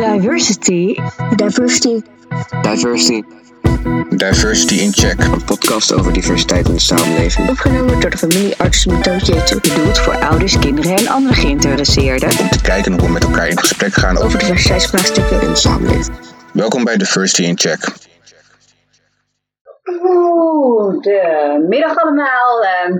Diversity. Diversity. Diversity. Diversity in Check. Een podcast over diversiteit in de samenleving. Opgenomen door de familie Artsen Jeetje. Bedoeld voor ouders, kinderen en andere geïnteresseerden. Om te kijken hoe we met elkaar in gesprek gaan over Over diversiteitsvraagstukken. In de samenleving. Welkom bij Diversity in Check. Goedemiddag allemaal. Ehm,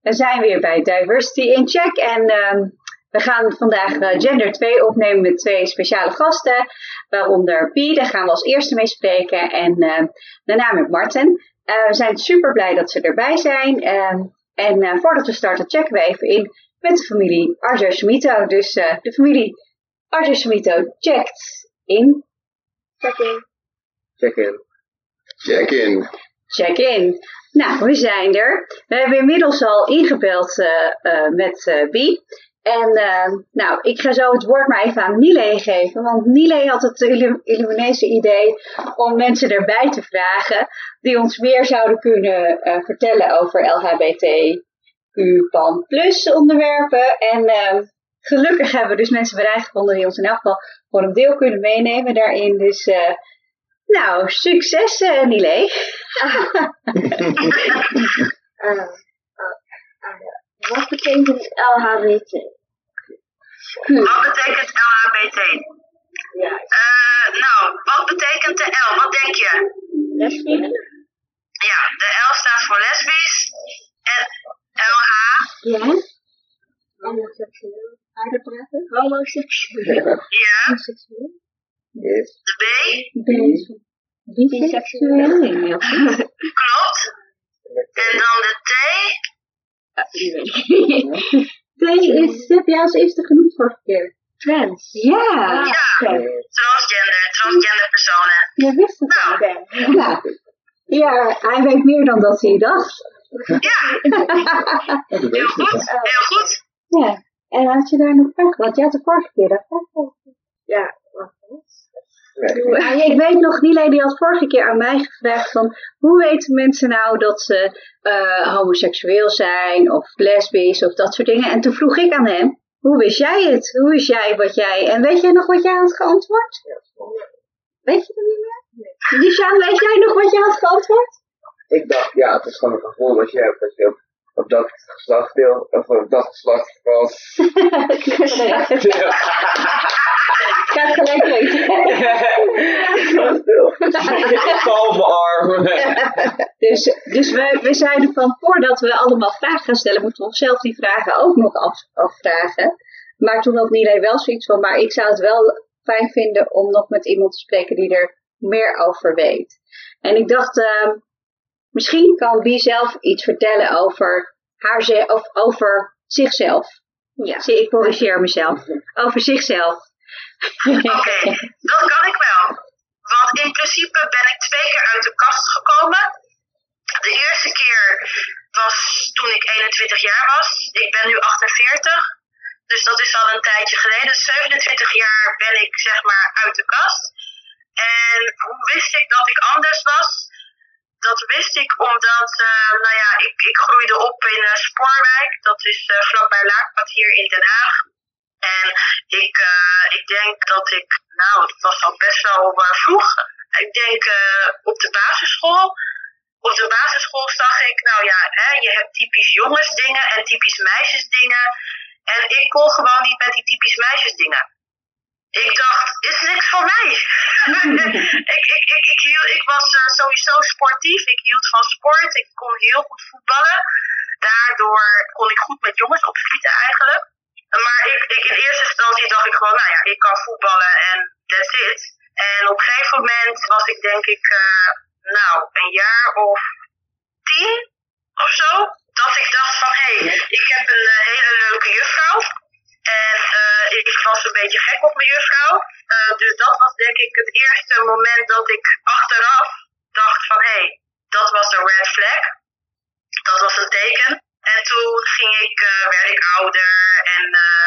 we zijn weer bij Diversity in Check en ehm, we gaan vandaag eh, Gender 2 opnemen met twee speciale gasten, waaronder Pie, daar gaan we als eerste mee spreken, en ehm, daarna met Marten. Eh, we zijn super blij dat ze erbij zijn ehm, en eh, voordat we starten checken we even in met de familie Arthur Smito. Dus eh, de familie Arthur Smito checkt in. Check in. Check in. Check in. Check in. Nou, we zijn er. We hebben inmiddels al ingebeld eh, eh, met eh Bie. En eh, nou, ik ga zo het woord maar even aan Nile geven. Want Nile had het illu- illuminese idee om mensen erbij te vragen. Die ons meer zouden kunnen eh, vertellen over LHBTQ plus onderwerpen. En eh, gelukkig hebben we dus mensen bereid gevonden die ons in elk geval voor een deel kunnen meenemen daarin. Dus nou, succes Nile. Wat betekent LHBT? Wat betekent LHBT? Ja. Eh, nou, wat betekent de L? Wat denk je? Lesbisch? Ja, de L staat voor lesbisch. En LH, Ja. Homoseksueel. Aardepraten? Homoseksueel. ja. Homoseksueel. Yes. De B, Biseksueel. klopt. En dan de T. T is, heb jij als eerste genoemd vorige keer? Trans. Ja. Ja, transgender, transgender personen. Je wist het al. Nou, Ja. ja, hij weet meer dan dat hij dacht. ja, heel goed, heel goed. Ja. En had je daar nog vragen? Want je had de vorige keer dat vraag. Ja. Ja, ik weet nog, Nile die had vorige keer aan mij gevraagd van hoe weten mensen nou dat ze eh, homoseksueel zijn of lesbisch of dat soort dingen. En toen vroeg ik aan hem, hoe wist jij het? Hoe wist jij wat jij... En weet jij nog wat jij had geantwoord? Weet je het niet meer? Nee. Weet jij nog wat je had geantwoord? Ik dacht, ja, het is gewoon een gevoel wat je hebt. Dat je op, dat geslacht deel, of op dat geslacht was. Ik ga het gelijk weten. Arm. Dus, dus we, we zeiden van voordat we allemaal vragen gaan stellen, moeten we onszelf die vragen ook nog af, afvragen. Maar toen had Nile wel zoiets van, maar ik zou het wel fijn vinden om nog met iemand te spreken die er meer over weet. En ik dacht, ehm, misschien kan Bie zelf iets vertellen over haar ze- of over zichzelf. Ja. Zie, ik corrigeer mezelf. Over zichzelf. Oké, dat kan ik wel. Want in principe ben ik twee keer uit de kast gekomen. De eerste keer was toen ik 21 jaar was. Ik ben nu 48. Dus dat is al een tijdje geleden. 27 jaar ben ik zeg maar uit de kast. En hoe wist ik dat ik anders was? Dat wist ik omdat, eh, nou ja, ik, ik groeide op in eh, Spoorwijk. Dat is eh, vlakbij Laakpad hier in Den Haag. En ik, ik denk dat ik, nou, het was al best wel vroeg. Ik denk op de basisschool. Op de basisschool zag ik, nou ja, hè, je hebt typisch jongensdingen en typisch meisjesdingen. En ik kon gewoon niet met die typisch meisjesdingen. Ik dacht, is niks voor mij. ik, ik, ik, ik, hield, ik was eh, sowieso sportief. Ik hield van sport. Ik kon heel goed voetballen. Daardoor kon ik goed met jongens opschieten eigenlijk. Maar ik, ik, in eerste instantie dacht ik gewoon, nou ja, ik kan voetballen en that's it. En op een gegeven moment was ik denk ik, eh, nou, een jaar of tien of zo. Dat ik dacht van, hé, hey, ik heb een eh, hele leuke juffrouw. En eh, ik, was een beetje gek op mijn juffrouw. Eh, dus dat was denk ik het eerste moment dat ik achteraf dacht van, hé, hey, dat was een red flag. Dat was een teken. En toen ging ik, eh, werd ik ouder en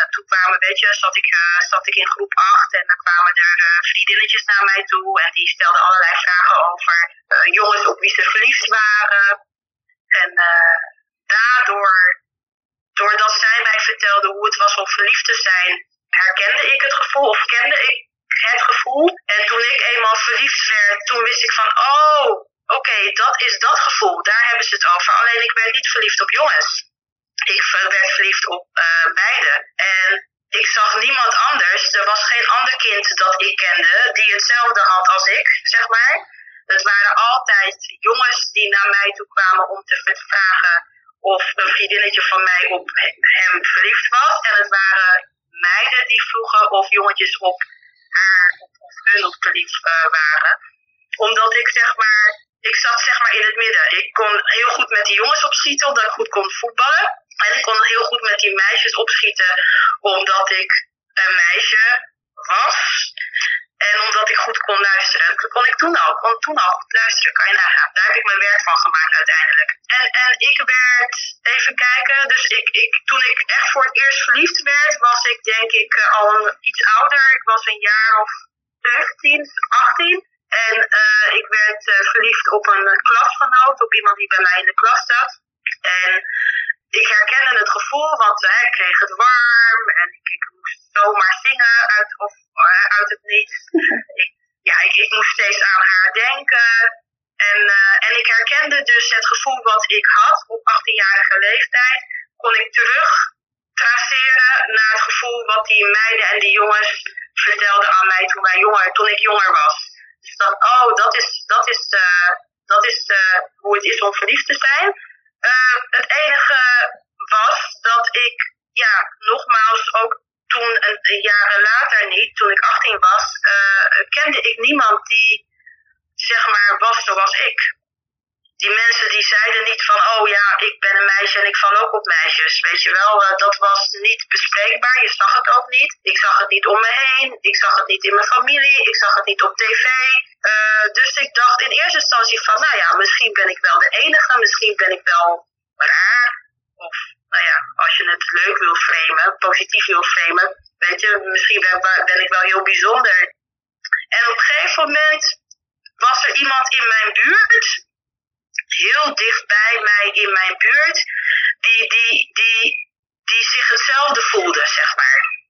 toen kwamen, weet je, zat ik, eh, zat ik in groep 8 en dan kwamen er vriendinnetjes naar mij toe en die stelden allerlei vragen over jongens op wie ze verliefd waren. En daardoor, doordat zij mij vertelde hoe het was om verliefd te zijn, herkende ik het gevoel, of kende ik het verliefd werd, toen wist ik van, oh, oké, dat is dat gevoel. Daar hebben ze het over. Alleen ik werd niet verliefd op jongens. Ik werd verliefd op uh, beide. En ik zag niemand anders. Er was geen ander kind dat ik kende die hetzelfde had als ik, zeg maar. Het waren altijd jongens die naar mij toe kwamen om te vragen of een vriendinnetje van mij op hem verliefd was. En het waren meiden die vroegen of jongetjes op haar of hun op verliefd uh, waren. Omdat ik zeg maar, ik zat zeg maar in het midden. Ik kon heel goed met die jongens opschieten omdat ik goed kon voetballen. En ik kon heel goed met die meisjes opschieten omdat ik een meisje was. En omdat ik goed kon luisteren. Kon ik toen al. kon toen al goed luisteren, kan je nagaan. Daar heb ik mijn werk van gemaakt uiteindelijk. En, en ik werd, even kijken, dus ik, ik, toen ik echt voor het eerst verliefd werd, was ik denk ik eh, al iets ouder. Ik was een jaar of 17, 18. En uh, ik werd uh, verliefd op een klasgenoot, op iemand die bij mij in de klas zat. En ik herkende het gevoel, want uh, ik kreeg het warm en ik, ik moest zomaar zingen uit, of, uh, uit het niets. ik, ja, ik, ik, moest steeds aan haar denken. En, uh, en ik herkende dus het gevoel wat ik had op 18-jarige leeftijd, kon ik terug traceren naar het gevoel wat die meiden en die jongens vertelden aan mij toen, wij jonger, toen ik jonger was. Dus dat, oh, dat is, dat is, dat is hoe het is om verliefd te zijn. Uh, het enige was dat ik, ja, nogmaals, ook toen een, jaren later niet, toen ik 18 was, uh, kende ik niemand die, zeg maar, was zoals ik. Die mensen die zeiden niet van, oh ja, ik ben een meisje en ik val ook op meisjes. Weet je wel, uh, dat was niet bespreekbaar. Je zag het ook niet. Ik zag het niet om me heen. Ik zag het niet in mijn familie. Ik zag het niet op tv. Uh, dus ik dacht in eerste instantie van, nou ja, misschien ben ik wel de enige. Misschien ben ik wel raar. Of, nou ja, als je het leuk wil framen, positief wil framen. Weet je, misschien ben, ben ik wel heel bijzonder. En op een gegeven moment was er iemand in mijn buurt heel dichtbij mij in mijn buurt, die, die, die, die zich hetzelfde voelde, zeg maar.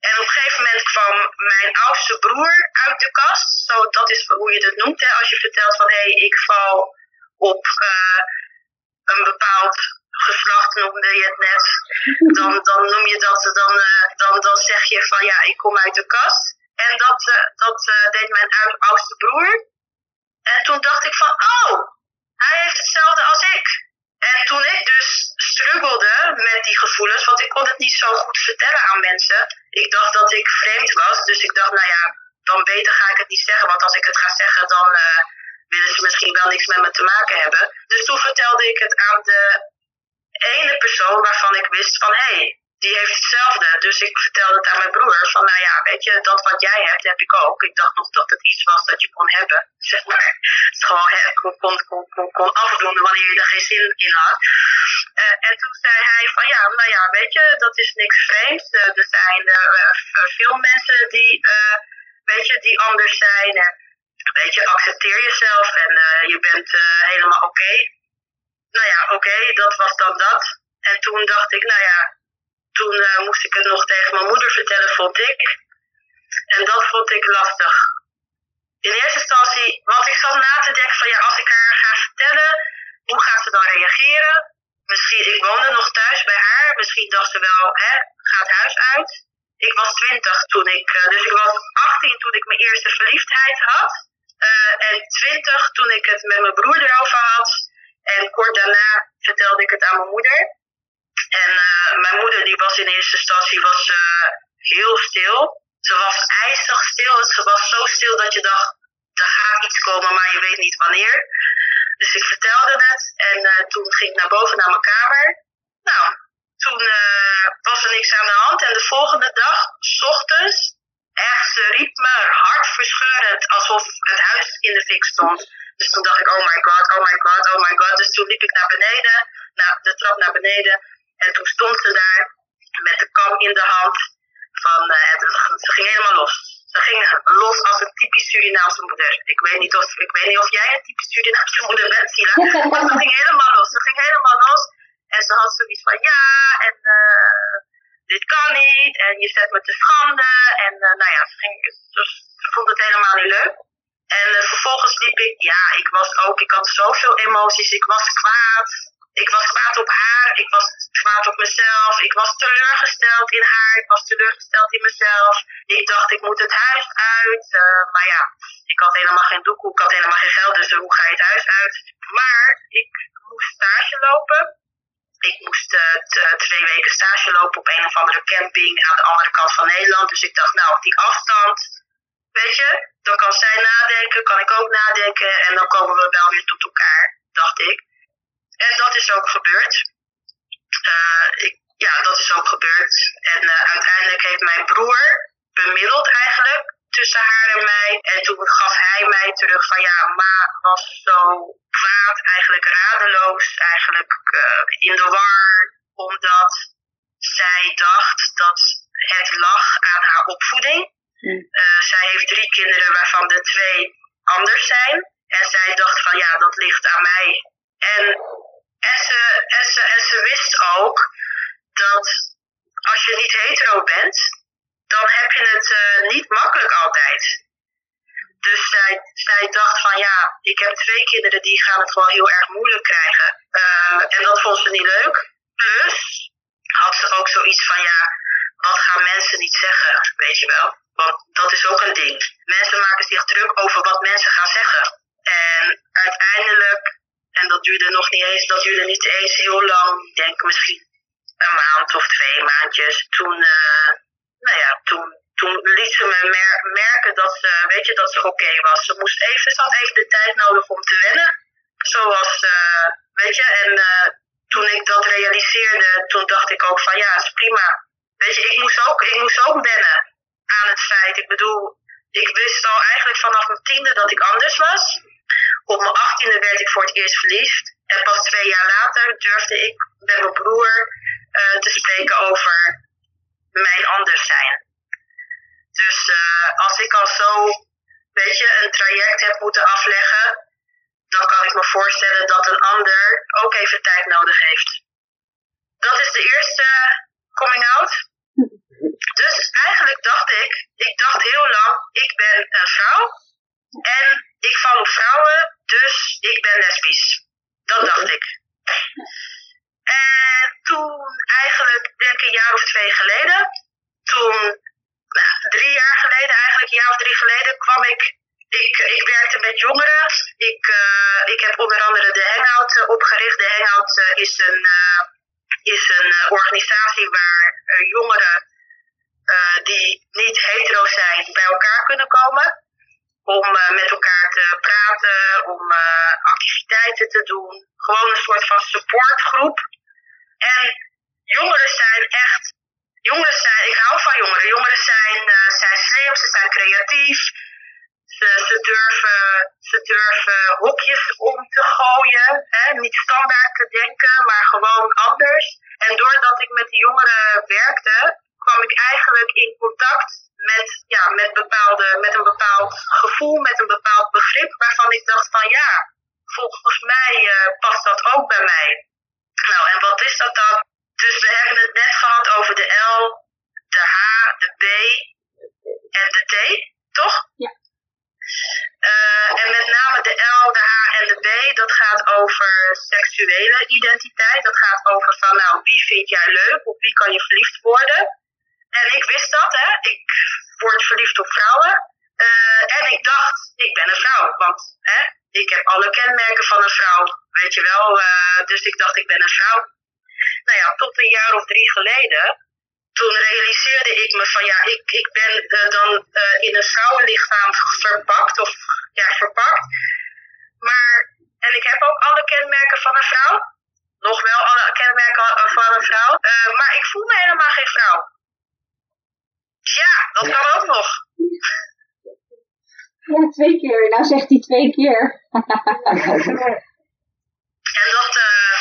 En op een gegeven moment kwam mijn oudste broer uit de kast. Zo, dat is hoe je het noemt, hè, als je vertelt van hé, hey, ik val op uh, een bepaald geslacht, noemde je het net. Dan, dan noem je dat, dan, uh, dan, dan zeg je van ja, ik kom uit de kast. En dat, uh, dat deed mijn oudste broer. En toen dacht ik van, oh, hij heeft hetzelfde als ik. En toen ik dus struggelde met die gevoelens, want ik kon het niet zo goed vertellen aan mensen. Ik dacht dat ik vreemd was, dus ik dacht, nou ja, dan beter ga ik het niet zeggen. Want als ik het ga zeggen, dan uh, willen ze misschien wel niks met me te maken hebben. Dus toen vertelde ik het aan de ene persoon waarvan ik wist van, hé, hey, die heeft hetzelfde. Dus ik vertelde het aan mijn broer van, nou ja, weet je, dat wat jij hebt, heb ik ook. Ik dacht nog dat het iets was dat je kon hebben, zeg maar. Het gewoon hè, kon, kon, kon, kon, afdoen wanneer je er geen zin in had. Uh, en toen zei hij van, ja, nou ja, weet je, dat is niks vreemds. Uh, er zijn uh, veel mensen die, weet je, die anders zijn. En, weet je, accepteer jezelf en je bent helemaal oké. Nou ja, oké, dat was dan dat. En toen dacht ik, nou ja, toen uh, moest ik het nog tegen mijn moeder vertellen, vond ik. En dat vond ik lastig. In eerste instantie, want ik zat na te denken van ja, als ik haar ga vertellen, hoe gaat ze dan reageren? Misschien, ik woonde nog thuis bij haar, misschien dacht ze wel, hè, ga het huis uit. Ik was 20 toen ik, uh, dus ik was 18 toen ik mijn eerste verliefdheid had. Uh, en 20 toen ik het met mijn broer erover had. En kort daarna vertelde ik het aan mijn moeder. En uh, mijn moeder die was in eerste instantie was, uh, heel stil. Ze was ijzig stil. Ze was zo stil dat je dacht, er gaat iets komen, maar je weet niet wanneer. Dus ik vertelde het en uh, toen ging ik naar boven naar mijn kamer. Nou, toen was er niks aan de hand. En de volgende dag, s ochtends, echt, ze riep me hartverscheurend alsof het huis in de fik stond. Dus toen dacht ik, oh my god, oh my god, oh my god. Dus toen liep ik naar beneden, naar de trap naar beneden. En toen stond ze daar met de kam in de hand. Van, uh, ze ging helemaal los. Ze ging los als een typisch Surinaamse moeder. Ik weet niet of, ik weet niet of jij een typisch Surinaamse moeder bent, Sila. Maar ze ging helemaal los. Ze ging helemaal los. En ze had zoiets van, ja, en uh, dit kan niet. En je zet me te schande. En uh, nou ja, ze ging, ze vond het helemaal niet leuk. En eh, vervolgens liep ik, ja, ik was ook, ik had zoveel emoties. Ik was kwaad. Ik was kwaad op haar. Ik was kwaad op mezelf. Ik was teleurgesteld in haar. Ik was teleurgesteld in mezelf. Ik dacht, ik moet het huis uit. Eh, maar ja, ik had helemaal geen doekhoek. Ik had helemaal geen geld. Dus hoe ga je het huis uit? Maar ik moest stage lopen. Ik moest eh, t- twee weken stage lopen op een of andere camping aan de andere kant van Nederland. Dus ik dacht, nou, op die afstand, weet je, dan kan zij nadenken, kan ik ook nadenken en dan komen we wel weer tot elkaar, dacht ik. En dat is ook gebeurd. Eh, ik, ja, dat is ook gebeurd. En eh, uiteindelijk heeft mijn broer bemiddeld eigenlijk tussen haar en mij. En toen gaf hij mij terug van ja, ma was zo kwaad, eigenlijk radeloos, eigenlijk eh, in de war. Omdat zij dacht dat het lag aan haar opvoeding. Eh, zij heeft drie kinderen waarvan de twee anders zijn. En zij dacht van ja, dat ligt aan mij. En, en, ze, en, ze, en ze wist ook dat als je niet hetero bent, dan heb je het eh, niet makkelijk altijd. Dus zij, zij dacht van ja, ik heb twee kinderen die gaan het gewoon heel erg moeilijk krijgen. Eh, en dat vond ze niet leuk. Plus had ze ook zoiets van ja, wat gaan mensen niet zeggen, weet je wel. Want dat is ook een ding. Mensen maken zich druk over wat mensen gaan zeggen. En uiteindelijk, en dat duurde nog niet eens, dat duurde niet eens heel lang, ik denk misschien een maand of twee maandjes. Toen, eh, nou ja, toen, toen liet ze me mer- merken dat ze, weet je, dat ze oké was. Ze moest even, had even de tijd nodig om te wennen. Zoals, eh, weet je, en eh, toen ik dat realiseerde, toen dacht ik ook van ja, is prima. Weet je, ik moest ook, ik moest ook wennen aan het feit. Ik bedoel, ik wist al eigenlijk vanaf mijn tiende dat ik anders was. Op mijn achttiende werd ik voor het eerst verliefd. En pas twee jaar later durfde ik met mijn broer eh, te spreken over mijn anders zijn. Dus eh, als ik al zo, weet je, een traject heb moeten afleggen, dan kan ik me voorstellen dat een ander ook even tijd nodig heeft. Dat is de eerste coming out. Dus eigenlijk dacht ik, ik dacht heel lang, ik ben een vrouw en ik val op vrouwen, dus ik ben lesbisch. Dat dacht ik. En toen eigenlijk, denk ik een jaar of twee geleden, toen, nou, drie jaar geleden eigenlijk, een jaar of drie geleden, kwam ik, ik, ik werkte met jongeren. Ik, eh, ik heb onder andere de Hangout eh, opgericht. De Hangout eh, is een, is een organisatie waar jongeren die niet hetero zijn bij elkaar kunnen komen. Om eh, met elkaar te praten, om eh, activiteiten te doen. Gewoon een soort van supportgroep. En jongeren zijn echt. Jongeren zijn, ik hou van jongeren. Jongeren zijn, eh, zijn slim, ze zijn creatief. Ze, ze, durven, ze durven hokjes om te gooien. Hè? Niet standaard te denken, maar gewoon anders. En doordat ik met die jongeren werkte, kwam ik eigenlijk in contact met, ja, met, bepaalde, met een bepaald gevoel, met een bepaald begrip waarvan ik dacht van ja, volgens mij eh, past dat ook bij mij. Nou, en wat is dat dan? Dus we hebben het net gehad over de L, de H, de B en de T, toch? Ja. Eh, en met name de L, de H en de B, dat gaat over seksuele identiteit. Dat gaat over van, nou, wie vind jij leuk? Op wie kan je verliefd worden? En ik wist dat, hè. Ik word verliefd op vrouwen. Eh, en ik dacht, ik ben een vrouw. Want hè, ik heb alle kenmerken van een vrouw. Weet je wel. eh, dus ik dacht, ik ben een vrouw. Nou ja, tot een jaar of drie geleden. Toen realiseerde ik me van ja, ik, ik ben eh, dan in een vrouwenlichaam verpakt. Of ja, verpakt. Maar, en ik heb ook alle kenmerken van een vrouw. Nog wel alle kenmerken van een vrouw. Maar ik voel me helemaal geen vrouw. Ja, dat kan ook nog. Ja, twee keer. Nou zegt hij twee keer. En dat, eh,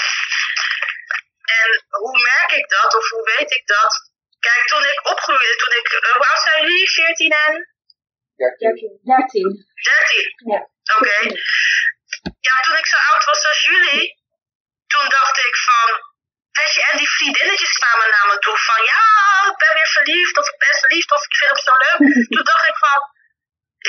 en hoe merk ik dat of hoe weet ik dat? Kijk, toen ik opgroeide, toen ik, eh, hoe oud zijn jullie? 14 en 13. 13? Ja. Oké. Ja, toen ik zo oud was als jullie, toen dacht ik van, weet je, en die vriendinnetjes kwamen naar me toe van, ja, ik ben weer verliefd, of ik ben verliefd, of ik vind hem zo leuk. toen dacht ik van,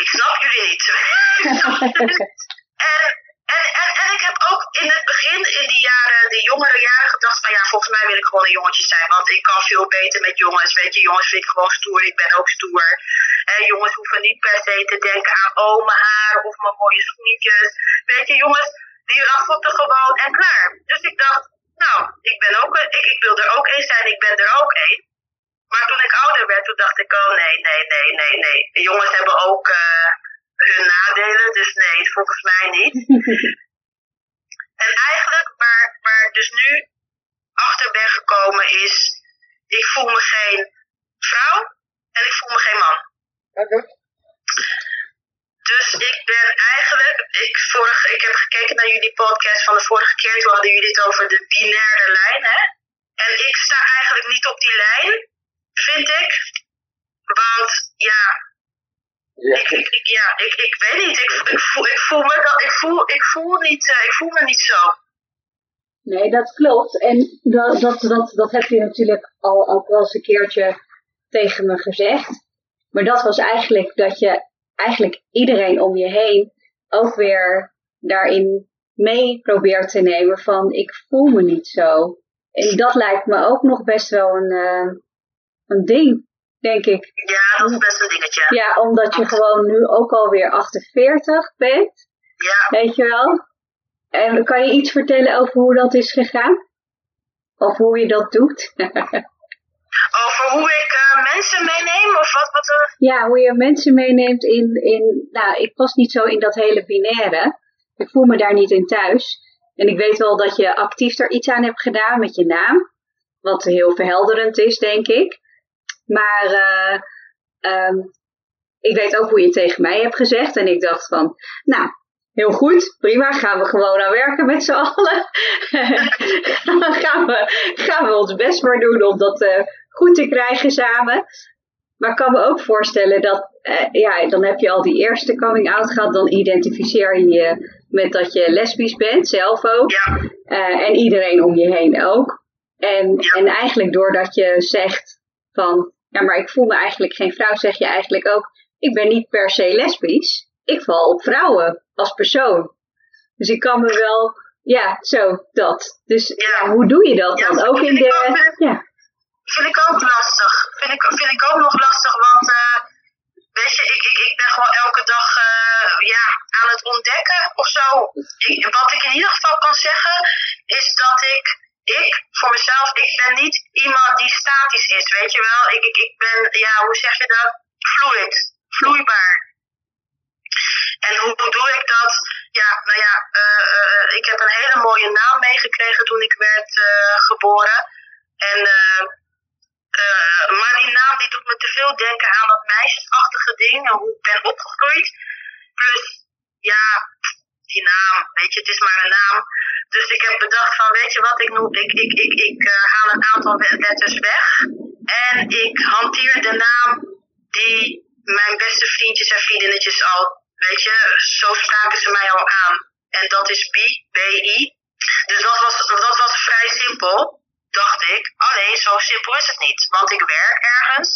ik snap jullie niet. En, en, en, en ik heb ook in het begin, in die jaren, de jongere jaren, gedacht van ja, volgens mij wil ik gewoon een jongetje zijn. Want ik kan veel beter met jongens. Weet je, jongens vind ik gewoon stoer. Ik ben ook stoer. Hè, jongens hoeven niet per se te denken aan oh, mijn haar of mijn mooie schoentjes. Weet je, jongens, die raffelten gewoon en klaar. Dus ik dacht, nou, ik, ben ook, ik, ik wil er ook één zijn, ik ben er ook één. Maar toen ik ouder werd, toen dacht ik, oh nee, nee, nee, nee, nee. De jongens hebben ook eh, hun nadelen, dus nee, volgens mij niet. en eigenlijk waar, waar ik dus nu achter ben gekomen is, ik voel me geen vrouw en ik voel me geen man. Oké. Dus ik ben eigenlijk, ik, vorig, ik heb gekeken naar jullie podcast van de vorige keer, toen hadden jullie het over de binaire lijn, hè? En ik sta eigenlijk niet op die lijn, vind ik. Want ja, Ja. ik, ik, ik- ja, ik, ik weet niet, ik, ik, voel, ik, voel me, dat- ik, voel, ik, voel niet, eh, ik voel me niet zo. Nee, dat klopt. En dat, dat, dat, dat heb je natuurlijk al ook wel eens een keertje tegen me gezegd. Maar dat was eigenlijk dat je eigenlijk iedereen om je heen ook weer daarin mee probeert te nemen van ik voel me niet zo. En dat lijkt me ook nog best wel een, eh, een ding, denk ik. Ja, dat is best een dingetje. Ja, omdat je gewoon nu ook alweer 48 bent, Ja, weet je wel. En kan je iets vertellen over hoe dat is gegaan? Of hoe je dat doet? over hoe ik eh, mensen meeneem of wat, wat er... ja, hoe je mensen meeneemt in, in, nou, ik pas niet zo in dat hele binaire. Ik voel me daar niet in thuis. En ik weet wel dat je actief er iets aan hebt gedaan met je naam. Wat heel verhelderend is, denk ik. Maar eh, ehm, ik weet ook hoe je tegen mij hebt gezegd. En ik dacht van, nou, heel goed, prima, gaan we gewoon aan werken met z'n allen. Gaan we, gaan we ons best maar doen om dat eh, goed te krijgen samen. Maar ik kan me ook voorstellen dat, eh, ja, dan heb je al die eerste coming out gehad. Dan identificeer je je met dat je lesbisch bent, zelf ook. Ja, Eh, en iedereen om je heen ook. En, en eigenlijk doordat je zegt van, ja, maar ik voel me eigenlijk geen vrouw, zeg je eigenlijk ook, ik ben niet per se lesbisch. Ik val op vrouwen als persoon. Dus ik kan me wel, ja, zo, dat. Dus ja, hoe doe je dat dan? Ook in de, ja, vind ik ook lastig. Vind ik, vind ik ook nog lastig, want eh, weet je, ik, ik, ik ben gewoon elke dag eh, ja, aan het ontdekken of zo. Ik, wat ik in ieder geval kan zeggen, is dat ik, ik voor mezelf, ik ben niet iemand die statisch is, weet je wel. Ik, ik, ik ben, ja, hoe zeg je dat? Fluid, vloeibaar. En hoe doe ik dat? Ja, nou ja, eh, ik heb een hele mooie naam meegekregen toen ik werd geboren. En, eh, maar die naam die doet me te veel denken aan dat meisjesachtige ding en hoe ik ben opgegroeid. Plus, ja, die naam, weet je, het is maar een naam. Dus ik heb bedacht van, weet je wat, ik, noem, ik, ik, ik, ik eh, haal een aantal letters weg. En ik hanteer de naam die mijn beste vriendjes en vriendinnetjes al, weet je, zo spraken ze mij al aan. En dat is B, B-I. Dus dat was, dat was vrij simpel, dacht ik. Alleen, zo simpel is het niet. Want ik werk ergens.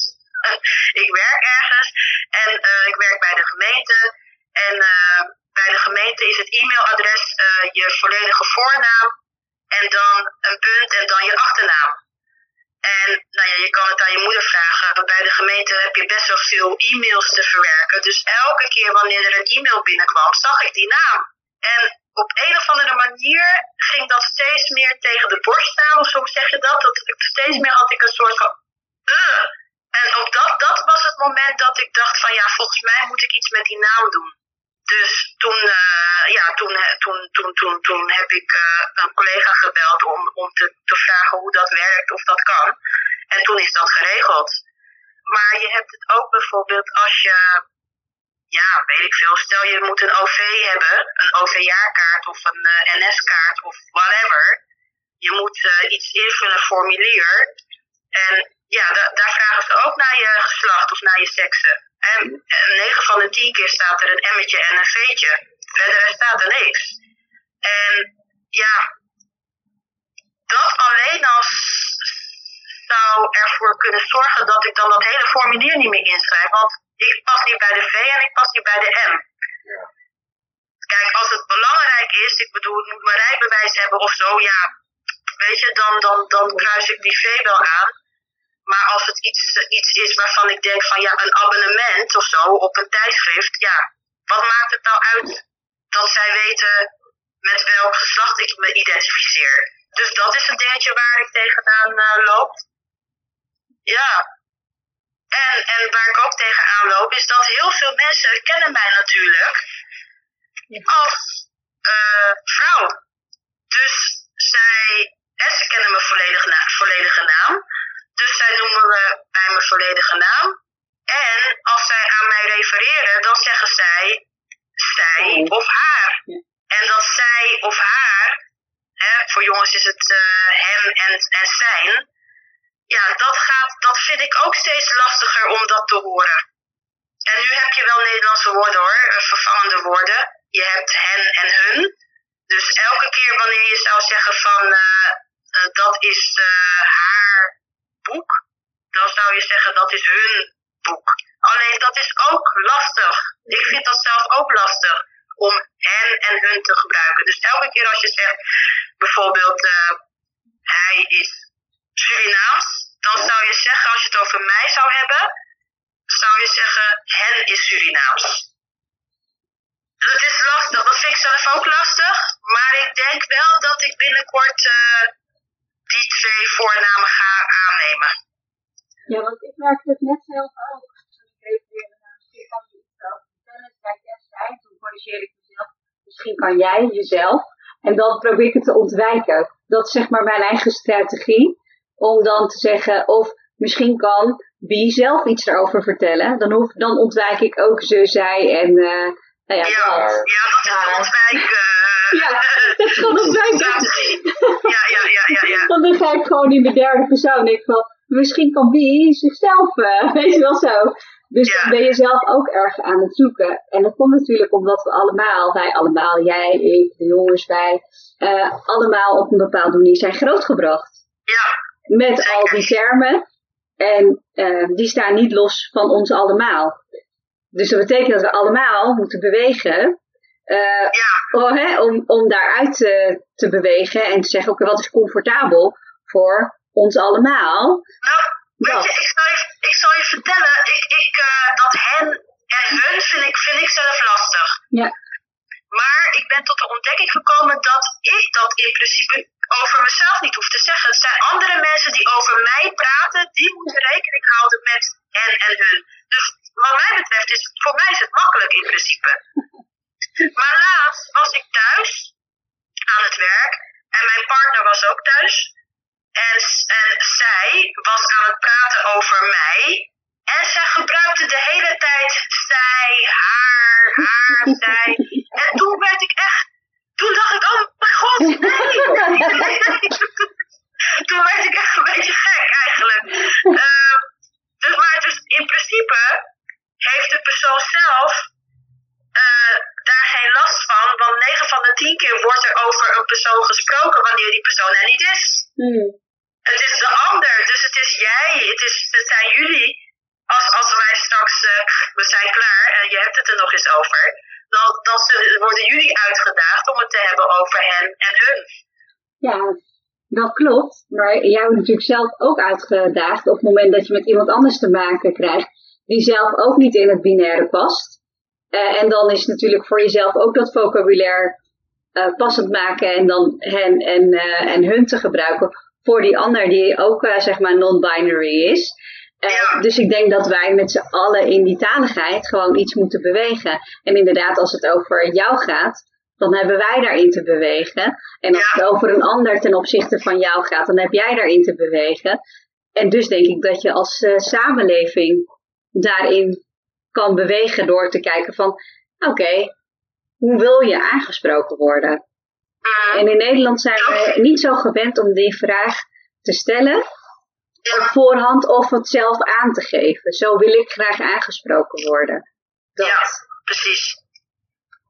ik werk ergens. En eh, ik werk bij de gemeente. En eh, bij de gemeente is het e-mailadres eh, je volledige voornaam. En dan een punt en dan je achternaam. En nou ja, je kan het aan je moeder vragen. Bij de gemeente heb je best wel veel e-mails te verwerken. Dus elke keer wanneer er een e-mail binnenkwam, zag ik die naam. En op een of andere manier ging dat steeds meer tegen de borst staan, of zo zeg je dat? dat steeds meer had ik een soort van. En op dat, dat was het moment dat ik dacht van ja, volgens mij moet ik iets met die naam doen. Dus toen, eh, ja, toen, eh, toen, toen, toen, toen heb ik eh, een collega gebeld om, om te, te vragen hoe dat werkt, of dat kan. En toen is dat geregeld. Maar je hebt het ook bijvoorbeeld als je, ja, weet ik veel, stel je moet een OV hebben, een OV-jaarkaart of een eh, NS-kaart of whatever. Je moet eh, iets invullen, een formulier. En ja, da- daar vragen ze ook naar je geslacht of naar je seksen. En, en 9 van de 10 keer staat er een M'tje en een V'tje. Verder staat er niks. En ja, dat alleen al s- zou ervoor kunnen zorgen dat ik dan dat hele formulier niet meer inschrijf. Want ik pas niet bij de V en ik pas niet bij de M. Kijk, als het belangrijk is, ik bedoel, ik moet mijn rijbewijs hebben of zo, ja, weet je, dan, dan, dan kruis ik die V wel aan. Maar als het iets, iets is waarvan ik denk van ja, een abonnement of zo op een tijdschrift, ja, wat maakt het nou uit dat zij weten met welk geslacht ik me identificeer? Dus dat is een dingetje waar ik tegenaan eh, loop. Ja. En, en waar ik ook tegenaan loop, is dat heel veel mensen kennen mij natuurlijk als eh, vrouw. Dus zij, en ze kennen mijn volledige, na- volledige naam. Dus zij noemen me bij mijn volledige naam. En als zij aan mij refereren, dan zeggen zij zij of haar. En dat zij of haar, hè, voor jongens is het eh, hem en, en zijn. Ja, dat, gaat, dat vind ik ook steeds lastiger om dat te horen. En nu heb je wel Nederlandse woorden hoor, eh, vervangende woorden. Je hebt hen en hun. Dus elke keer wanneer je zou zeggen van eh, eh, dat is haar boek, dan zou je zeggen dat is hun boek. Alleen dat is ook lastig. Ik vind dat zelf ook lastig om hen en hun te gebruiken. Dus elke keer als je zegt bijvoorbeeld hij is Surinaams, dan zou je zeggen als je het over mij zou hebben, zou je zeggen hen is Surinaams. Het is lastig, dat vind ik zelf ook lastig. Maar ik denk wel dat ik binnenkort eh, die twee voornamen ga aannemen. Ja, want ik merkte het net zelf ook. Ik refereerde naar misschien kan je over vertellen. Zei ik echt zij, toen corrigeerde ik mezelf. Misschien kan jij jezelf. En dan probeer ik het te ontwijken. Dat is zeg maar mijn eigen strategie. Om dan te zeggen, of misschien kan wie zelf iets erover vertellen. Dan, hoef, dan ontwijk ik ook ze, zij en eh nou ja, Ja, dat. ja dat is de Maar- ontwijk. eh, Ja, dat is gewoon ontwijken. Ja, ja, ja, ja, ja. Want dan ga ik gewoon in de derde persoon. Ik van, misschien kan wie zichzelf, eh, weet je wel zo. Dus Ja. dan ben je zelf ook erg aan het zoeken. En dat komt natuurlijk omdat we allemaal, wij allemaal, jij, ik, de jongens, wij, eh, allemaal op een bepaalde manier zijn grootgebracht. Ja, Met al die termen. En eh, die staan niet los van ons allemaal. Dus dat betekent dat we allemaal moeten bewegen. eh, ja. oh, hè, om, om daaruit te, te bewegen en te zeggen, oké, wat is comfortabel voor ons allemaal? Nou, weet je, ik zal je, ik zal je vertellen, ik, ik, eh, dat hen en hun vind ik, vind ik zelf lastig. Ja. Maar ik ben tot de ontdekking gekomen dat ik dat in principe over mezelf niet hoef te zeggen. Het zijn andere mensen die over mij praten, die moeten rekening houden met hen en hun. Dus wat mij betreft is voor mij is het makkelijk in principe. Maar laatst was ik thuis aan het werk en mijn partner was ook thuis. En, en zij was aan het praten over mij. En zij gebruikte de hele tijd zij, haar, haar, zij. En toen werd ik echt. Toen dacht ik, oh mijn god, nee. toen werd ik echt een beetje gek eigenlijk. Ehm, dus, maar dus in principe heeft de persoon zelf eh, daar geen last van. Want 9 van de 10 keer wordt er over een persoon gesproken wanneer die persoon er niet is. Hmm. Het is de ander, dus het is jij, het, is, het zijn jullie. Als, als wij straks, eh, we zijn klaar en je hebt het er nog eens over, dan, worden jullie uitgedaagd om het te hebben over hen en hun. Ja, dat klopt. Maar jij wordt natuurlijk zelf ook uitgedaagd op het moment dat je met iemand anders te maken krijgt, die zelf ook niet in het binaire past. Eh, en dan is natuurlijk voor jezelf ook dat vocabulaire eh, passend maken en dan hen en, eh, en hun te gebruiken voor die ander die ook zeg maar non-binary is. Eh. Dus ik denk dat wij met z'n allen in die taligheid gewoon iets moeten bewegen. En inderdaad, als het over jou gaat, dan hebben wij daarin te bewegen. En als Ja. het over een ander ten opzichte van jou gaat, dan heb jij daarin te bewegen. En dus denk ik dat je als eh, samenleving daarin kan bewegen door te kijken van, oké, hoe wil je aangesproken worden? Mhm. En in Nederland zijn we niet zo gewend om die vraag te stellen op voorhand of het zelf aan te geven. Zo wil ik graag aangesproken worden. Dat. Ja. precies.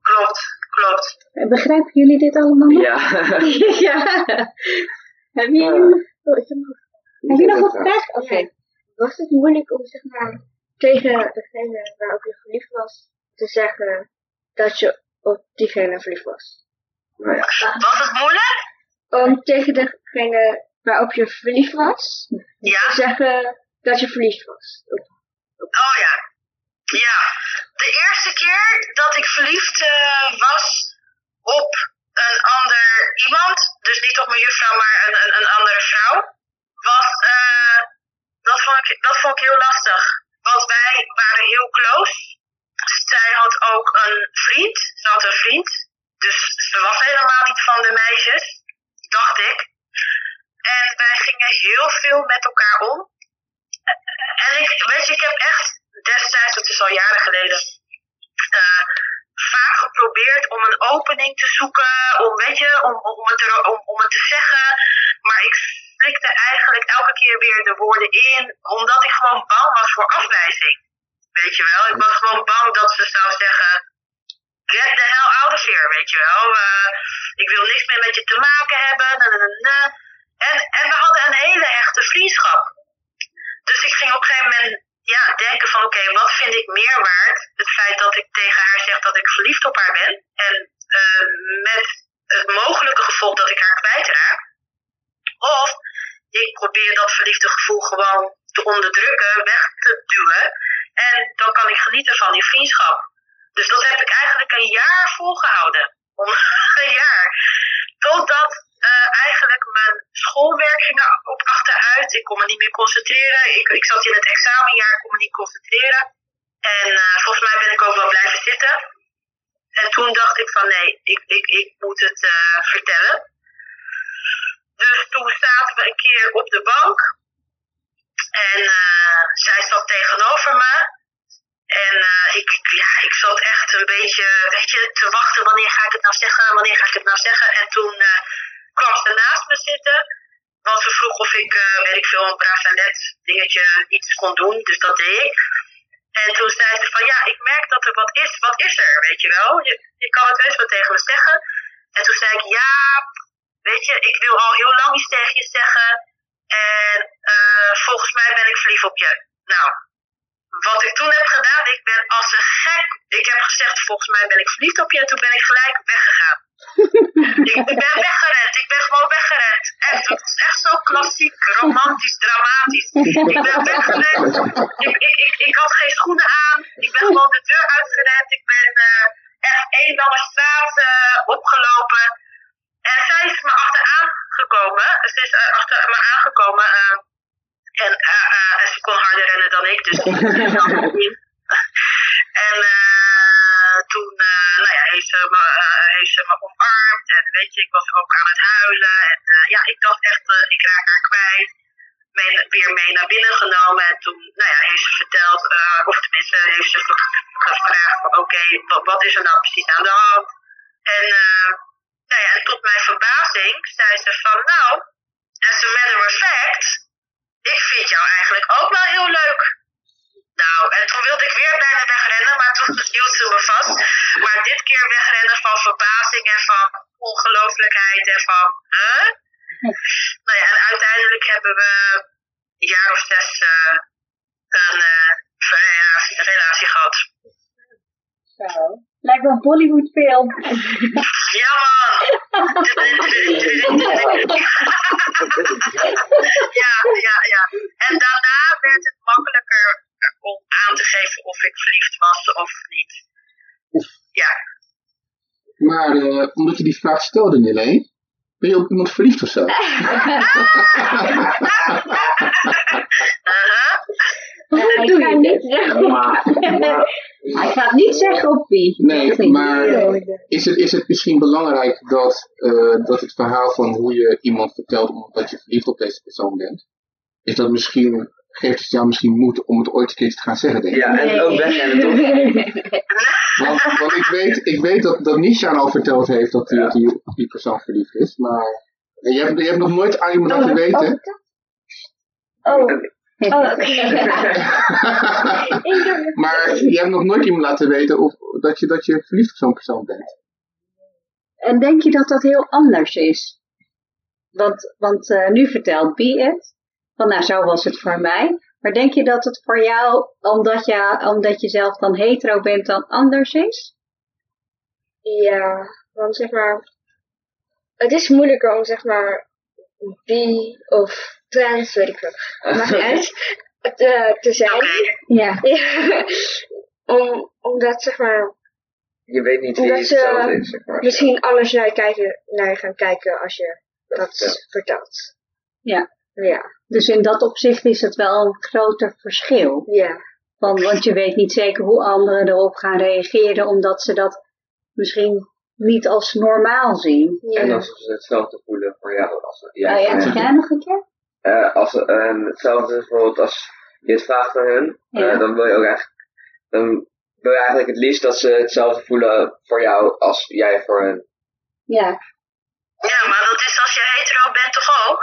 Klopt, klopt. En Begrijpen jullie dit allemaal nog? Ja. ja. Heb je, oh, ik heb nog- heb je nog wat vraag? Oké. Was het moeilijk om zeg maar tegen degene waarop je verliefd was te zeggen dat je op diegene verliefd was? Nou ja, Was het moeilijk? Om tegen degene waarop je verliefd was Ja. te zeggen dat je verliefd was. Oh ja. Ja. De eerste keer dat ik verliefd eh, was op een ander iemand, dus niet op mijn juffrouw, maar een, een, een andere vrouw, was, eh, dat, vond ik, dat vond ik heel lastig. Want wij waren heel close. Zij had ook een vriend. Ze had een vriend. Dus ze was helemaal niet van de meisjes, dacht ik. En wij gingen heel veel met elkaar om. En ik, weet je, ik heb echt destijds, dat is al jaren geleden, eh, vaak geprobeerd om een opening te zoeken, om, weet je, om, om, het, om, om het te zeggen. Maar ik slikte eigenlijk elke keer weer de woorden in, omdat ik gewoon bang was voor afwijzing. Weet je wel, ik was gewoon bang dat ze zou zeggen, get the hell out of here, weet je wel. Eh, ik wil niks meer met je te maken hebben. na. En, en we hadden een hele hechte vriendschap. Dus ik ging op een gegeven moment ja, denken van oké, wat vind ik meer waard? Het feit dat ik tegen haar zeg dat ik verliefd op haar ben. En eh, met het mogelijke gevolg dat ik haar kwijtraak. Of ik probeer dat verliefde gevoel gewoon te onderdrukken, weg te duwen. En dan kan ik genieten van die vriendschap. Dus dat heb ik eigenlijk een jaar volgehouden. Om een jaar. Totdat eh, eigenlijk mijn schoolwerk ging op achteruit. Ik kon me niet meer concentreren. Ik, ik zat in het examenjaar, ik kon me niet concentreren. En eh, volgens mij ben ik ook wel blijven zitten. En toen dacht ik van nee, ik, ik, ik moet het eh, vertellen. Dus toen zaten we een keer op de bank. En zij zat tegenover me. En ik, ja, ik zat echt een beetje, weet je, te wachten. Wanneer ga ik het nou zeggen? Wanneer ga ik het nou zeggen? En toen kwam ze naast me zitten. Want ze vroeg of ik, eh, weet ik veel, een bracelet dingetje iets kon doen. Dus dat deed ik. En toen zei ze van, ja, ik merk dat er wat is. Wat is er, weet je wel? Je, je kan het heus wel tegen me zeggen. En toen zei ik, ja, weet je, ik wil al heel lang iets tegen je zeggen. En eh, volgens mij ben ik verliefd op je. Nou, wat ik toen heb gedaan, ik ben als een gek. Ik heb gezegd, volgens mij ben ik verliefd op je. En toen ben ik gelijk weggegaan. Ik, ik ben weggerend. Ik ben gewoon weggerend. Echt, het is echt zo klassiek, romantisch, dramatisch. Ik ben weggerend. Ik, ik, ik, ik had geen schoenen aan. Ik ben gewoon de deur uitgerend. Ik ben eh, echt één lange straat eh, opgelopen. En zij is me achteraan gekomen. Ze is eh, achter me aangekomen. en, en ze kon harder rennen dan ik, dus En eh, toen eh, nou ja, heeft, ze me, me omarmd. En weet je, ik was ook aan het huilen. En eh, ja, ik dacht echt, ik raak haar kwijt. Mee, weer mee naar binnen genomen. En toen nou ja, heeft ze verteld, of tenminste heeft ze ge- gevraagd oké, wat, wat is er nou precies aan de hand? En, nou ja, en tot mijn verbazing zei ze van nou, as a matter of fact, ik vind jou eigenlijk ook wel heel leuk. Nou, en toen wilde ik weer bijna wegrennen, maar toen hield ze me vast. Maar dit keer wegrennen van verbazing en van ongelooflijkheid en van, huh? Nou ja, en uiteindelijk hebben we een jaar of zes eh, een ja, relatie gehad. Zo. Lijkt wel een Bollywood film. Ja man! ja, ja, ja. En daarna werd het makkelijker om aan te geven of ik verliefd was of niet. Ja. Maar eh, omdat je die vraag stelde, Nille, ben je op iemand verliefd of zo? Doe je niet zeggen. Hij gaat niet zeggen op wie. Nee, maar is het, is het misschien belangrijk dat, eh, dat het verhaal van hoe je iemand vertelt omdat je verliefd op deze persoon bent, is dat misschien, geeft het jou misschien moed om het ooit een keer te gaan zeggen, denk ik. Ja, en ook wegrennen toch? Want, want ik weet, ik weet dat, dat Nisha al verteld heeft dat hij op die, persoon verliefd is, maar je hebt, je hebt nog nooit aan iemand laten weten. Oh, oh oké. maar je hebt nog nooit iemand laten weten of, dat, je, dat je verliefd op zo'n persoon bent. En denk je dat dat heel anders is? Want, want eh, nu vertelt Bie het. Van nou, zo was het voor mij. Maar denk je dat het voor jou, omdat je, omdat je zelf dan hetero bent, dan anders is? Ja, want zeg maar, het is moeilijker om zeg maar bi of trans, weet ik veel, maakt niet uit, te, te zijn. Ja. Ja. Om, omdat zeg maar, Je weet niet wie het zelf is, zeg maar. misschien anders naar je, kijken, naar je gaan kijken als je dat Ja. vertelt. Ja. Ja, Dus in dat opzicht is het wel een groter verschil. ja, Want, want je weet niet zeker hoe anderen erop gaan reageren, omdat ze dat misschien niet als normaal zien. ja. En als ze hetzelfde voelen voor jou. Als, jij Oh ja, voor hen. zeg jij nog een keer? Eh, als, en hetzelfde is bijvoorbeeld als je het vraagt aan hun, Ja. eh, dan wil je ook eigenlijk, dan wil je eigenlijk het liefst dat ze hetzelfde voelen voor jou als jij voor hen. Ja, Ja, maar dat is als je hetero bent toch ook?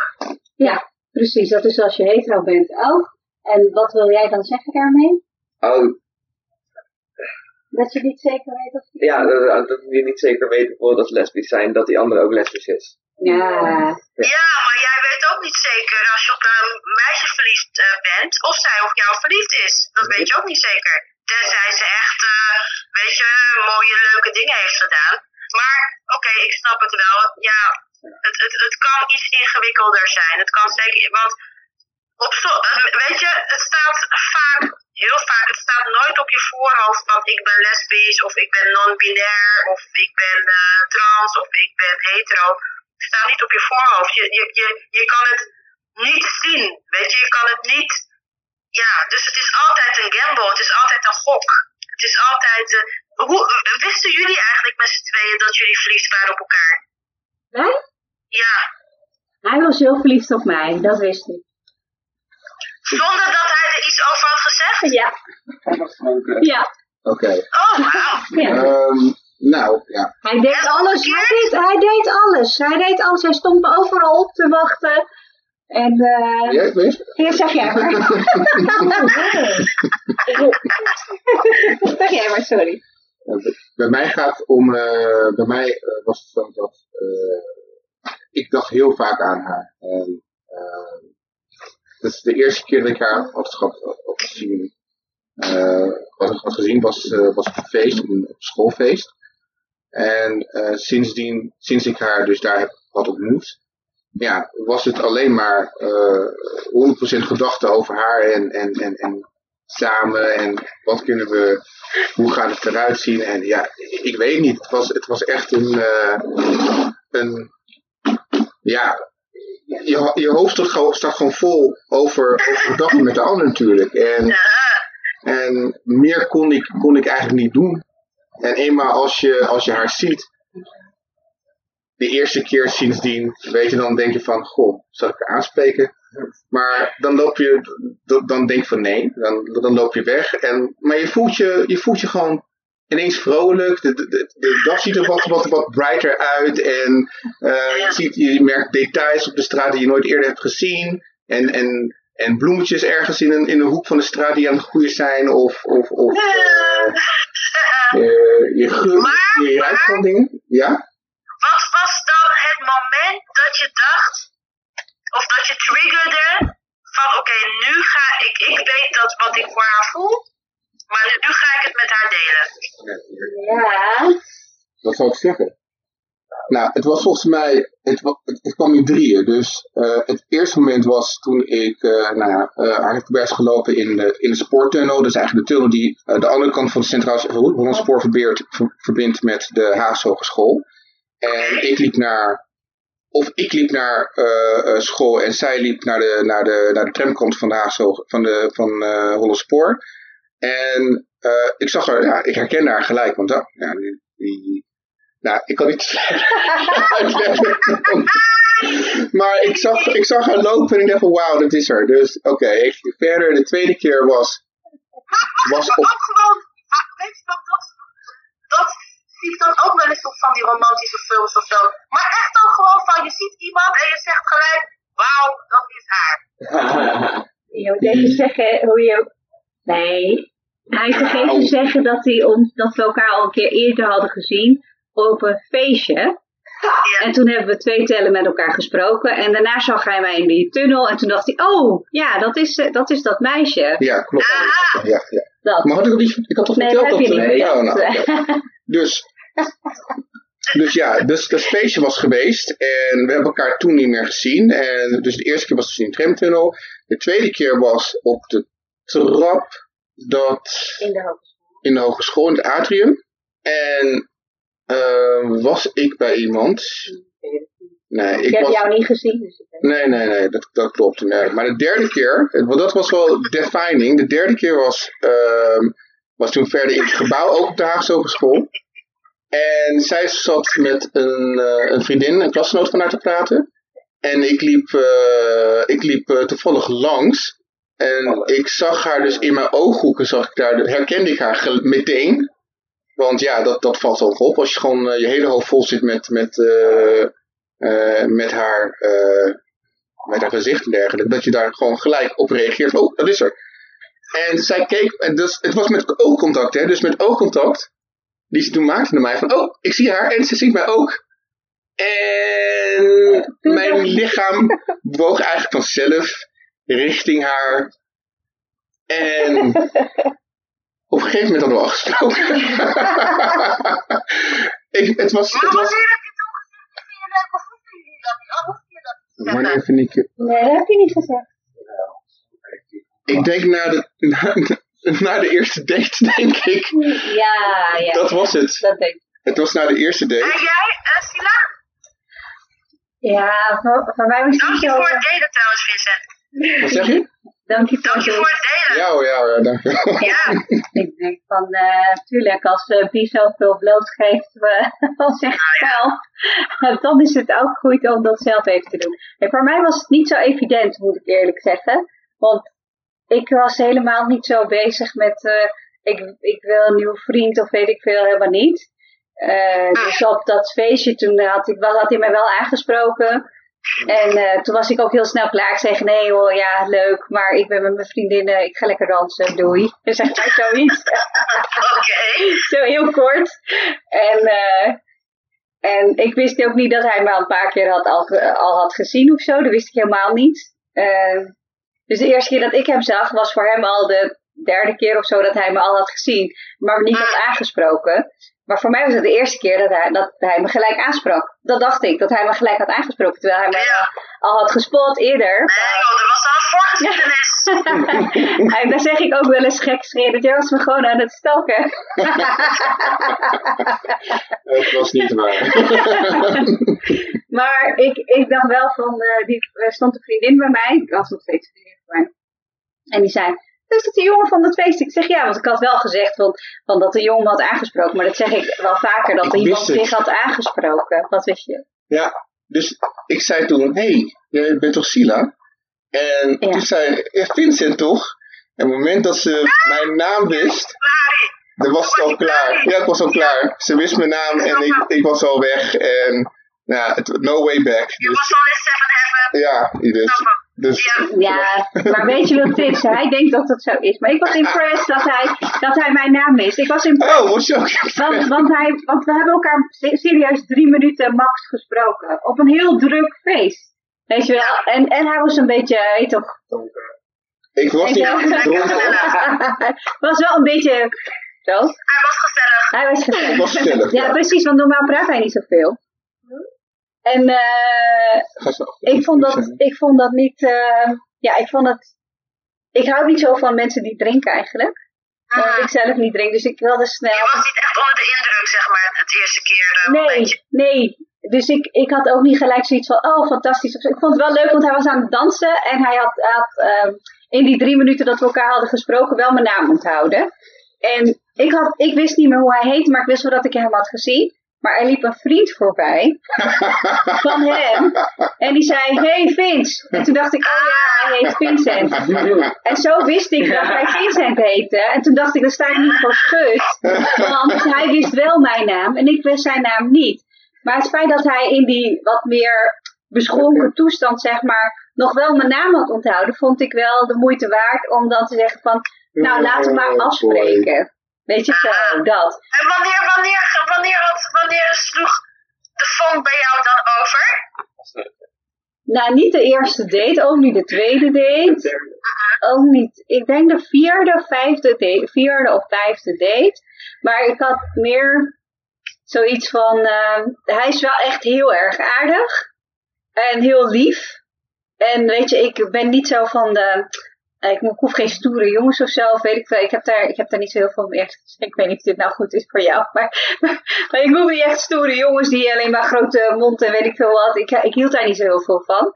ja, precies. Dat is als je hetero bent ook. En wat wil jij dan zeggen daarmee? Oh, Dat je niet zeker weet of die... ja, dat, dat je niet zeker weet bijvoorbeeld dat ze lesbisch zijn, dat die andere ook lesbisch is. Ja, Ja, maar jij weet ook niet zeker als je op een meisje verliefd eh, bent of zij op jou verliefd is. Dat weet je ook niet zeker. Tenzij ze echt, eh, weet je, mooie leuke dingen heeft gedaan. Maar oké, ik snap het wel. Ja, het, het, het kan iets ingewikkelder zijn. Het kan zeker, want op zo, eh, weet je, het staat vaak, heel vaak, het staat nooit op je voorhoofd van ik ben lesbisch of ik ben non-binair of ik ben eh, trans of ik ben hetero. Het staat niet op je voorhoofd. Je, je, je, je kan het niet zien, weet je, je kan het niet, ja, dus het is altijd een gamble, het is altijd een gok. Het is altijd, eh, hoe, wisten jullie eigenlijk met z'n tweeën dat jullie verliefd waren op elkaar? Wij? Ja, hij was heel verliefd op mij, dat wist ik. zonder dat hij er iets over had gezegd? Ja, ja, Oké. Oh, ja. Ehm, nou, ja. Hij deed alles, hij deed, hij deed alles. Hij deed alles, hij stond overal op te wachten. En, eh Jij weet? ja, zeg jij maar. zeg jij maar, sorry. Ja, Bij mij gaat om, eh, bij mij eh, was het zo dat eh, ik dacht heel vaak aan haar. En, eh, dat is de eerste keer dat ik haar had, had, had gezien. eh, wat ik had gezien was, eh, was een feest, een schoolfeest. En eh, sindsdien, sinds ik haar dus daar heb, had ontmoet, ja, was het alleen maar eh 100% gedachte over haar en, en, en, en samen en wat kunnen we, hoe gaat het eruit zien en ja, ik weet niet, het was, het was echt een, eh, een ja, je, je hoofd staat gewoon, vol over, over gedachten met de ander natuurlijk en, en meer kon ik, kon ik eigenlijk niet doen. En eenmaal als je, als je haar ziet, de eerste keer sindsdien, weet je, dan denk je van, goh, zal ik haar aanspreken? Maar dan loop je, dan denk je van nee, dan, dan loop je weg. En, maar je voelt je, je voelt je gewoon ineens vrolijk. De, de, de, de dag ziet er wat, wat, wat brighter uit. En eh, je, ziet, je merkt details op de straat die je nooit eerder hebt gezien. En, en, en bloemetjes ergens in een, in een hoek van de straat die aan het groeien zijn. Of, of, of eh, eh, je geur, je ruikt van dingen. Ja? Wat was dan het moment dat je dacht, of dat je triggerde, van oké, nu ga ik, ik weet dat wat ik voor haar voel, maar nu, nu ga ik het met haar delen. Ja. Wat zou ik zeggen? Nou, het was volgens mij, het, het, het kwam in drieën. Dus eh, het eerste moment was toen ik uh, nou ja, uh, eigenlijk werd gelopen in de, in de spoortunnel. Dat is eigenlijk de tunnel die uh, de andere kant van het Centraal Hollands Spoor verbindt, ver, verbindt met de Haagse Hogeschool. En ik liep naar, of ik liep naar uh, school en zij liep naar de, naar de, naar de tramkant van de Haagse van de, van uh. En uh, ik zag haar, ja, ik herkende haar gelijk, want oh, ja, die, die, nou, ik kan niet uitleggen. maar ik zag, ik zag haar lopen en ik dacht van wauw, dat is er. Dus oké, verder, de tweede keer was... was op... je dat, dat, dat zie ik dan ook wel eens op van die romantische films of zo. Maar echt ook gewoon van, je ziet iemand en je zegt gelijk, wauw, dat is haar. je moet even zeggen hoe je... Nee, hij vergeet te zeggen dat, hij ons, dat we elkaar al een keer eerder hadden gezien op een feestje. Ja. En toen hebben we twee tellen met elkaar gesproken. En daarna zag hij mij in die tunnel. En toen dacht hij, oh, ja, dat is, eh, dat, is dat meisje. Ja, klopt. Ah. Ja, ja. Dat. Maar had ik, al niet, ik had toch Nee, verteld dat... ja, verteld. nou. Dus, dus ja, dus dat feestje was geweest en we hebben elkaar toen niet meer gezien. En dus de eerste keer was dus in de tramtunnel. De tweede keer was op de trap dat In de hogeschool. in de hogeschool, in het atrium. En eh, was ik bij iemand? Nee, Ik ik heb was... jou niet gezien. Dus Nee, nee, nee, dat, dat klopt. Nee. Maar de derde keer, want dat was wel defining. De derde keer was, ehm, was toen verder in het gebouw, ook op de Haagse Hogeschool. En zij zat met een, eh, een vriendin, een klasgenoot van haar te praten. En ik liep, eh, ik liep eh, toevallig langs. En ik zag haar dus in mijn ooghoeken, zag ik daar, herkende ik haar meteen. Want ja, dat, dat valt ook op. Als je gewoon eh, je hele hoofd vol zit met, met, eh, eh, met, haar, met haar gezicht en dergelijke. Dat je daar gewoon gelijk op reageert. Oh, dat is er. En zij keek, dus, het was met oogcontact, hè, dus met oogcontact. Die ze toen maakte naar mij van, oh, ik zie haar en ze ziet mij ook. En mijn lichaam bewoog eigenlijk vanzelf richting haar. En op een gegeven moment hadden we afgesproken. ik, het was, Maar het was, wanneer heb je toen gezegd, ik vind dat dat ik, Nee, dat heb je niet gezegd. ik denk na de, na, na de eerste date, denk ik. Ja, ja. Dat was het. Dat denk ik. Het was na de eerste En date. jij, uh, Sila? Ja, voor, voor mij was het Dank niet je voor het delen trouwens, Vincent. Wat zeg je? Dank je voor Dank je het voor het delen. Ja, oh, ja, oh, ja, dankjewel. Ja. Ik denk van, eh tuurlijk, als uh, Bie zoveel blootgeeft uh, van zichzelf, dan is het ook goed om dat zelf even te doen. En voor mij was het niet zo evident, moet ik eerlijk zeggen. Want ik was helemaal niet zo bezig met, uh, ik, ik wil een nieuwe vriend of weet ik veel, helemaal niet. Uh, dus op dat feestje toen had, ik, had hij mij wel aangesproken. En uh, toen was ik ook heel snel klaar. Ik zeg, nee hoor, ja, leuk, maar ik ben met mijn vriendinnen, ik ga lekker dansen, doei. Dan zegt hij zoiets. Oké. Zo heel kort. En, uh, en ik wist ook niet dat hij me al een paar keer had, al, al had gezien of zo. Dat wist ik helemaal niet. Uh, dus de eerste keer dat ik hem zag, was voor hem al de derde keer of zo dat hij me al had gezien. Maar niet had aangesproken. Maar voor mij was het de eerste keer dat hij, dat hij me gelijk aansprak. Dat dacht ik, dat hij me gelijk had aangesproken. Terwijl hij me Ja. al had gespot eerder. Nee, joh, dat was al een voorgeschiedenis. en dan zeg ik ook wel eens gek schreeuwen. Jij was me gewoon aan het stalken. Het was niet waar. maar ik, ik dacht wel van, uh, die, er stond een vriendin bij mij. Ik was nog steeds vriendin bij mij. En die zei, is dat de jongen van dat feest? Ik zeg ja, want ik had wel gezegd van, van dat de jongen had aangesproken. Maar dat zeg ik wel vaker, dat iemand zich had aangesproken. Wat wist je? Ja, dus ik zei toen, hé, hey, jij bent toch Sila? En Ja. toen zei Vincent toch? En op het moment dat ze mijn naam wist, dan was het al klaar. Ja, ik was al klaar. Ze wist mijn naam en ik, ik was al weg. En ja, het, no way back. Je Dus, was al in Seven Heaven. ja, dus, dus Ja. Ja, maar weet je wat het is? Hij denkt dat het zo is. Maar ik was impressed dat hij, dat hij mijn naam wist. Ik was impressed. oh, was je ook? Want, want, hij, want we hebben elkaar se- serieus drie minuten max gesproken. Op een heel druk feest. Weet je wel? En, en hij was een beetje, weet je toch... Ik was niet dronken. was wel een beetje... Zo. Hij was gezellig. Hij was gezellig. Ik was gezellig. Ja, Ja. precies, want normaal praat hij niet zoveel. En eh, ik, vond dat, ik vond dat niet... eh, ja, ik vond het... Ik hou niet zo van mensen die drinken eigenlijk. Omdat ik zelf niet drink, dus ik wilde snel... Je was niet echt onder de indruk, zeg maar, het eerste keer. eh, Nee, momentje. nee. Dus ik, ik had ook niet gelijk zoiets van, oh fantastisch. Ik vond het wel leuk, want hij was aan het dansen. En hij had, had ehm, in die drie minuten dat we elkaar hadden gesproken wel mijn naam onthouden. En ik, had, ik wist niet meer hoe hij heette, maar ik wist wel dat ik hem had gezien. Maar er liep een vriend voorbij van hem. En die zei, hey Vince. En toen dacht ik, oh ja, hij heet Vincent. En zo wist ik dat hij Vincent heette. En toen dacht ik, dan sta ik niet voor schut. Want hij wist wel mijn naam en ik wist zijn naam niet. Maar het feit dat hij in die wat meer beschonken toestand, zeg maar, nog wel mijn naam had onthouden, vond ik wel de moeite waard om dan te zeggen van, nou laten we maar afspreken. Weet je zo, dat. En wanneer, wanneer, wanneer, had, wanneer sloeg de vonk bij jou dan over? Nou, niet de eerste date, ook niet de tweede date. Ook niet, ik denk de vierde vijfde date, vierde of vijfde date. Maar ik had meer zoiets van, eh, hij is wel echt heel erg aardig. En heel lief. En weet je, ik ben niet zo van de, ik, ik hoef geen stoere jongens of zo, weet ik veel. Ik heb daar, ik heb daar niet zo heel veel mee echt. Ik weet niet of dit nou goed is voor jou. Maar, maar, maar ik hoef niet echt stoere jongens die alleen maar grote mond en weet ik veel wat. Ik, ik hield daar niet zo heel veel van.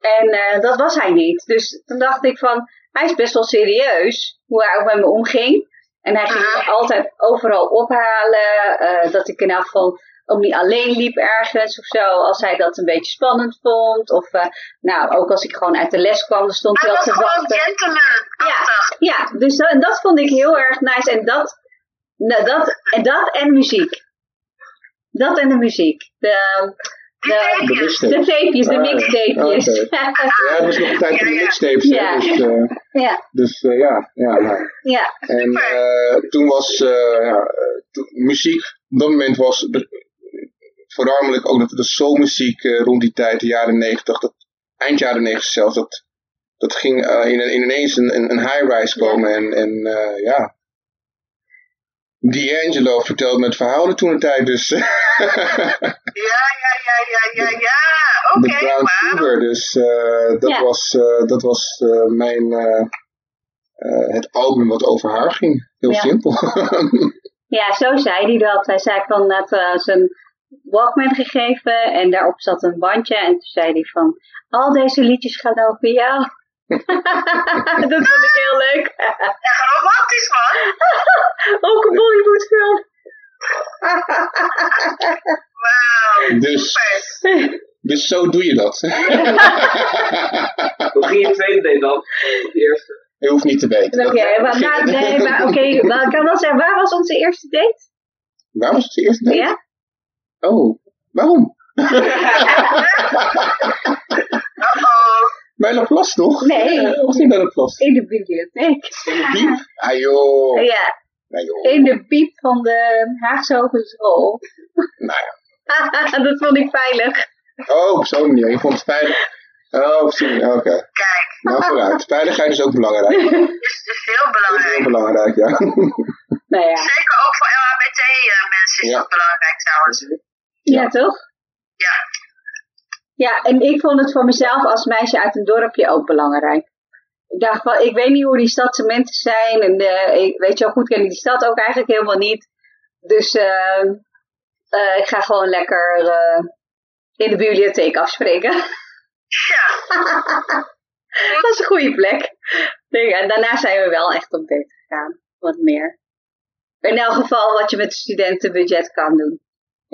En eh, dat was hij niet. Dus toen dacht ik van, hij is best wel serieus. Hoe hij ook met me omging. En hij ging me altijd overal ophalen. eh, dat ik in elk geval ook niet alleen liep ergens of zo. Als hij dat een beetje spannend vond. Of eh, nou, ook als ik gewoon uit de les kwam, dan stond Hij al was te gewoon wachten. gentleman-achtig. Ja, dus dat, dat vond ik heel erg nice. En dat, nou, dat, en dat en muziek. Dat en de muziek. De, de, De mixtape. de tapejes, de Ah, ja. mixtapejes. Ja, het was nog een tijd van de Ja, ja. mixtapes. hè, Ja. Dus, eh, ja, dus eh, ja, ja, ja. ja, En eh, toen was eh, ja, muziek, op dat moment was de- voornamelijk ook dat de soulmuziek eh, rond die tijd, de jaren 90, dat, eind jaren 90 zelfs, dat, dat ging eh, in, in ineens een, een, een high-rise komen. En, en eh, ja, D'Angelo vertelde me het verhaal toen de tijd, dus Ja, ja, ja, ja, ja, ja. Oké, de Brown. Sugar. Dus eh, dat Ja. was, eh, dat was eh, mijn, het album wat over haar ging. Heel Ja. simpel. ja, zo zei hij dat. Hij zei van dat uh, zijn Walkman gegeven en daarop zat een bandje. En toen zei hij van, al deze liedjes gaan over jou. dat vond ik heel leuk. Echt romantisch, man. Ook een Bollywoodfilm. Wauw. Dus, dus zo doe je dat. Hoe ging je tweede date dan? De eerste. Je hoeft niet te weten. Oké, Dat- maar, maar- nee, maar oké, maar ik kan wel zeggen, waar was onze eerste date? Waar was het de eerste date? Ja? Oh, waarom? Uh-oh. Bij plas toch? Nee. Of niet bij de plas? In de bibliotheek. In de piep? Ah joh. Ja, joh. in de piep van de Haagse Hogeschool. Nou dat vond ik veilig. Oh, op zo'n manier. Je vond het veilig. Oh. Oké. Kijk, Nou, vooruit. Veiligheid is ook belangrijk. Dat is, is heel is belangrijk. heel belangrijk, ja. Nou ja, Zeker ook voor LHBT-mensen is Ja. dat belangrijk trouwens. Ja toch? Ja. Ja, en ik vond het voor mezelf als meisje uit een dorpje ook belangrijk. Ik dacht van, ik weet niet hoe die stadsementen zijn. En eh, ik weet je wel goed, ken ik die stad ook eigenlijk helemaal niet. Dus eh, eh, ik ga gewoon lekker eh, in de bibliotheek afspreken. Ja. dat is een goede plek. En daarna zijn we wel echt op date gegaan. Wat meer. In elk geval wat je met studentenbudget kan doen.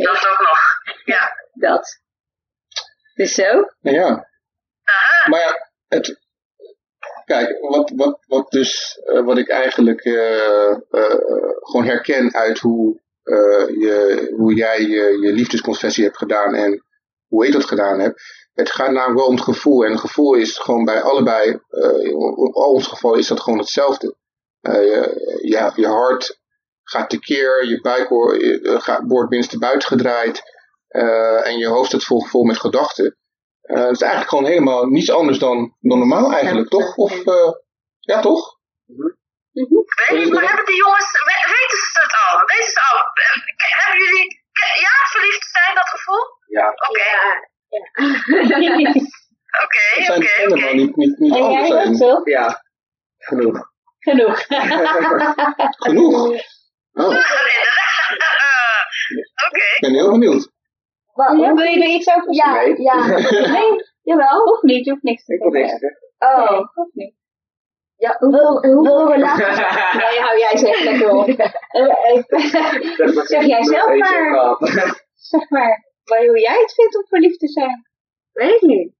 Dat ook nog. Ja. Dat. Dus zo. Ja. Aha. Maar ja, het, kijk, wat, wat, wat dus, eh, wat ik eigenlijk eh, eh, gewoon herken uit hoe, je, hoe jij je, je liefdesconfessie hebt gedaan en hoe ik dat gedaan heb. Het gaat namelijk wel om het gevoel. En het gevoel is gewoon bij allebei, in ons geval is dat gewoon hetzelfde. Je, ja, je hart gaat tekeer, je buik eh, gaat- wordt binnenste buiten gedraaid. eh, en je hoofd zit vol, vol met gedachten. Eh, het is eigenlijk gewoon helemaal niets anders dan, dan normaal eigenlijk, toch? Of, eh, ja, toch? Weet niet, maar hebben die jongens, we- weten ze het al? Weten ze al? Hebben jullie, ja, verliefd zijn, dat gevoel? Ja. Oké, oké, oké, helemaal oké. niet, niet, niet En anders jij zijn. ook zo? Ja. Genoeg. Genoeg. Genoeg. Oh, Oké. ik ben heel benieuwd. Ja, wil je er iets over Ja, zeggen? ja. Nee, jawel. Hoeft niet, je hoeft niks te Ik niks zeggen. zeggen. Oh. Nee, hoeft niet. Ja, hoeveel, hoeveel relaties... Nee, hou jij zeg lekker op. Eh, eh, Zeg jij zelf maar. zeg maar, waar- hoe jij het vindt om verliefd te zijn. Weet ik niet.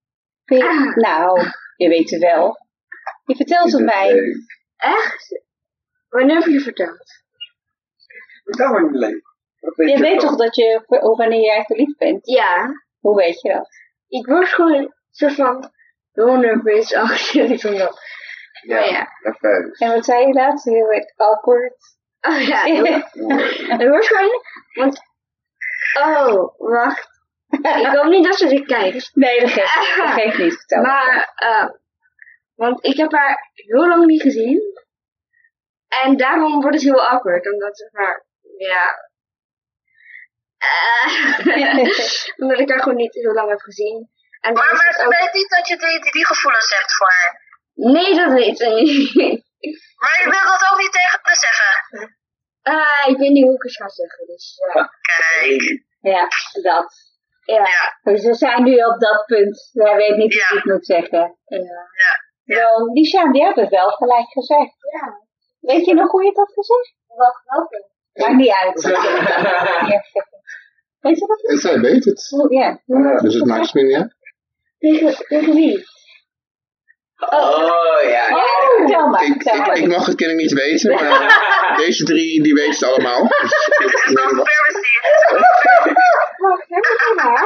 Je- Nou, je weet het wel. Je vertelt het mij. Echt? Wanneer heb je verteld? Vertel maar niet. Wat weet Je weet toch dat je, wanneer jij verliefd bent? Ja. Hoe weet je dat? Ik word gewoon zo van... Heel nerveus achter ik van dat. Ja, Oh, ja. En wat zei je laatst? Heel erg awkward. Oh ja, het wordt gewoon... Want... Oh, wacht. ik hoop niet dat ze dit kijkt. Nee, dat geeft niet. Dat geeft niet. Vertel. Maar, eh, want ik heb haar heel lang niet gezien. En daarom wordt het heel awkward. Omdat zeg maar, ja. eh, omdat ik haar gewoon niet heel lang heb gezien. En Maar, maar ze ook- weet niet dat je die, die, die gevoelens hebt voor haar. Nee, dat weet ze niet. Maar je wilt dat ook niet tegen me zeggen. Ah, ik weet niet hoe ik het ga zeggen. Dus ja. Kijk. Ja, dat. ja. Ja. Dus we zijn nu op dat punt. Hij weet niet Ja. hoe hij het moet zeggen. Ja. Ja. Wel, Lisanne, die hebt het wel gelijk gezegd. Ja. Weet je nog hoe je het had gezegd? Wat welke? Maakt niet uit. Ja. Weet je dat? En zij weet het. Hoe- Ja. Dus het maakt me niet uit. Tegen, tegen wie? Oh, ja. Oh, vertel maar. Ik, vertel ik, maar. ik mag het kennelijk niet weten, maar deze drie die weten het allemaal. Dus maar?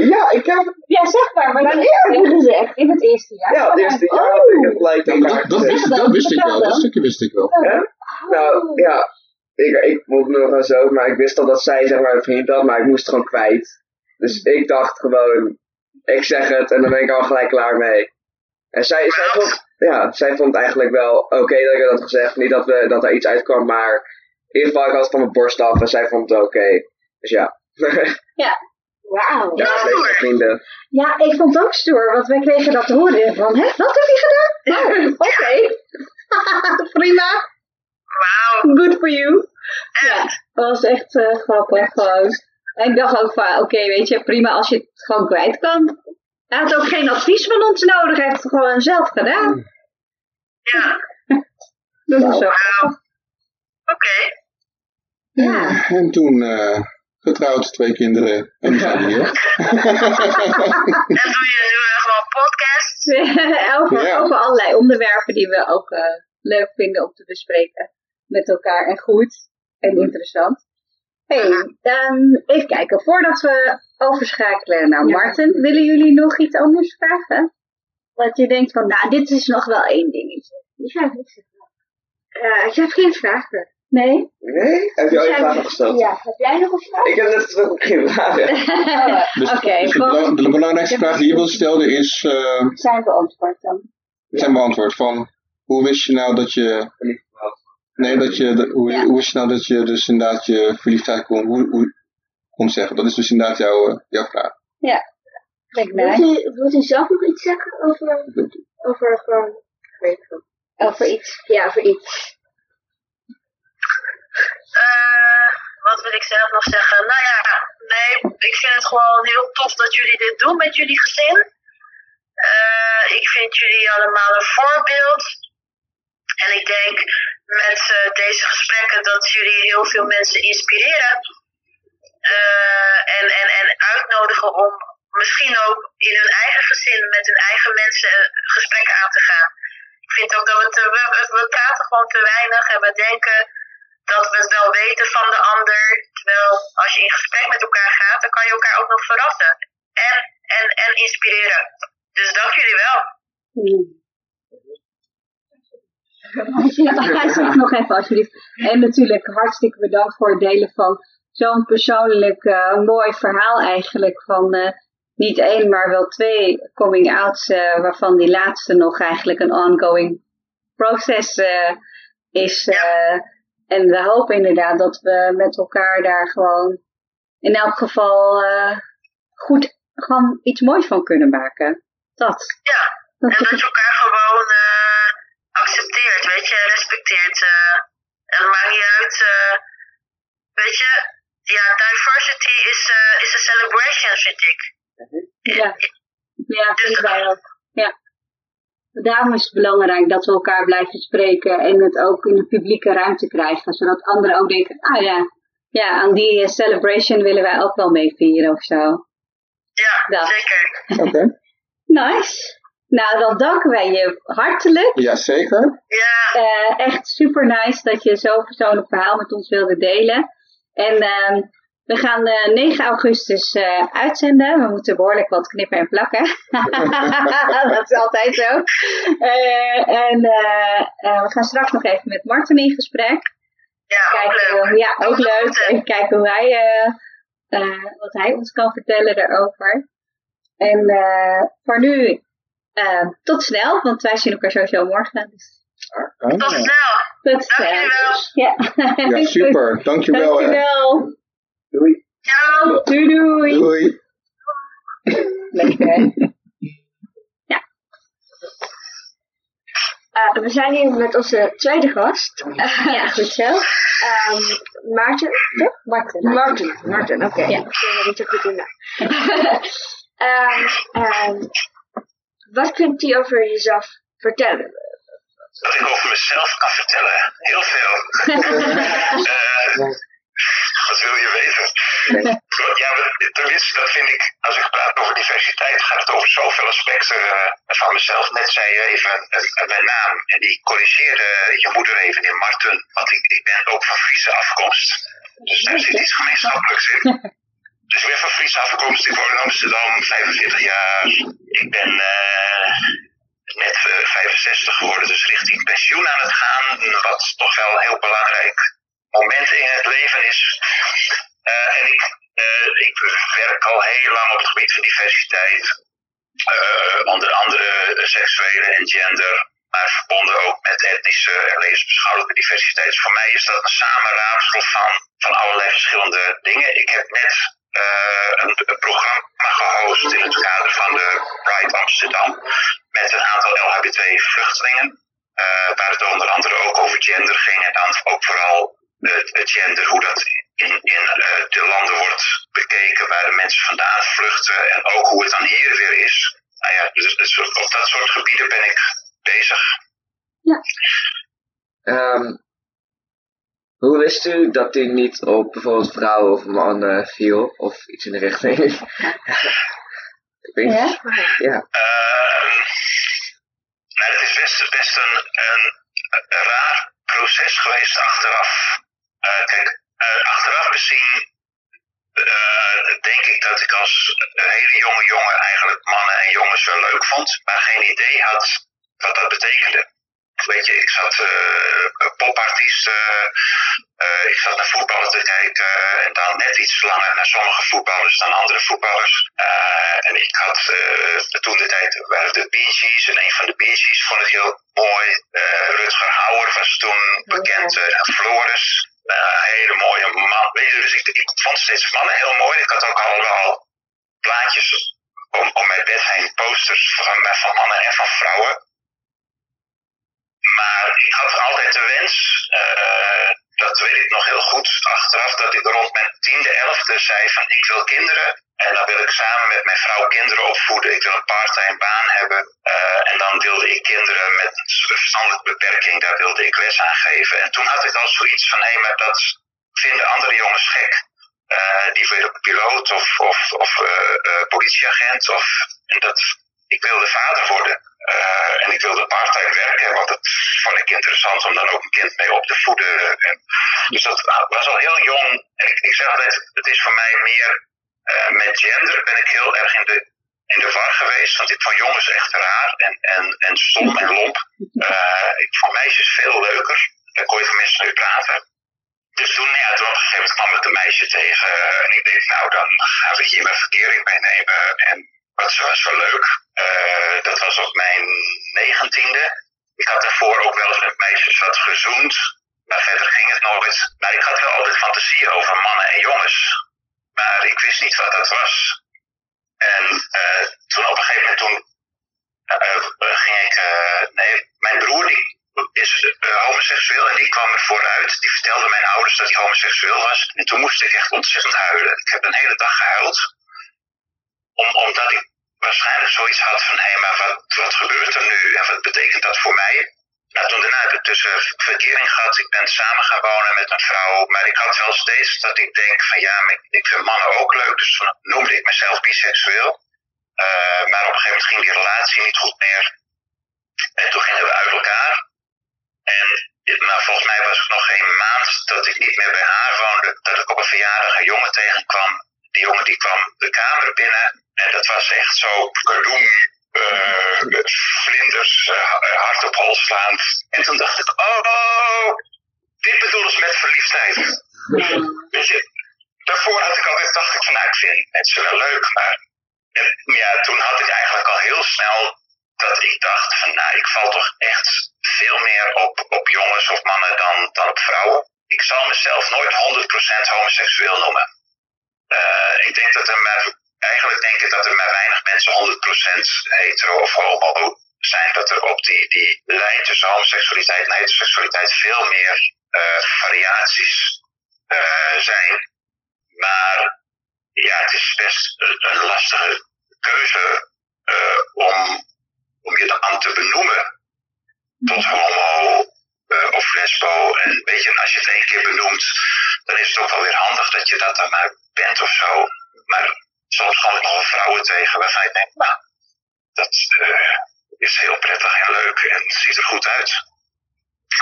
Ja, ik heb het. Ja, zeg maar. Maar heb je gezegd? In het eerste jaar. Ja, het eerste jaar Ja, haar dat, dat, wist, dat wist ik wel, dat stukje wist ik wel. Nou, ja. Ik, ik me nog wel zo, maar ik wist al dat zij zeg maar een vriend had, maar ik moest het gewoon kwijt. Dus ik dacht gewoon, ik zeg het en dan ben ik al gelijk klaar mee. En zij, zij, vond, ja, zij vond eigenlijk wel oké dat ik het had gezegd. Niet dat, we, dat er iets uitkwam, maar in ieder geval ik had het van mijn borst af en zij vond het oké. Dus ja. Wauw. ja, Ja, stoer. vrienden. Ja, ik vond het ook stoer, want wij kregen dat te horen van, hè, wat heb je gedaan? Oh, oké. Prima. Wauw. Good for you. Ja, dat was echt eh, grappig gewoon. En ik dacht ook van, oké, weet je, prima als je het gewoon kwijt kan. Hij had ook geen advies van ons nodig, hij heeft het gewoon zelf gedaan. Ja. Dat is zo. Wauw. Oké. Ja. En toen eh, getrouwd, twee kinderen en die zijn hier. En doe je nu gewoon podcast? over, Ja. over allerlei onderwerpen die we ook eh, leuk vinden om te bespreken met elkaar. En goed en interessant. Hey, ehm, even kijken. Voordat we overschakelen naar Martin, willen jullie nog iets anders vragen? Wat je denkt van, nou, dit is nog wel één dingetje. Ja, ik zeg wel. Eh, ik heb geen vragen. Nee? Nee? Heb je al je vragen gesteld? Ja, heb jij nog een vraag? Ik heb net ook geen vragen. Dus, Oké, dus de, gewoon- belang- de belangrijkste vraag die je wil stellen is, eh, Zijn beantwoord dan. zijn beantwoord van, hoe wist je nou dat je, nee, dat je, dat- hoe, Ja. hoe nou dat je dus inderdaad je verliefdheid kon, hoe, hoe, kon zeggen? Dat is dus inderdaad jouw, eh, jouw vraag. Wilt naar. u, wilt u zelf nog iets zeggen over, over gewoon, weet ik. Over iets. Ja, over iets. Eh, wat wil ik zelf nog zeggen? Nou ja, nee, ik vind het gewoon heel tof dat jullie dit doen met jullie gezin. Eh, ik vind jullie allemaal een voorbeeld. En ik denk met eh, deze gesprekken dat jullie heel veel mensen inspireren. Eh, en, en, en uitnodigen om misschien ook in hun eigen gezin met hun eigen mensen eh, gesprekken aan te gaan. Ik vind ook dat we, we, we- praten gewoon te weinig en we denken dat we het wel weten van de ander. Terwijl als je in gesprek met elkaar gaat, dan kan je elkaar ook nog verrassen. En, en, en inspireren. Dus dank jullie wel. Ja, zeg nog even alsjeblieft. En natuurlijk hartstikke bedankt voor het delen van zo'n persoonlijk eh, mooi verhaal eigenlijk. Van eh, niet één, maar wel twee coming-outs, eh, waarvan die laatste nog eigenlijk een ongoing process eh, is. en we hopen inderdaad dat we met elkaar daar gewoon in elk geval goed gewoon iets moois van kunnen maken. Dat. Ja, dat en dat je elkaar gewoon accepteert, weet je, respecteert. eh. en het maakt niet uit, eh, weet je, ja, diversity is, eh, is een celebration, vind ik. Ja, ja vinden wij ook. Ja. Daarom is het belangrijk dat we elkaar blijven spreken en het ook in de publieke ruimte krijgen, zodat anderen ook denken, ah ja, ja aan die eh, celebration willen wij ook wel mee vieren of zo. Ja, Dat. zeker. Oké. Nice. Nou, dan danken wij je hartelijk. Jazeker. Ja, Eh, echt super nice dat je zo'n persoonlijk verhaal met ons wilde delen. En ehm, we gaan eh, 9 augustus eh, uitzenden. We moeten behoorlijk wat knippen en plakken. dat is altijd zo. Eh, en we gaan straks nog even met Martin in gesprek. ja, ook Kijken, leuk. hoe- ja, ook leuk. Even kijken hoe hij, eh, eh, wat hij ons kan vertellen daarover. En eh, voor nu, eh, tot snel, want wij zien elkaar sowieso morgen. Dus Oh. Tot snel. tot snel. Dankjewel. Ja, Ja, super. Dankjewel. Dankjewel. Doei. Ciao. Doei doei. Doei. Lekker. Eh, we zijn hier met onze tweede gast. Ja, goed zo. Ehm, Maarten, toch? Marten. Martin. Martin, oké. Ja. Ik ben nog niet zo goed in. Ehm, ehm, wat kunt u over jezelf vertellen? Wat ik over mezelf kan vertellen? Heel veel. Eh, wat wil je weten? Ja, tenminste, dat vind ik, als ik praat over diversiteit, gaat het over zoveel aspecten eh, van mezelf. Net zei je even eh, mijn naam en die corrigeerde je moeder even in Marten, want ik, ik ben ook van Friese afkomst. Dus daar zit iets gemeenschappelijks in. Dus weer van Friese afkomst, ik woon in Amsterdam, 45 jaar. Ik ben eh, net eh, 65 geworden, dus richting pensioen aan het gaan. Wat toch wel een heel belangrijk moment in het leven is. Eh, en ik, eh, ik werk al heel lang op het gebied van diversiteit. Eh, onder andere seksuele en gender, maar verbonden ook met etnische en levensbeschouwelijke diversiteit. Dus voor mij is dat een samenraapsel van, van allerlei verschillende dingen. Ik heb net eh, een, een programma gehost in het kader van de Pride Amsterdam met een aantal LHBT-vluchtelingen. eh, waar het onder andere ook over gender ging en dan ook vooral het, het gender, hoe dat in, in eh, de landen wordt bekeken waar de mensen vandaan vluchten en ook hoe het dan hier weer is. Nou ja, dus, dus op dat soort gebieden ben ik bezig. Ehm, hoe wist u dat u niet op bijvoorbeeld vrouwen of mannen viel? Of iets in de richting? ik weet Ja? niet. Ja. Ehm, nou, het is best, best een, een, een raar proces geweest achteraf. Eh, kijk, eh, achteraf bezien eh, denk ik dat ik als hele jonge jongen eigenlijk mannen en jongens wel leuk vond, maar geen idee had wat dat betekende. Weet je, ik zat uh, popartiesten, uh, ik zat naar voetballen te kijken en dan net iets langer naar sommige voetballers dan andere voetballers. En ik had toen de tijd waren de Bee Gees en een van de Bee Gees vond ik heel mooi. Rutger Hauer was toen bekend, Floris. Een hele mooie man. Weet je, dus ik, ik vond steeds mannen heel mooi. Ik had ook al wel plaatjes om, om mijn bed heen, posters van, van mannen en van vrouwen. Maar ik had altijd de wens, uh, dat weet ik nog heel goed, achteraf dat ik rond mijn tiende, elfde zei van ik wil kinderen. En dan wil ik samen met mijn vrouw kinderen opvoeden. Ik wil een part-time baan hebben. Uh, en dan wilde ik kinderen met een verstandelijke beperking, daar wilde ik les aan geven. En toen had ik al zoiets van, hé, maar dat vinden andere jongens gek. Uh, die willen piloot of, of, of politieagent. Of, en dat, ik wilde vader worden. Uh, en ik wilde part-time werken, want dat vond ik interessant om dan ook een kind mee op te voeden. En, dus dat was al heel jong. En ik, ik zeg altijd, het is voor mij meer uh, met gender ben ik heel erg in de, in de war geweest. Want ik vond jongens echt raar en, en, en stom en lomp. Uh, ik vond meisjes veel leuker. Daar kon je mensen mee praten. Dus toen, ja, toen op een gegeven moment kwam ik een meisje tegen. En ik dacht, nou dan gaan we hier maar verkering mee nemen. En dat was wel leuk. Uh, dat was op mijn negentiende. Ik had daarvoor ook wel eens met meisjes wat gezoend. Maar verder ging het nooit. Maar ik had wel altijd fantasieën over mannen en jongens. Maar ik wist niet wat dat was. En uh, toen op een gegeven moment toen uh, ging ik. nee, mijn broer die is homoseksueel en die kwam er vooruit. Die vertelde mijn ouders dat hij homoseksueel was. En toen moest ik echt ontzettend huilen. Ik heb een hele dag gehuild om, omdat ik waarschijnlijk zoiets had van, hé, hey, maar wat, wat gebeurt er nu en wat betekent dat voor mij? Nou, toen daarna heb ik dus verkering gehad. Ik ben samen gaan wonen met een vrouw. Maar ik had wel steeds dat ik denk van ja, ik vind mannen ook leuk. Dus toen noemde ik mezelf biseksueel. Uh, maar op een gegeven moment ging die relatie niet goed meer. En toen gingen we uit elkaar. En nou, volgens mij was het nog geen maand dat ik niet meer bij haar woonde. Dat ik op een verjaardag een jongen tegenkwam die jongen die kwam de kamer binnen en dat was echt zo kadoem, uh, vlinders, uh, hard op hol slaand. En toen dacht ik, oh, dit bedoelen ze met verliefdheid. Weet je, daarvoor had ik altijd dacht ik van nou, ik vind mensen wel leuk, maar en, ja, toen had ik eigenlijk al heel snel dat ik dacht van nou, ik val toch echt veel meer op, op jongens of mannen dan, dan op vrouwen. Ik zal mezelf nooit 100% homoseksueel noemen. Ik denk dat er maar, eigenlijk denk ik dat er maar weinig mensen 100% hetero of homo zijn. Dat er op die, die lijn tussen homoseksualiteit en heteroseksualiteit veel meer uh, variaties uh, zijn. Maar ja, het is best een lastige keuze om, om je dan te benoemen tot homo of lesbo. En weet je, als je het één keer benoemt, dan is het ook wel weer handig dat je dat dan maar bent of zo. Maar soms kom ik nog wel vrouwen tegen waarvan je denkt, nou, dat uh, is heel prettig en leuk en ziet er goed uit.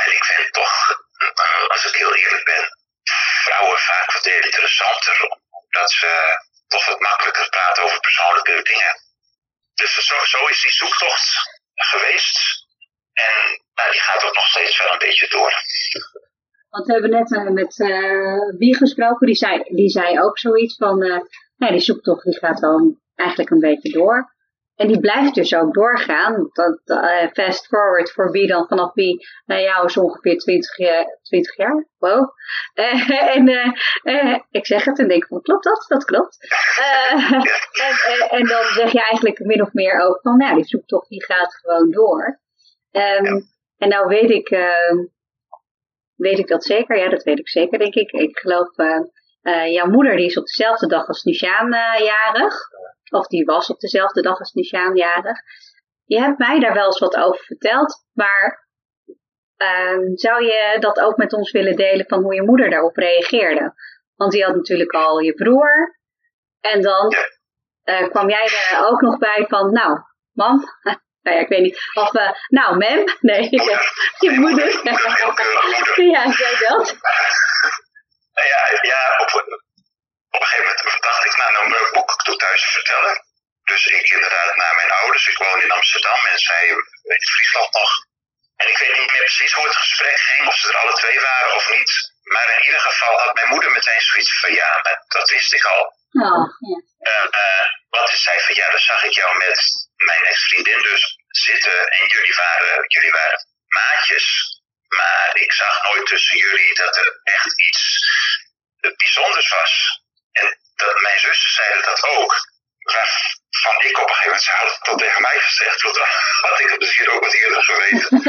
En ik vind toch, uh, als ik heel eerlijk ben, vrouwen vaak wat interessanter, omdat ze toch wat makkelijker praten over persoonlijke dingen. Dus zo, zo is die zoektocht geweest. En nou, die gaat ook nog steeds wel een beetje door. Want we hebben net uh, met uh, Wie gesproken, die zei, die zei ook zoiets van, nou, die zoektocht die gaat dan eigenlijk een beetje door. En die blijft dus ook doorgaan. Dat, fast forward voor wie dan vanaf wie, nou jou is ongeveer 20, 20 jaar. Wow. en ik zeg het en denk van, klopt dat? Dat klopt. en, en, dan zeg je eigenlijk min of meer ook van, nou, die zoektocht die gaat gewoon door. Um, En nou weet ik, uh, weet ik dat zeker. Ja, dat weet ik zeker, denk ik. Ik geloof, uh, jouw moeder die is op dezelfde dag als Nishaan jarig. Of die was op dezelfde dag als Nishaan jarig. Je hebt mij daar wel eens wat over verteld. Maar ehm, zou je dat ook met ons willen delen van hoe je moeder daarop reageerde? Want die had natuurlijk al je broer. En dan kwam jij er ook nog bij van, nou, mam, nou ja, ik weet niet. Of, nou, mem. Nee, je moeder. ja, zei dat. Ja, ja op, op een gegeven moment dacht ik, nou, nou moet ik het thuis vertellen. Dus ik inderdaad naar mijn ouders. Ik woon in Amsterdam en zij in Friesland nog. En ik weet niet meer precies hoe het gesprek ging, of ze er alle twee waren of niet. Maar in ieder geval had mijn moeder meteen zoiets van, ja, dat wist ik al. Oh, ja. Uh, uh, wat is zij van, ja, dan zag ik jou met mijn ex-vriendin dus zitten en jullie waren, jullie waren maatjes. Maar ik zag nooit tussen jullie dat er echt iets bijzonders was. En dat, mijn zussen zeiden dat ook. Waarvan ik op een gegeven moment, ze hadden dat tegen mij gezegd, want had ik het misschien ook wat eerder geweten.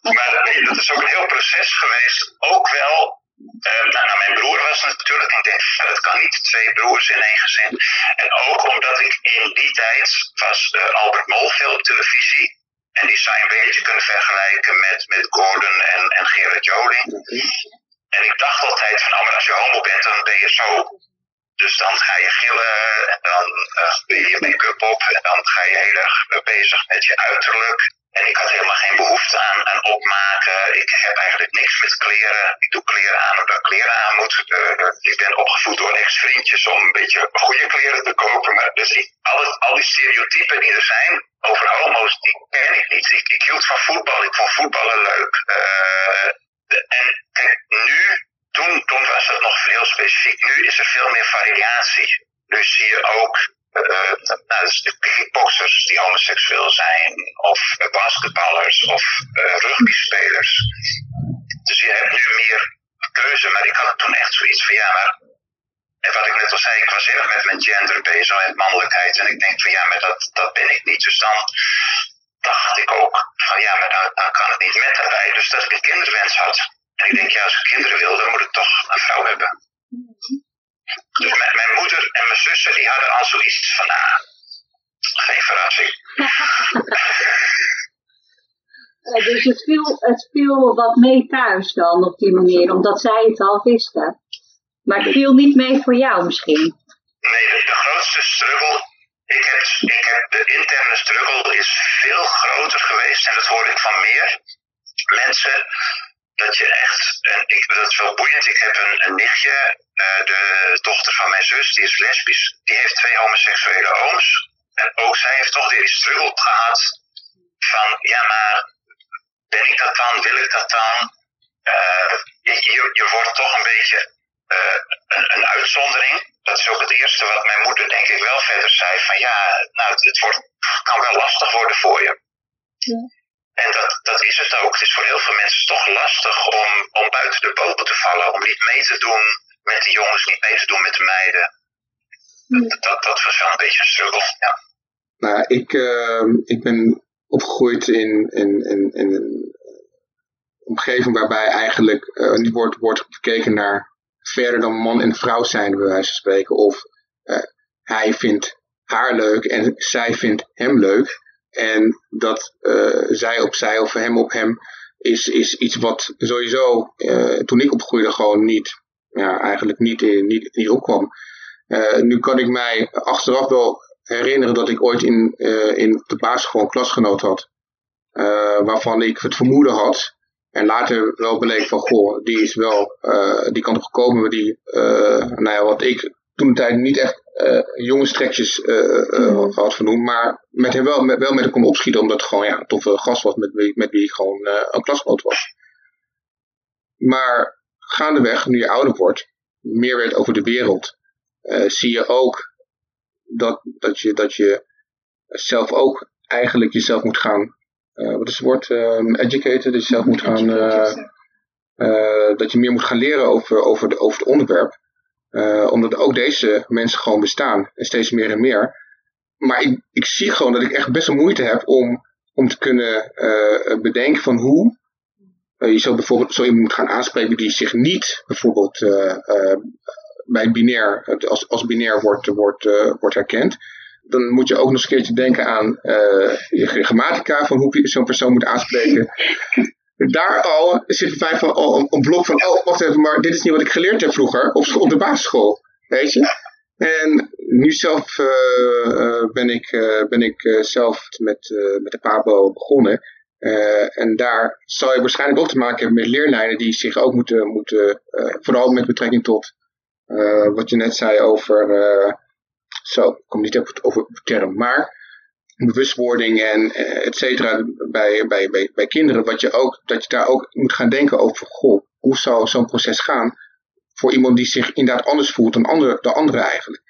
maar dat is ook een heel proces geweest. Ook wel uh, nou, nou, mijn broer was natuurlijk, ik denk, dat kan niet, twee broers in één gezin. En ook omdat ik in die tijd was uh, Albert Mol veel op televisie. En die je een beetje kunnen vergelijken met, met Gordon en, en Gerard Joling. En ik dacht altijd van, oh, maar als je homo bent, dan ben je zo. Dus dan ga je gillen en dan uh, doe je je make-up op en dan ga je heel erg bezig met je uiterlijk. En ik had helemaal geen behoefte aan, aan opmaken. Ik heb eigenlijk niks met kleren. Ik doe kleren aan omdat kleren aan moet. Uh, ik ben opgevoed door ex-vriendjes om een beetje goede kleren te kopen. Maar dus ik, al, al die stereotypen die er zijn over homo's, die ken ik niet. Ik, ik hield van voetbal. Ik vond voetballen leuk. De, en nu, toen, toen was het nog veel specifiek. Nu is er veel meer variatie. Nu zie je ook uh, nou, de kickboxers die homoseksueel zijn, of basketballers, of uh, rugbyspelers. Dus je hebt nu meer keuze, maar ik had toen echt zoiets van ja, maar. En wat ik net al zei, ik was heel erg met mijn gender bezig, met mannelijkheid. En ik denk van ja, maar dat, dat ben ik niet. Dus dan dacht ik ook van ja, maar dan, kan het niet met erbij. Dus dat ik een kinderwens had. En ik denk ja, als ik kinderen wil, dan moet ik toch een vrouw hebben. Mijn, mijn, moeder en mijn zussen die hadden al zoiets van, ah, geen verrassing. dus het viel, het viel wat mee thuis dan op die manier, omdat zij het al wisten. Maar het viel niet mee voor jou misschien. Nee, de, de grootste struggle, ik heb, ik heb, de interne struggle is veel groter geweest en dat hoor ik van meer mensen dat je echt, en ik, dat is wel boeiend, ik heb een, nichtje, uh, de dochter van mijn zus, die is lesbisch, die heeft twee homoseksuele ooms. En ook zij heeft toch die struggle gehad van, ja maar, ben ik dat dan, wil ik dat dan? Uh, je, je, wordt toch een beetje eh, een, uitzondering. Dat is ook het eerste wat mijn moeder denk ik wel verder zei. Van ja, nou, het, wordt, kan wel lastig worden voor je. En dat, dat is het ook. Het is voor heel veel mensen toch lastig om, om buiten de boot te vallen. Om niet mee te doen met de jongens, niet mee te doen met de meiden. Dat, dat, dat was wel een beetje een struggle. Ja. Nou, ik, ehm, ik ben opgegroeid in, in, in, in een omgeving waarbij eigenlijk eh, niet wordt, wordt gekeken naar verder dan man en vrouw zijn, bij wijze van spreken. Of eh, hij vindt haar leuk en zij vindt hem leuk. En dat eh, zij op zij of hem op hem is, is iets wat sowieso eh, toen ik opgroeide gewoon niet, ja, eigenlijk niet, in, niet, niet opkwam. Eh, nu kan ik mij achteraf wel herinneren dat ik ooit in, eh, in de basisschool een klasgenoot had. eh, waarvan ik het vermoeden had. En later wel bleek van, goh, die is wel, eh, die kan toch komen die, eh, nou ja, wat ik toen de tijd niet echt eh jongenstrekjes eh, eh, had vernoemd. Maar met hem wel, met, wel met hem kon opschieten, omdat het gewoon ja, een toffe gast was met wie, met wie ik gewoon een klasgenoot was. Maar gaandeweg, nu je ouder wordt, meer weet over de wereld, zie je ook dat, dat, je, dat je zelf ook eigenlijk jezelf moet gaan, eh, wat is het woord, Ehm educaten, dus jezelf moet gaan, dat je meer moet gaan leren over, over, de, over het onderwerp. Eh, omdat ook deze mensen gewoon bestaan, en steeds meer en meer. Maar ik, ik zie gewoon dat ik echt best wel moeite heb om, om te kunnen eh, bedenken van hoe eh, je zo bijvoorbeeld zo iemand moet gaan aanspreken die zich niet bijvoorbeeld bij binair, als, als binair wordt, wordt, wordt herkend. Dan moet je ook nog eens een keertje denken aan je grammatica, van hoe je zo'n persoon moet aanspreken. Daar al zit bij van, al een, een blok van, oh wacht even, maar dit is niet wat ik geleerd heb vroeger op, op de basisschool. Weet je? En nu zelf eh, eh, ben ik, eh, ben ik zelf met, met de PABO begonnen. En daar zal je waarschijnlijk ook te maken hebben met leerlijnen die zich ook moeten, moeten vooral met betrekking tot wat je net zei over, zo, ik kom niet op over de term, maar bewustwording en eh, et cetera bij, bij, bij, bij kinderen, wat je ook, dat je daar ook moet gaan denken over, goh, hoe zou zo'n proces gaan voor iemand die zich inderdaad anders voelt dan andere, dan anderen eigenlijk.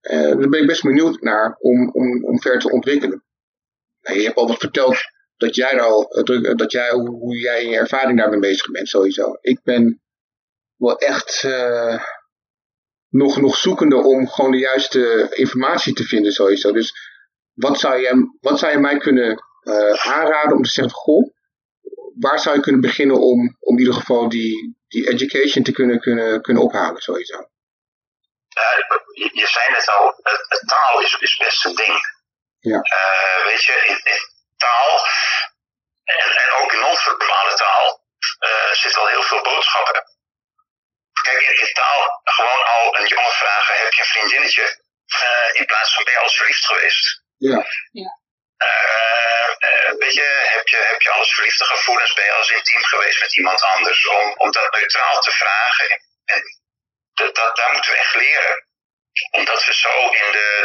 Eh, daar ben ik best benieuwd naar om, om, om ver te ontwikkelen. Nou, je hebt al wat verteld dat jij er al, eh, dat jij, hoe, jij in je ervaring daarmee bezig bent sowieso. Ik ben wel echt nog, nog zoekende om gewoon de juiste informatie te vinden sowieso. Dus wat zou je, wat zou je mij kunnen eh, aanraden om te zeggen, goh, waar zou je kunnen beginnen om, om in ieder geval die, die education te kunnen, kunnen, kunnen ophalen sowieso? Ja, je, je zei net al, het, het taal is, is best een ding. Ja. Eh, weet je, in, in taal en, en ook in non-verbale taal eh, zit al heel veel boodschappen. Kijk, in, in taal gewoon al een jongen vragen, heb je een vriendinnetje? In plaats van ben je al verliefd geweest? Ja. Eh, eh, weet je, heb je, heb je alles verliefde gevoelens? Ben je al eens intiem geweest met iemand anders? Om, om dat neutraal te vragen. En dat, dat, daar moeten we echt leren. Omdat we zo in de,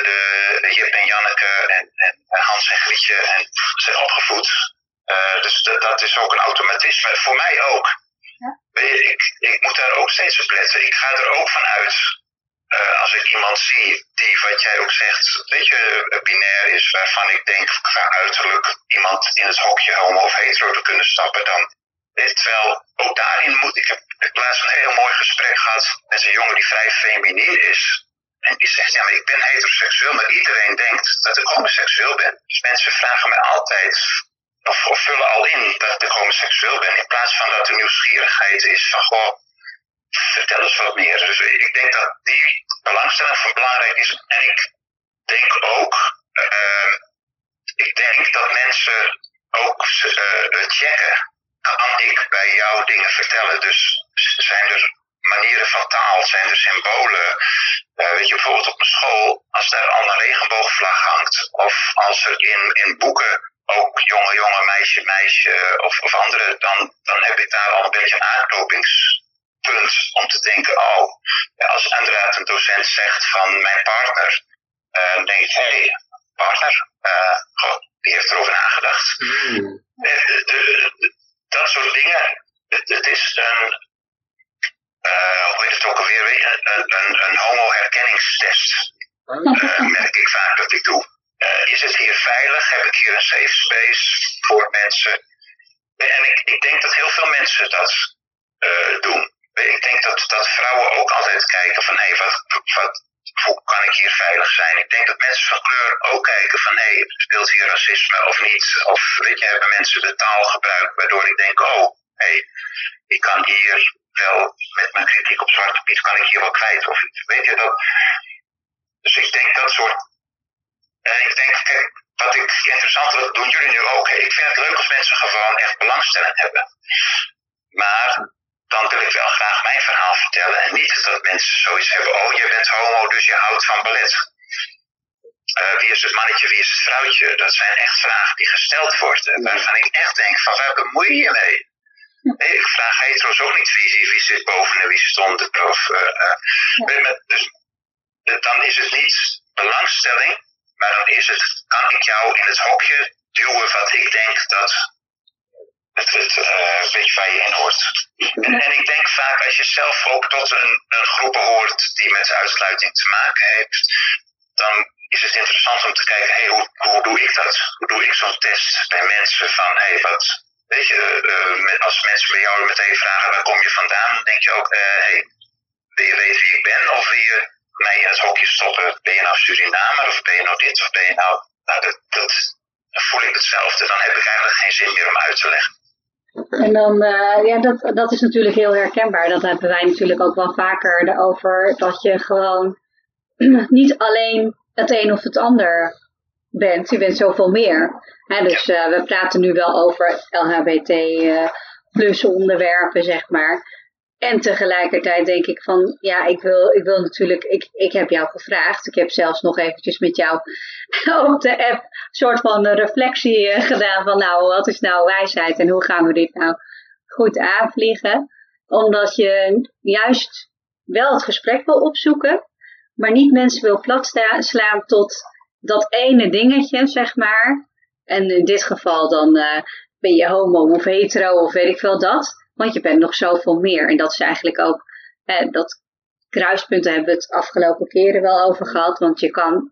de Jip en Janneke en, en Hans en Grietje en zijn opgevoed. Eh, dus dat, dat is ook een automatisme. Voor mij ook. Weet je, ik, ik moet daar ook steeds op letten. Ik ga er ook van eh, als ik iemand zie die, wat jij ook zegt, weet je, eh, binair is, waarvan ik denk, qua uiterlijk iemand in het hokje homo of hetero te kunnen stappen, dan. Terwijl ook daarin moet ik, heb laatst een heel mooi gesprek gehad met een jongen die vrij feminien is. En die zegt, ja, maar ik ben heteroseksueel, maar iedereen denkt dat ik homoseksueel ben. Dus mensen vragen mij altijd, of, of vullen al in dat ik homoseksueel ben, in plaats van dat de nieuwsgierigheid is van, goh, vertel eens wat meer. Dus ik denk dat die belangstelling van belangrijk is. En ik denk ook, uh, ik denk dat mensen ook uh, checken. Kan ik bij jou dingen vertellen? Dus zijn er manieren van taal, zijn er symbolen? Uh, weet je, bijvoorbeeld op een school, als daar al een regenboogvlag hangt, of als er in, in boeken ook jonge, jonge, meisje, meisje, of, of andere, dan, dan heb ik daar al een beetje een aanknopings punt om te denken, oh, als inderdaad een docent zegt van mijn partner, uh, dan denk ik, hé, hey, partner, uh, die heeft erover nagedacht. Mm. De, de, de, dat soort dingen, het, het is een, eh, hoe heet het ook alweer, een, een, een homo-herkenningstest. Eh, merk ik vaak dat ik doe. Eh, is het hier veilig? Heb ik hier een safe space voor mensen? En ik, ik denk dat heel veel mensen dat eh, doen. Ik denk dat, dat vrouwen ook altijd kijken van hé, wat, wat, hoe kan ik hier veilig zijn? Ik denk dat mensen van kleur ook kijken van hé, speelt hier racisme of niet? Of weet je, hebben mensen de taal gebruikt waardoor ik denk, oh, hé, ik kan hier wel met mijn kritiek op Zwarte Piet, kan ik hier wel kwijt of iets. Weet je dat? Dus ik denk dat soort. En ik denk, kijk, wat ik interessant, dat doen jullie nu ook. Ik vind het leuk als mensen gewoon echt belangstelling hebben. Maar dan wil ik wel graag mijn verhaal vertellen. En niet dat mensen zoiets hebben, oh je bent homo, dus je houdt van ballet. Uh, wie is het mannetje, wie is het vrouwtje? Dat zijn echt vragen die gesteld worden. Waarvan ik echt denk, van waar bemoei je je mee? Nee, ik vraag hetero's ook niet wie, wie zit boven en wie stond. Of, uh, uh, dus dan is het niet belangstelling, maar dan is het, kan ik jou in het hokje duwen wat ik denk dat het, het uh, beetje waar je in hoort. En, en, ik denk vaak als je zelf ook tot een, een groep hoort die met uitsluiting te maken heeft, dan is het interessant om te kijken, hey, hoe, doe ik dat? Hoe doe ik zo'n test bij mensen van, hey, wat, weet je, uh, als mensen bij jou meteen vragen, waar kom je vandaan? Denk je ook, uh, hey, wil je weten wie ik ben? Of wil je mij in het hokje stoppen? Ben je nou Surinamer? Of ben je nou dit? Of ben je nou, nou dat, dat, voel ik hetzelfde. Dan heb ik eigenlijk geen zin meer om uit te leggen. En dan, uh, ja, dat, dat is natuurlijk heel herkenbaar. Dat hebben wij natuurlijk ook wel vaker erover. Dat je gewoon niet alleen het een of het ander bent. Je bent zoveel meer. Hè, dus uh, we praten nu wel over LHBT uh, plus onderwerpen, zeg maar. En tegelijkertijd denk ik van, ja, ik wil, ik wil natuurlijk, ik, ik heb jou gevraagd. Ik heb zelfs nog eventjes met jou op de app een soort van reflectie gedaan van, nou, wat is nou wijsheid en hoe gaan we dit nou goed aanvliegen? Omdat je juist wel het gesprek wil opzoeken, maar niet mensen wil platslaan tot dat ene dingetje, zeg maar. En in dit geval dan uh, ben je homo of hetero of weet ik veel dat. Want je bent nog zoveel meer. En dat is eigenlijk ook, eh, dat kruispunten hebben we het afgelopen keren wel over gehad. Want je kan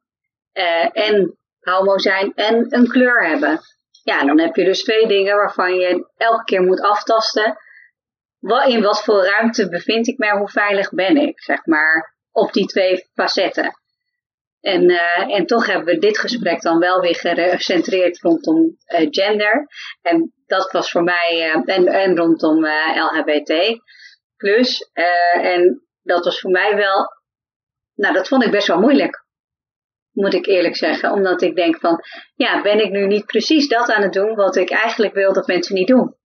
eh, en homo zijn en een kleur hebben. Ja, dan heb je dus twee dingen waarvan je elke keer moet aftasten. In wat voor ruimte bevind ik mij, hoe veilig ben ik, zeg maar, op die twee facetten. En, uh, en toch hebben we dit gesprek dan wel weer gecentreerd rondom uh, gender. En dat was voor mij, uh, en, en rondom LHBT. Plus, en dat was voor mij wel, nou dat vond ik best wel moeilijk. Moet ik eerlijk zeggen. Omdat ik denk van, ja, ben ik nu niet precies dat aan het doen wat ik eigenlijk wil dat mensen niet doen?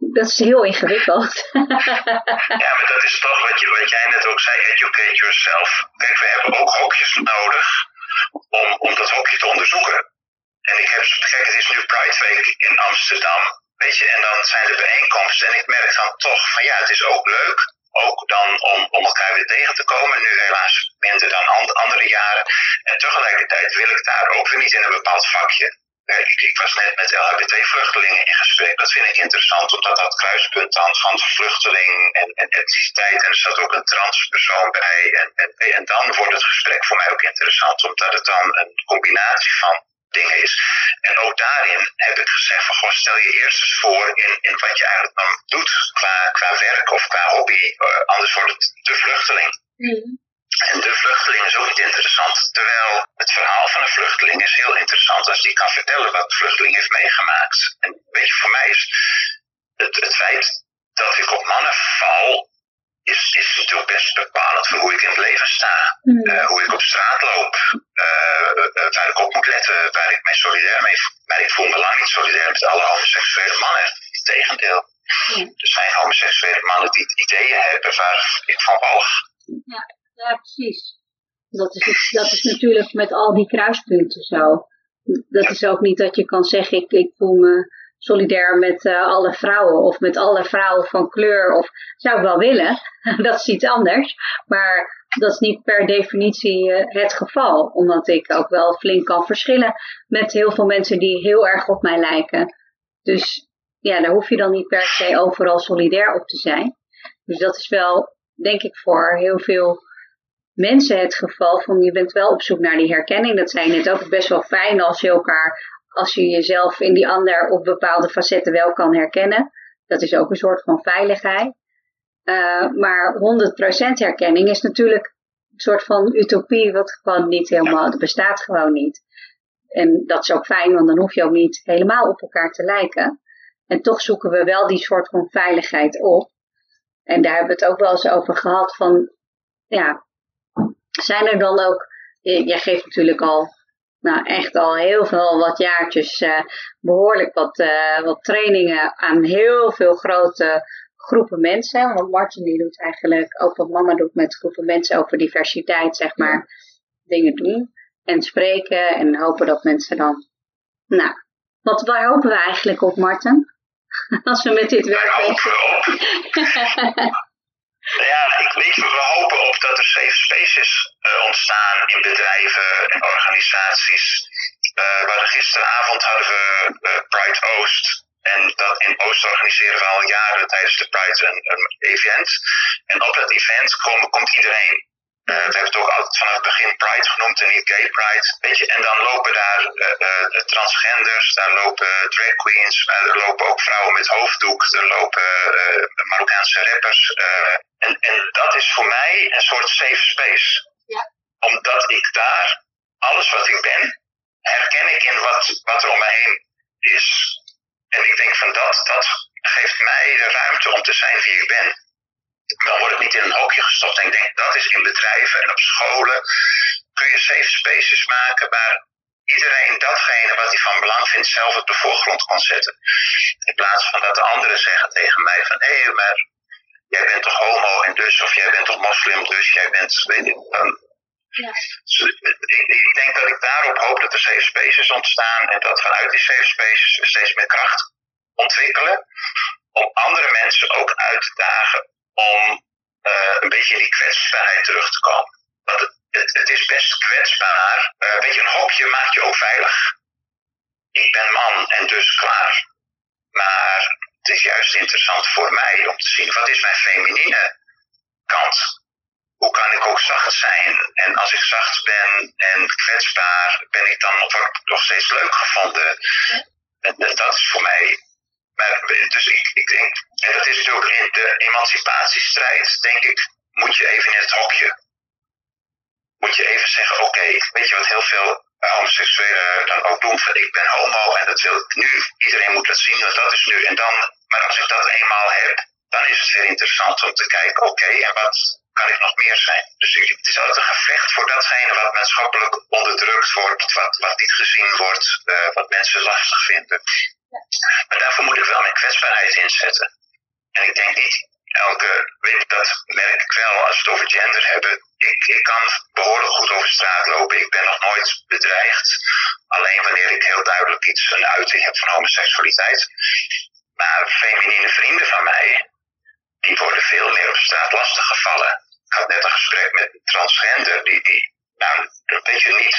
Dat is heel ingewikkeld. ja, maar dat is toch wat, je, wat jij net ook zei, educate yourself. Kijk, we hebben ook hokjes nodig om, om dat hokje te onderzoeken. En ik heb, kijk, het is nu Pride Week in Amsterdam, weet je, en dan zijn er bijeenkomsten. En ik merk dan toch van ja, het is ook leuk, ook dan om, om elkaar weer tegen te komen. Nu helaas minder dan andere jaren. En tegelijkertijd wil ik daar ook weer niet in een bepaald vakje. Ik, ik, was net met LHBT-vluchtelingen in gesprek. Dat vind ik interessant, omdat dat kruispunt dan van vluchteling en, etniciteit. En er staat ook een transpersoon bij. En, en, dan wordt het gesprek voor mij ook interessant, omdat het dan een combinatie van dingen is. En ook daarin heb ik gezegd van, goh, stel je eerst eens voor in, in wat je eigenlijk dan doet qua, werk of qua hobby. Uh, anders wordt het de vluchteling. Mm. En de vluchteling is ook niet interessant. Terwijl het verhaal van een vluchteling is heel interessant als die kan vertellen wat de vluchteling heeft meegemaakt. En weet je, voor mij is het, het feit dat ik op mannen val, is, is natuurlijk best bepalend voor hoe ik in het leven sta. Mm. Uh, hoe ik op straat loop, uh, uh, waar ik op moet letten, waar ik mij solidair mee voel. Maar ik voel me lang niet solidair met alle homoseksuele mannen. Integendeel. Mm. Er zijn homoseksuele mannen die ideeën hebben waar ik van walg. Ja. Ja, precies. Dat is, dat is natuurlijk met al die kruispunten zo. Dat is ook niet dat je kan zeggen, ik, ik voel me solidair met uh, alle vrouwen of met alle vrouwen van kleur. Of zou ik wel willen, dat is iets anders. Maar dat is niet per definitie uh, het geval. Omdat ik ook wel flink kan verschillen met heel veel mensen die heel erg op mij lijken. Dus ja, daar hoef je dan niet per se overal solidair op te zijn. Dus dat is wel, denk ik, voor heel veel mensen het geval van je bent wel op zoek naar die herkenning. Dat zei je net ook best wel fijn als je elkaar, als je jezelf in die ander op bepaalde facetten wel kan herkennen. Dat is ook een soort van veiligheid. Uh, maar 100% herkenning is natuurlijk een soort van utopie, wat gewoon niet helemaal, dat bestaat gewoon niet. En dat is ook fijn, want dan hoef je ook niet helemaal op elkaar te lijken. En toch zoeken we wel die soort van veiligheid op. En daar hebben we het ook wel eens over gehad van, ja, zijn er dan ook, jij geeft natuurlijk al, nou echt al heel veel wat jaartjes, uh, behoorlijk wat, uh, wat trainingen aan heel veel grote groepen mensen. Want Martin die doet eigenlijk ook wat mama doet met groepen mensen over diversiteit, zeg maar, dingen doen en spreken en hopen dat mensen dan, nou, wat, waar hopen we eigenlijk op, Martin? Als we met dit werk bezig Ja, ik weet, we hopen op dat er safe spaces uh, ontstaan in bedrijven en organisaties. Uh, gisteravond hadden we uh, Pride Oost. En dat in Oost organiseren we al jaren tijdens de Pride een, een event. En op dat event komt iedereen. We hebben het ook altijd vanaf het begin Pride genoemd en niet Gay Pride. Weet je, en dan lopen daar transgenders, daar lopen drag queens, er lopen ook vrouwen met hoofddoek, er lopen Marokkaanse rappers. En, en dat is voor mij een soort safe space. Ja. Omdat ik daar, alles wat ik ben, herken ik in wat, wat er om me heen is. En ik denk van dat, dat geeft mij de ruimte om te zijn wie ik ben dan word ik niet in een hokje gestopt. En ik denk dat is in bedrijven en op scholen kun je safe spaces maken waar iedereen datgene wat hij van belang vindt zelf op de voorgrond kan zetten. In plaats van dat de anderen zeggen tegen mij van hé, hey, maar jij bent toch homo en dus, of jij bent toch moslim dus, jij bent, weet ik, ja. Ik, ik, denk dat ik daarop hoop dat er safe spaces ontstaan en dat vanuit die safe spaces we steeds meer kracht ontwikkelen om andere mensen ook uit te dagen om uh, een beetje in die kwetsbaarheid terug te komen. Want het, het, het is best kwetsbaar. Uh, weet je, een hokje maakt je ook veilig. Ik ben man en dus klaar. Maar is juist interessant voor mij om te zien wat is mijn feminine kant. Hoe kan ik ook zacht zijn? En als ik zacht ben en kwetsbaar, ben ik dan nog, nog steeds leuk gevonden. En dat is voor mij dus ik, ik denk, en dat is natuurlijk in de emancipatiestrijd, denk ik, moet je even in het hokje. Moet je even zeggen, oké, weet je wat heel veel homoseksuelen dan ook doen, van ik ben homo en dat wil ik nu, iedereen moet dat zien, want dat is nu. En dan, maar als ik dat eenmaal heb, dan is het weer interessant om te kijken, oké, en wat kan ik nog meer zijn? Dus het is altijd een gevecht voor datgene wat maatschappelijk onderdrukt wordt, wat, niet gezien wordt, uh, wat mensen lastig vinden. Maar daarvoor moet ik wel mijn kwetsbaarheid inzetten. En ik denk niet elke, dat merk ik wel als we het over gender hebben. Ik, ik kan behoorlijk goed over straat lopen. Ik ben nog nooit bedreigd. Alleen wanneer ik heel duidelijk iets, een uiting heb van homoseksualiteit. Maar feminine vrienden van mij, die worden veel meer op straat lastig gevallen. Ik had net een gesprek met een transgender, die, die nou, een beetje niet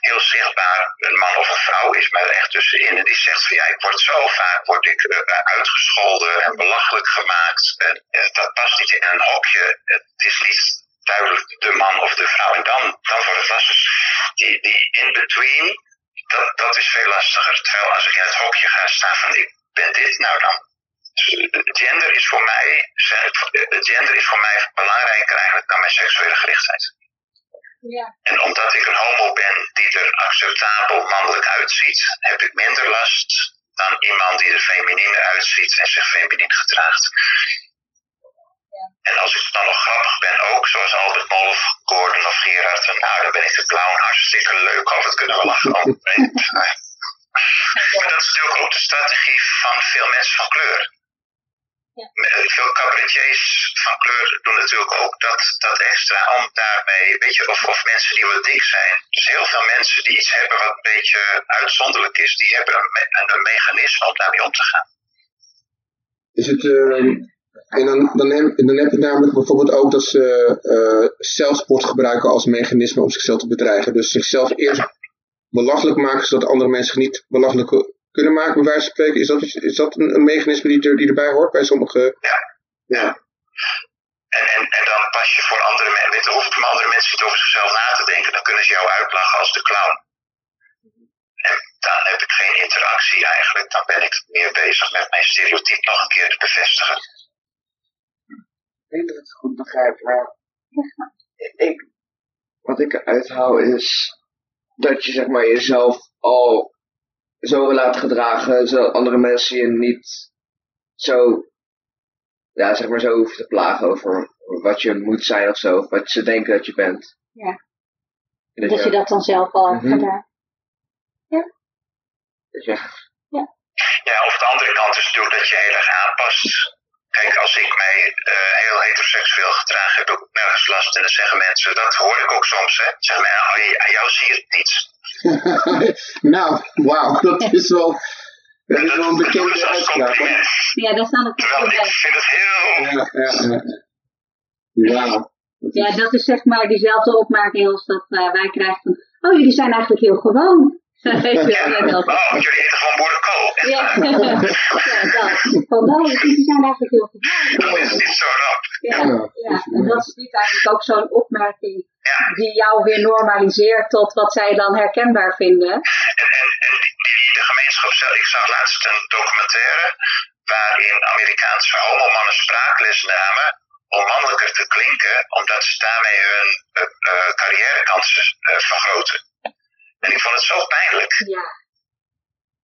heel zichtbaar een man of een vrouw is, maar echt tussenin. En die zegt van ja, ik word zo vaak word ik, uh, uitgescholden en belachelijk gemaakt. En, uh, dat past niet in een hokje. Het is niet duidelijk de man of de vrouw. En dan, dan wordt het lastig. Die, die in-between, dat, dat is veel lastiger. Terwijl als ik in het hokje ga staan van ik ben dit, nou dan. Gender is voor mij, gender is voor mij belangrijker eigenlijk dan mijn seksuele gerichtheid. Ja. En omdat ik een homo ben die er acceptabel mannelijk uitziet, heb ik minder last dan iemand die er feminine uitziet en zich feminien gedraagt. Ja. En als ik dan nog grappig ben, ook zoals Albert Mol of Gordon of Gerard, nou dan ben ik de clown hartstikke leuk, altijd kunnen we lachen. Maar dat is natuurlijk ook de strategie van veel mensen van kleur. Ja. Veel cabaretiers van kleur doen natuurlijk ook dat, dat extra om daarmee, weet je, of, of mensen die wat dik zijn. Dus heel veel mensen die iets hebben wat een beetje uitzonderlijk is, die hebben een, een, een mechanisme om daarmee om te gaan. Is het, uh, en dan, dan, heb, dan heb je namelijk bijvoorbeeld ook dat ze uh, zelfsport gebruiken als mechanisme om zichzelf te bedreigen. Dus zichzelf eerst belachelijk maken zodat andere mensen niet belachelijk kunnen maken, bij wijze van spreken. Is dat, is dat een, een mechanisme die, er, die erbij hoort bij sommige... Ja. ja. En, en, en dan pas je voor andere mensen, dan hoeven andere mensen niet over zichzelf na te denken. Dan kunnen ze jou uitlachen als de clown. En dan heb ik geen interactie eigenlijk. Dan ben ik meer bezig met mijn stereotype nog een keer te bevestigen. Ik denk dat ik het goed begrijp, maar ik, wat ik eruit haal is dat je zeg maar jezelf al zo wil laten gedragen, zodat andere mensen je niet zo, ja, zeg maar zo hoeven te plagen over wat je moet zijn of zo, of wat ze denken dat je bent. Ja. Dat je dat dan zelf al hebt Mhm. gedaan. dat je- Ja, of de andere kant is natuurlijk dat je heel erg aanpast. Kijk, als ik mij eh, heel heteroseksueel gedraag, heb ik ook nergens last. En dan zeggen mensen, dat hoor ik ook soms, hè. Ze zeggen, nou, aan jou zie je het niet. nou, wauw, dat is wel, dat is wel een Dat is bekende uitspraak. Ja, daar staan ook Terwijl ik vind het heel... Ja, ja, ja. Wauw. Ja, dat is zeg maar diezelfde opmerking als dat eh, wij krijgen van, oh jullie zijn eigenlijk heel gewoon. Net als- Oh, jullie eten gewoon boerenkool. Ja, ja, dat. Van, oh jullie zijn eigenlijk heel gewoon. Dan is niet zo rap. Ja, ja, en dat is niet eigenlijk ook zo'n opmerking die jou weer normaliseert tot wat zij dan herkenbaar vinden. En, en, en die, die, de gemeenschap zelf, ik zag laatst een documentaire waarin Amerikaanse homomannen spraakles namen om mannelijker te klinken, omdat ze daarmee hun eh, eh, carrièrekansen eh, vergroten. En ik vond het zo pijnlijk. Ja.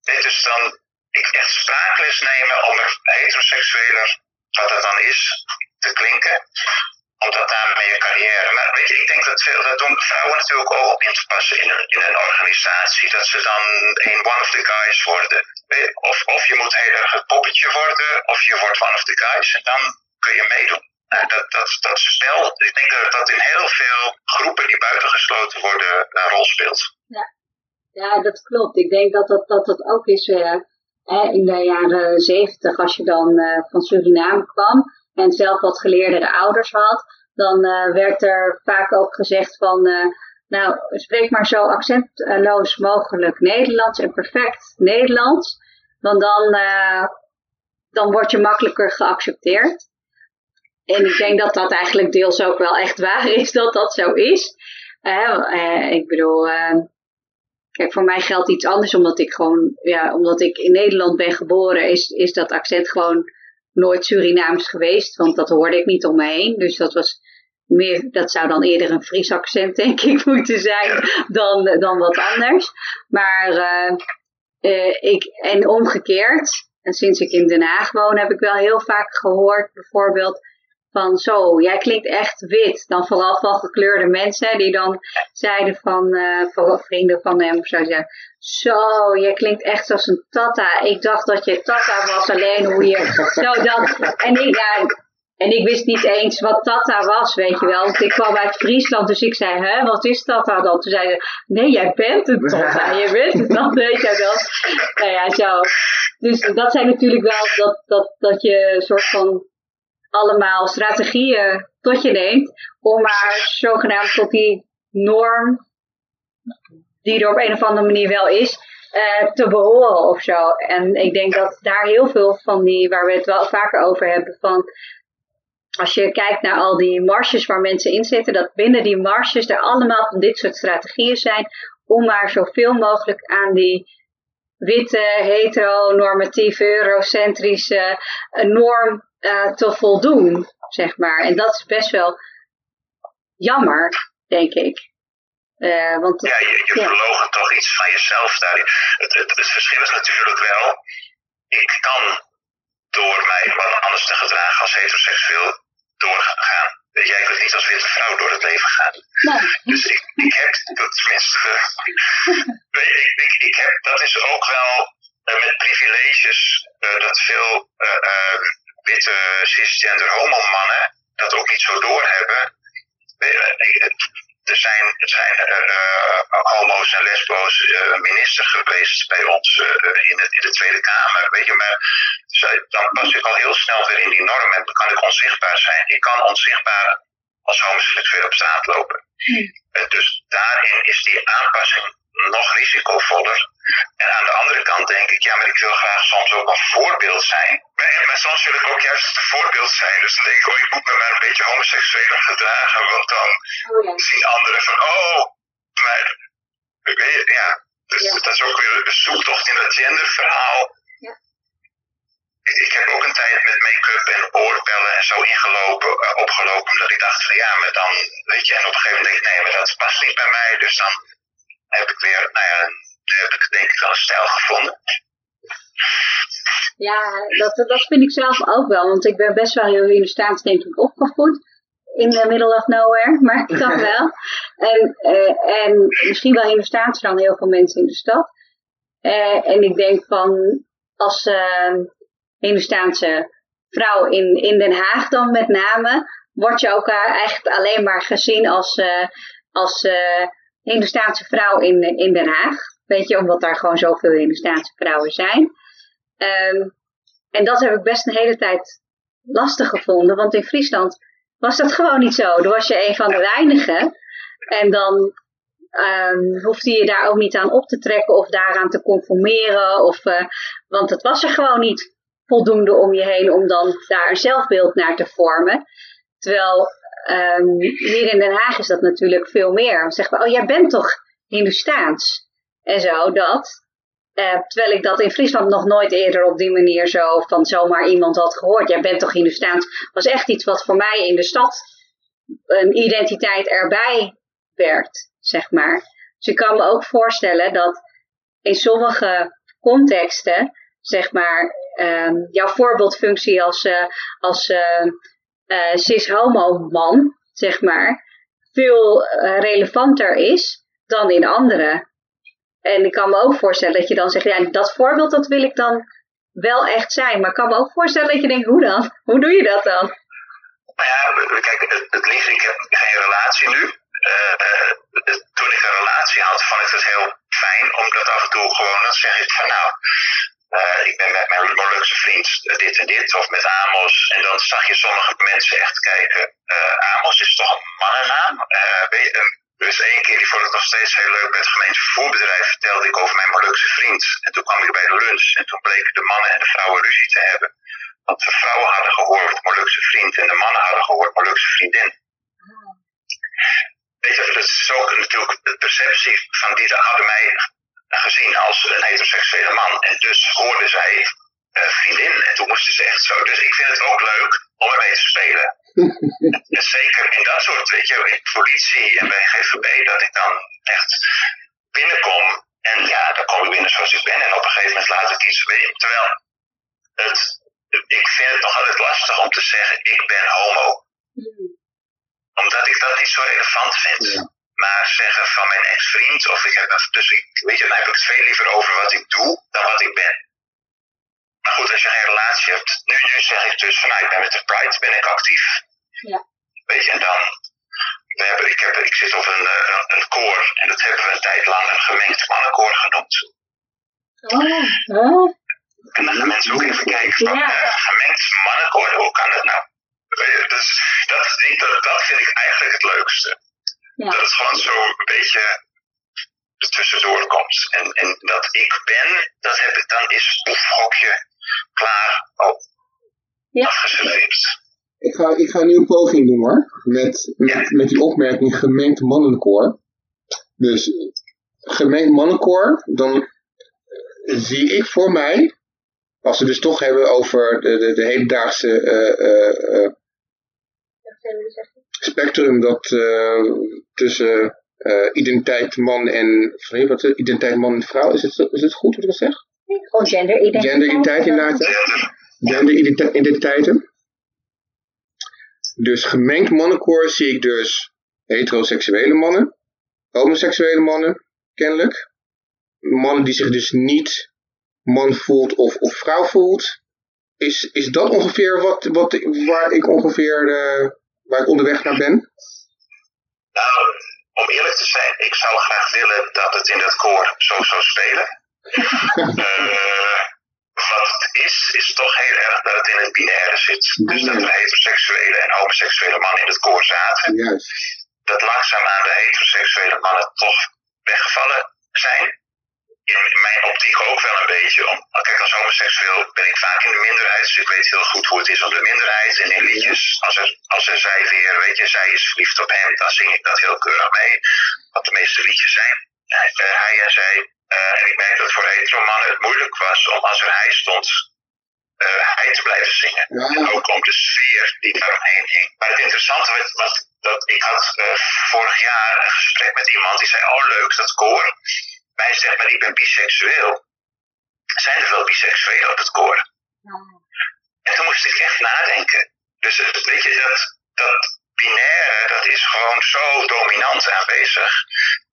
Weet dus dan, ik echt spraakles nemen om er heteroseksueler, wat dat dan is, te klinken. Omdat daarmee je carrière. Maar weet je, ik denk dat veel, dat doen vrouwen natuurlijk ook om in te passen in een, in een organisatie. Dat ze dan een one of the guys worden. Of, of je moet heel erg het poppetje worden, of je wordt one of the guys en dan kun je meedoen. Nou, dat, dat, dat spel, ik denk dat dat in heel veel groepen die buitengesloten worden een rol speelt. Ja, dat klopt. Ik denk dat dat, dat, dat ook is eh, hè, in de jaren zeventig, als je dan eh, van Suriname kwam en zelf wat geleerdere ouders had, dan eh, werd er vaak ook gezegd van, nou, spreek maar zo accentloos mogelijk Nederlands en perfect Nederlands, want dan, dan word je makkelijker geaccepteerd. En ik denk dat dat eigenlijk deels ook wel echt waar is dat dat zo is. Ik bedoel, Kijk, voor mij geldt iets anders, omdat ik gewoon, ja, omdat ik in Nederland ben geboren, is, is dat accent gewoon nooit Surinaams geweest, want dat hoorde ik niet om me heen. Dus dat was meer, dat zou dan eerder een Fries accent, denk ik, moeten zijn dan, dan wat anders. Maar, eh, eh, ik, en omgekeerd, en sinds ik in Den Haag woon, heb ik wel heel vaak gehoord, bijvoorbeeld, van zo, jij klinkt echt wit. Dan vooral van gekleurde mensen die dan zeiden van, vooral vrienden van hem of zo zeggen, zo, jij klinkt echt als een tata. Ik dacht dat je tata was, alleen hoe je, zo dat. En ik, ja, en ik wist niet eens wat tata was, weet je wel. Want ik kwam uit Friesland, dus ik zei, hè, wat is tata dan? Toen zeiden ze, nee, jij bent een tata, je bent het dan, weet je wel. Nou ja, zo. Dus dat zijn natuurlijk wel dat, dat, dat je een soort van allemaal strategieën tot je neemt om maar zogenaamd tot die norm, die er op een of andere manier wel is, eh, te behoren of zo. En ik denk dat daar heel veel van die, waar we het wel vaker over hebben, van als je kijkt naar al die marges waar mensen in zitten, dat binnen die marges er allemaal van dit soort strategieën zijn om maar zoveel mogelijk aan die witte, heteronormatieve, eurocentrische eh, norm eh, te voldoen, zeg maar. En dat is best wel jammer, denk ik. Eh, want Ja, je, je ja. toch iets van jezelf daarin. Het, het, het verschil is natuurlijk wel, ik kan door mij wat anders te gedragen als heteroseksueel doorgaan. Jij kunt niet als witte vrouw door het leven gaan. Nee. Dus ik, ik heb, dat tenminste, ik, ik, ik heb, dat is ook wel eh, met privileges, dat veel eh, eh, witte cisgender homomannen dat ook niet zo doorhebben. Ik- Er zijn, er zijn eh, eh, homo's en lesbo's eh, minister geweest bij ons eh, in, de, in de Tweede Kamer. Weet je, maar dan pas ik al heel snel weer in die norm en dan kan ik onzichtbaar zijn. Ik kan onzichtbaar als homoseksueel op straat lopen. En dus daarin is die aanpassing nog risicovoller. En aan de andere kant denk ik, ja, maar ik wil graag soms ook een voorbeeld zijn. Maar, maar soms wil ik ook juist een voorbeeld zijn. Dus dan denk ik, oh, ik moet me maar een beetje homoseksueel gedragen. Want dan Oh ja. zien anderen van, oh, maar weet je, ja. Dus Ja. dat is ook weer een zoektocht in dat genderverhaal. Ja. Ik, ik heb ook een tijd met make-up en oorbellen en zo ingelopen, eh, opgelopen, omdat ik dacht van ja, maar dan, weet je, en op een gegeven moment denk ik, nee, maar dat past niet bij mij, dus dan heb ik weer, nou ja, nu heb ik denk ik wel een stijl gevonden. Ja, dat, dat vind ik zelf ook wel. Want ik ben best wel heel Hindoestaans denk ik opgevoed. In the middle of nowhere, maar toch wel. En, eh, en misschien wel Hindoestaans dan heel veel mensen in de stad. Eh, en ik denk van, als Hindoestaanse vrouw in, in Den Haag dan met name, word je ook eh, eigenlijk alleen maar gezien als, eh als eh Hindoestaanse vrouw in, in Den Haag. Weet je, omdat daar gewoon zoveel Hindoestaanse vrouwen zijn. Ehm, en dat heb ik best een hele tijd lastig gevonden, want in Friesland was dat gewoon niet zo. Dan was je een van de weinigen en dan ehm, hoefde je daar ook niet aan op te trekken of daaraan te conformeren, of, eh, want het was er gewoon niet voldoende om je heen om dan daar een zelfbeeld naar te vormen. Terwijl ehm, hier in Den Haag is dat natuurlijk veel meer. Dan zeggen oh jij bent toch Hindoestaans? En zo, dat. Eh, terwijl ik dat in Friesland nog nooit eerder op die manier zo van zomaar iemand had gehoord. Jij bent toch Hindoestaans? was echt iets wat voor mij in de stad een identiteit erbij werd, zeg maar. Dus ik kan me ook voorstellen dat in sommige contexten, zeg maar, ehm, jouw voorbeeldfunctie als, eh, als eh, cis-homo-man, zeg maar, veel relevanter is dan in andere. En ik kan me ook voorstellen dat je dan zegt, ja, dat voorbeeld dat wil ik dan wel echt zijn. Maar ik kan me ook voorstellen dat je denkt, hoe dan? Hoe doe je dat dan? Nou ja, kijk, het, liefst, ik heb geen relatie nu. Eh, eh, toen ik een relatie had, vond ik het heel fijn, omdat af en toe gewoon, dan zeg ik van nou, eh, ik ben met mijn Molukse vriend dit en dit, of met Amos. En dan zag je sommige mensen echt kijken, Amos is toch een mannennaam? Dus één keer, die vond ik nog steeds heel leuk, bij het gemeentevervoerbedrijf vertelde ik over mijn Molukse vriend. En toen kwam ik bij de lunch en toen bleken de mannen en de vrouwen ruzie te hebben. Want de vrouwen hadden gehoord Molukse vriend en de mannen hadden gehoord Molukse vriendin. Weet je, dat is ook natuurlijk de perceptie van die hadden mij gezien als een heteroseksuele man. En dus hoorden zij vriendin en toen moesten ze echt zo. Dus ik vind het ook leuk om ermee te spelen. en zeker in dat soort, weet je, in politie en bij GVB, dat ik dan echt binnenkom. En ja, dan kom ik binnen zoals ik ben. En op een gegeven moment laat ik iets weten. Terwijl het, ik vind het nog altijd lastig om te zeggen, ik ben homo. Omdat ik dat niet zo relevant vind. Maar zeggen van mijn ex-vriend, of ik heb dus ik, weet je, dan heb ik het veel liever over wat ik doe dan wat ik ben. Maar goed, als je geen relatie hebt, nu, nu zeg ik dus van nou, ik ben met de Pride ben ik actief. Ja. Weet je, en dan, we hebben, ik, heb, ik zit op een, eh, een, een koor en dat hebben we een tijd lang een gemengd mannenkoor genoemd. Oh, En dan gaan mensen ook even kijken van Ja. eh, gemengd mannenkoor, hoe kan dat nou? Je, Dus dat, dat, dat vind ik eigenlijk het leukste. Ja. Dat het gewoon zo een beetje er tussendoor komt. En, en dat ik ben, dat heb ik dan is het poefhokje klaar al Ja. afgeserveerd. Ik ga, ik ga nu een poging doen hoor. Met, met, met die opmerking gemengd mannenkoor. Dus gemengd mannenkoor, dan zie ik voor mij, als we dus toch hebben over de, de, de hedendaagse eh, eh, eh, spectrum dat eh, tussen eh, identiteit man en wat, het? identiteit man en vrouw, is het, is het goed wat ik dat zeg? Gewoon genderidentiteit. Genderidentiteit inderdaad. Genderidentiteiten. Dus gemengd mannenkoor zie ik dus heteroseksuele mannen, homoseksuele mannen, kennelijk. Mannen die zich dus niet man voelt of, of vrouw voelt. Is, is dat ongeveer wat, wat, waar ik ongeveer eh, waar ik onderweg naar ben? Nou, om eerlijk te zijn, ik zou graag willen dat het in dat koor zo zou spelen. Eh, wat het is, is toch heel erg dat het in het binaire zit. Dus dat er heteroseksuele en homoseksuele mannen in het koor zaten. Juist. Dat langzaamaan de heteroseksuele mannen toch wegvallen. zijn. In mijn optiek ook wel een beetje. Om, kijk, als homoseksueel ben ik vaak in de minderheid. Dus ik weet heel goed hoe het is om de minderheid. En in liedjes, als er, als er zij weer, weet je, zij is verliefd op hem, dan zing ik dat heel keurig mee. Wat de meeste liedjes zijn. Hij, eh, hij en zij. Eh, en ik merk dat voor hetero mannen het moeilijk was om als er hij stond, eh, hij te blijven zingen. En ook om de sfeer die daaromheen hing. Maar het interessante was, was dat ik had eh, vorig jaar een gesprek met iemand die zei, oh leuk dat koor. Mij zegt, maar ik ben biseksueel. Zijn er wel biseksuelen op het koor? En toen moest ik echt nadenken. Dus weet je, dat, dat binaire, dat is gewoon zo dominant aanwezig.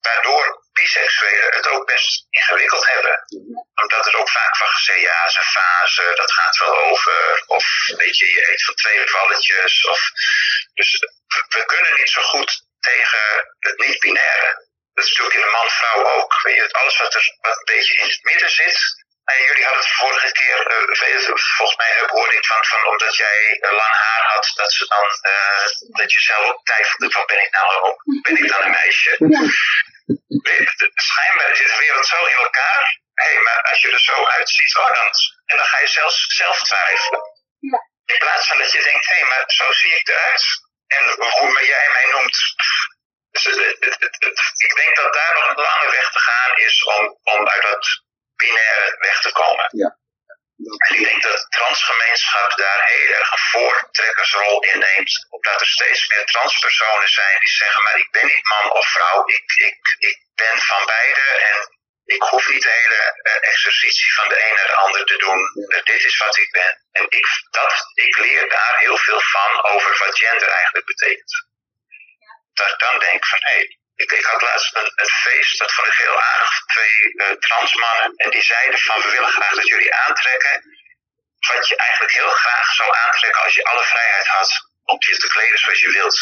Waardoor biseksuelen het ook best ingewikkeld hebben. Omdat er ook vaak van gezegd, ja, is een fase, dat gaat wel over. Of weet je, je eet van twee valletjes. Of, dus we, we kunnen niet zo goed tegen het niet-binaire. Dat is natuurlijk in de man-vrouw ook. Weet je, alles wat er wat een beetje in het midden zit. Nou, jullie hadden het vorige keer, eh, volgens mij hoorde ik van, van omdat jij eh, lang haar had, dat ze dan, eh, dat je zelf ook twijfelde van ben ik nou, ben ik dan een meisje? Schijnbaar zit de wereld zo in elkaar. Hé, hey, maar als je er zo uitziet, oh dan, en dan ga je zelfs zelf twijfelen. In plaats van dat je denkt, hé, hey, maar zo zie ik eruit. En hoe jij mij noemt. Dus het, het- het- ik denk dat daar nog een lange weg te gaan is om, om uit dat binaire weg te komen. Ja. En ik denk dat de transgemeenschap daar heel erg een voortrekkersrol in neemt. Omdat er steeds meer transpersonen zijn die zeggen, maar ik ben niet man of vrouw, ik, ik, ik ben van beide en ik hoef niet de hele eh, exercitie van de een naar de ander te doen. Eh, dit is wat ik ben. En ik, dat, ik leer daar heel veel van over wat gender eigenlijk betekent. Dat ik dan denk van, hé, ik, ik had laatst een, een feest, dat vond ik heel aardig, twee eh, transmannen. En die zeiden van, we willen graag dat jullie aantrekken wat je eigenlijk heel graag zou aantrekken als je alle vrijheid had om je te kleden zoals je wilt.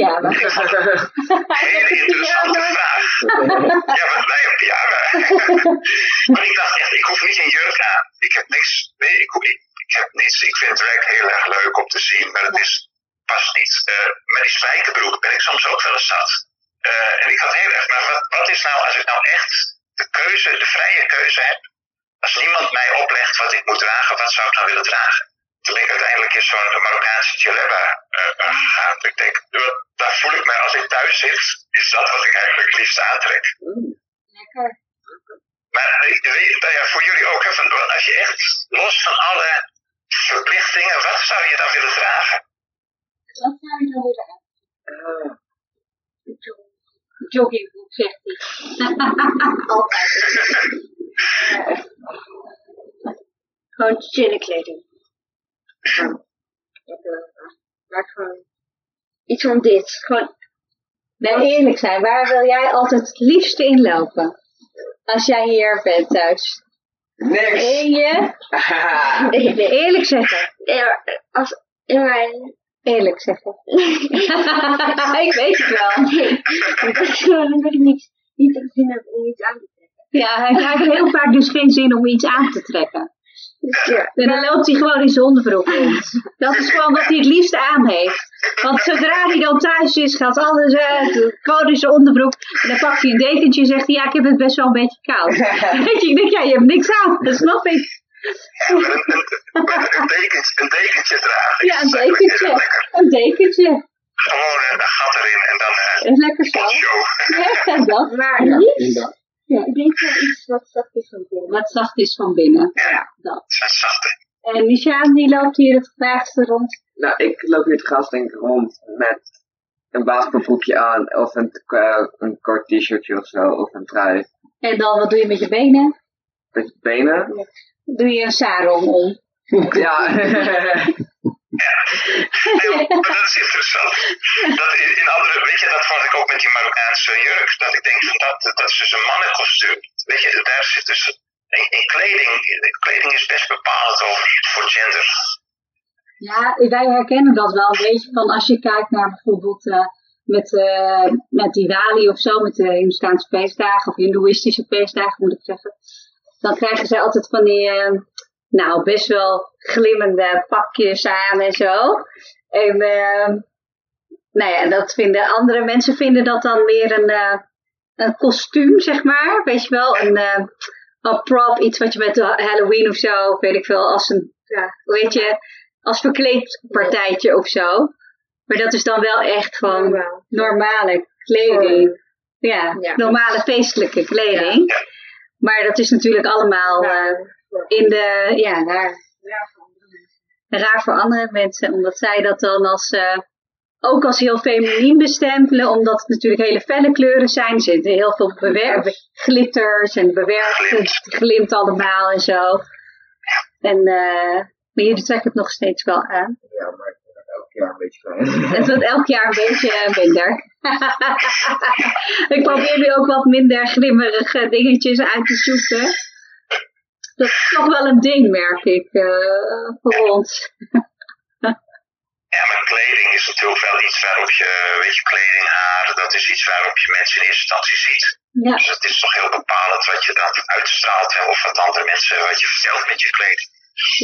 Ja, maar... Hele interessante vraag. Ja, maar nee, ja, maar, maar ik dacht echt, ik hoef niet een jurk aan. Ik heb niks, nee, ik, ik, ik heb niets, ik vind drag heel erg leuk om te zien, maar het is, past niet. Eh, met die spijkerbroek ben ik soms ook wel eens zat. Eh, en ik had heel erg, maar wat, wat is nou als ik nou echt de keuze, de vrije keuze heb? Als niemand mij oplegt wat ik moet dragen, wat zou ik dan willen dragen? Toen ben ik uiteindelijk in zo'n Marokkaanse jaleba eh, eh, gegaan. Ik denk, daar voel ik mij als ik thuis zit, is dat wat ik eigenlijk het liefst aantrek. Lekker. Maar nou ja, voor jullie ook, hè, van, als je echt los van alle verplichtingen, wat zou je dan willen dragen? Wat zou je dan willen Eh, Joggingbroek, zegt hij. Altijd. Gewoon chille kleding. Maar gewoon iets van dit. Gewoon, Nee, eerlijk zijn, waar wil jij altijd het liefste in lopen? Als jij hier bent thuis. niks! En je? Eerlijk zeggen. Ja, als, in mijn, Eerlijk zeggen. ik weet het wel. nee, dat ik niet, niet de zin heb om iets aan te trekken. Ja, hij heeft heel vaak dus geen zin om iets aan te trekken. Dus ja, En dan loopt hij gewoon in zijn onderbroek rond. Dat is gewoon wat hij het liefst aan heeft. Want zodra hij dan thuis is, gaat alles uit. Gewoon in zijn onderbroek. En dan pakt hij een dekentje en zegt hij, ja, ik heb het best wel een beetje koud. Weet je, ik denk, ja, je hebt niks aan. Dat snap ik. Ja, een, een, een, dekentje, een dekentje dragen. Ja, een dekentje. Een dekentje. Gewoon eh, een gat erin en dan eh Dat is lekker zo. show. Ja, dat. maar Ja, inderdaad. ik denk wel iets wat zacht is van binnen. Wat zacht is van binnen. Ja, Dat. zachte. En Nishaan, die loopt hier het graagste rond. Nou, ik loop hier het gast denk ik rond met een basketbalbroekje aan, of een, eh, een kort t-shirtje of zo, of een trui. En dan, wat doe je met je benen? Met je benen. Doe je een sarong om. Ja, Nee, maar dat is interessant. Dat in, andere, weet je, dat vond ik ook met die Marokkaanse jurk. Dat ik denk van dat, dat is dus een mannenkostuum. Weet je, daar zit dus in, in kleding. Kleding is best bepalend over voor gender. Ja, wij herkennen dat wel een beetje van als je kijkt naar bijvoorbeeld eh, met, eh met Diwali of zo, met de Hindoestaanse feestdagen of Hindoeïstische feestdagen moet ik zeggen. Dan krijgen ze altijd van die, eh, nou best wel glimmende pakjes aan en zo. En eh, nou ja, dat vinden andere mensen vinden dat dan meer een, eh, een kostuum, zeg maar. Weet je wel, een, eh, een prop, iets wat je met Halloween of zo, weet ik veel, als een, ja, weet je, als verkleedpartijtje of zo. Maar dat is dan wel echt van Normaal. normale kleding. Ja, Ja. normale feestelijke kleding. Maar dat is natuurlijk allemaal eh, in de, ja, raar, raar voor andere mensen. Omdat zij dat dan als, eh, ook als heel feminien bestempelen. Omdat het natuurlijk hele felle kleuren zijn. Er zitten heel veel glitters en bewerkt. Het glimt allemaal en zo. En, eh, maar jullie trekken het nog steeds wel aan. Ja, maar jaar een beetje. Het wordt elk jaar een beetje minder. ik probeer nu ook wat minder glimmerige dingetjes uit te zoeken. Dat is toch wel een ding, merk ik, eh, voor ons. Ja, maar kleding is natuurlijk wel iets waarop je, weet je, kleding, haar, dat is iets waarop je mensen in eerste instantie ziet. Ja. Dus het is toch heel bepalend wat je dan uitstraalt hè, of wat andere mensen, wat je vertelt met je kleding.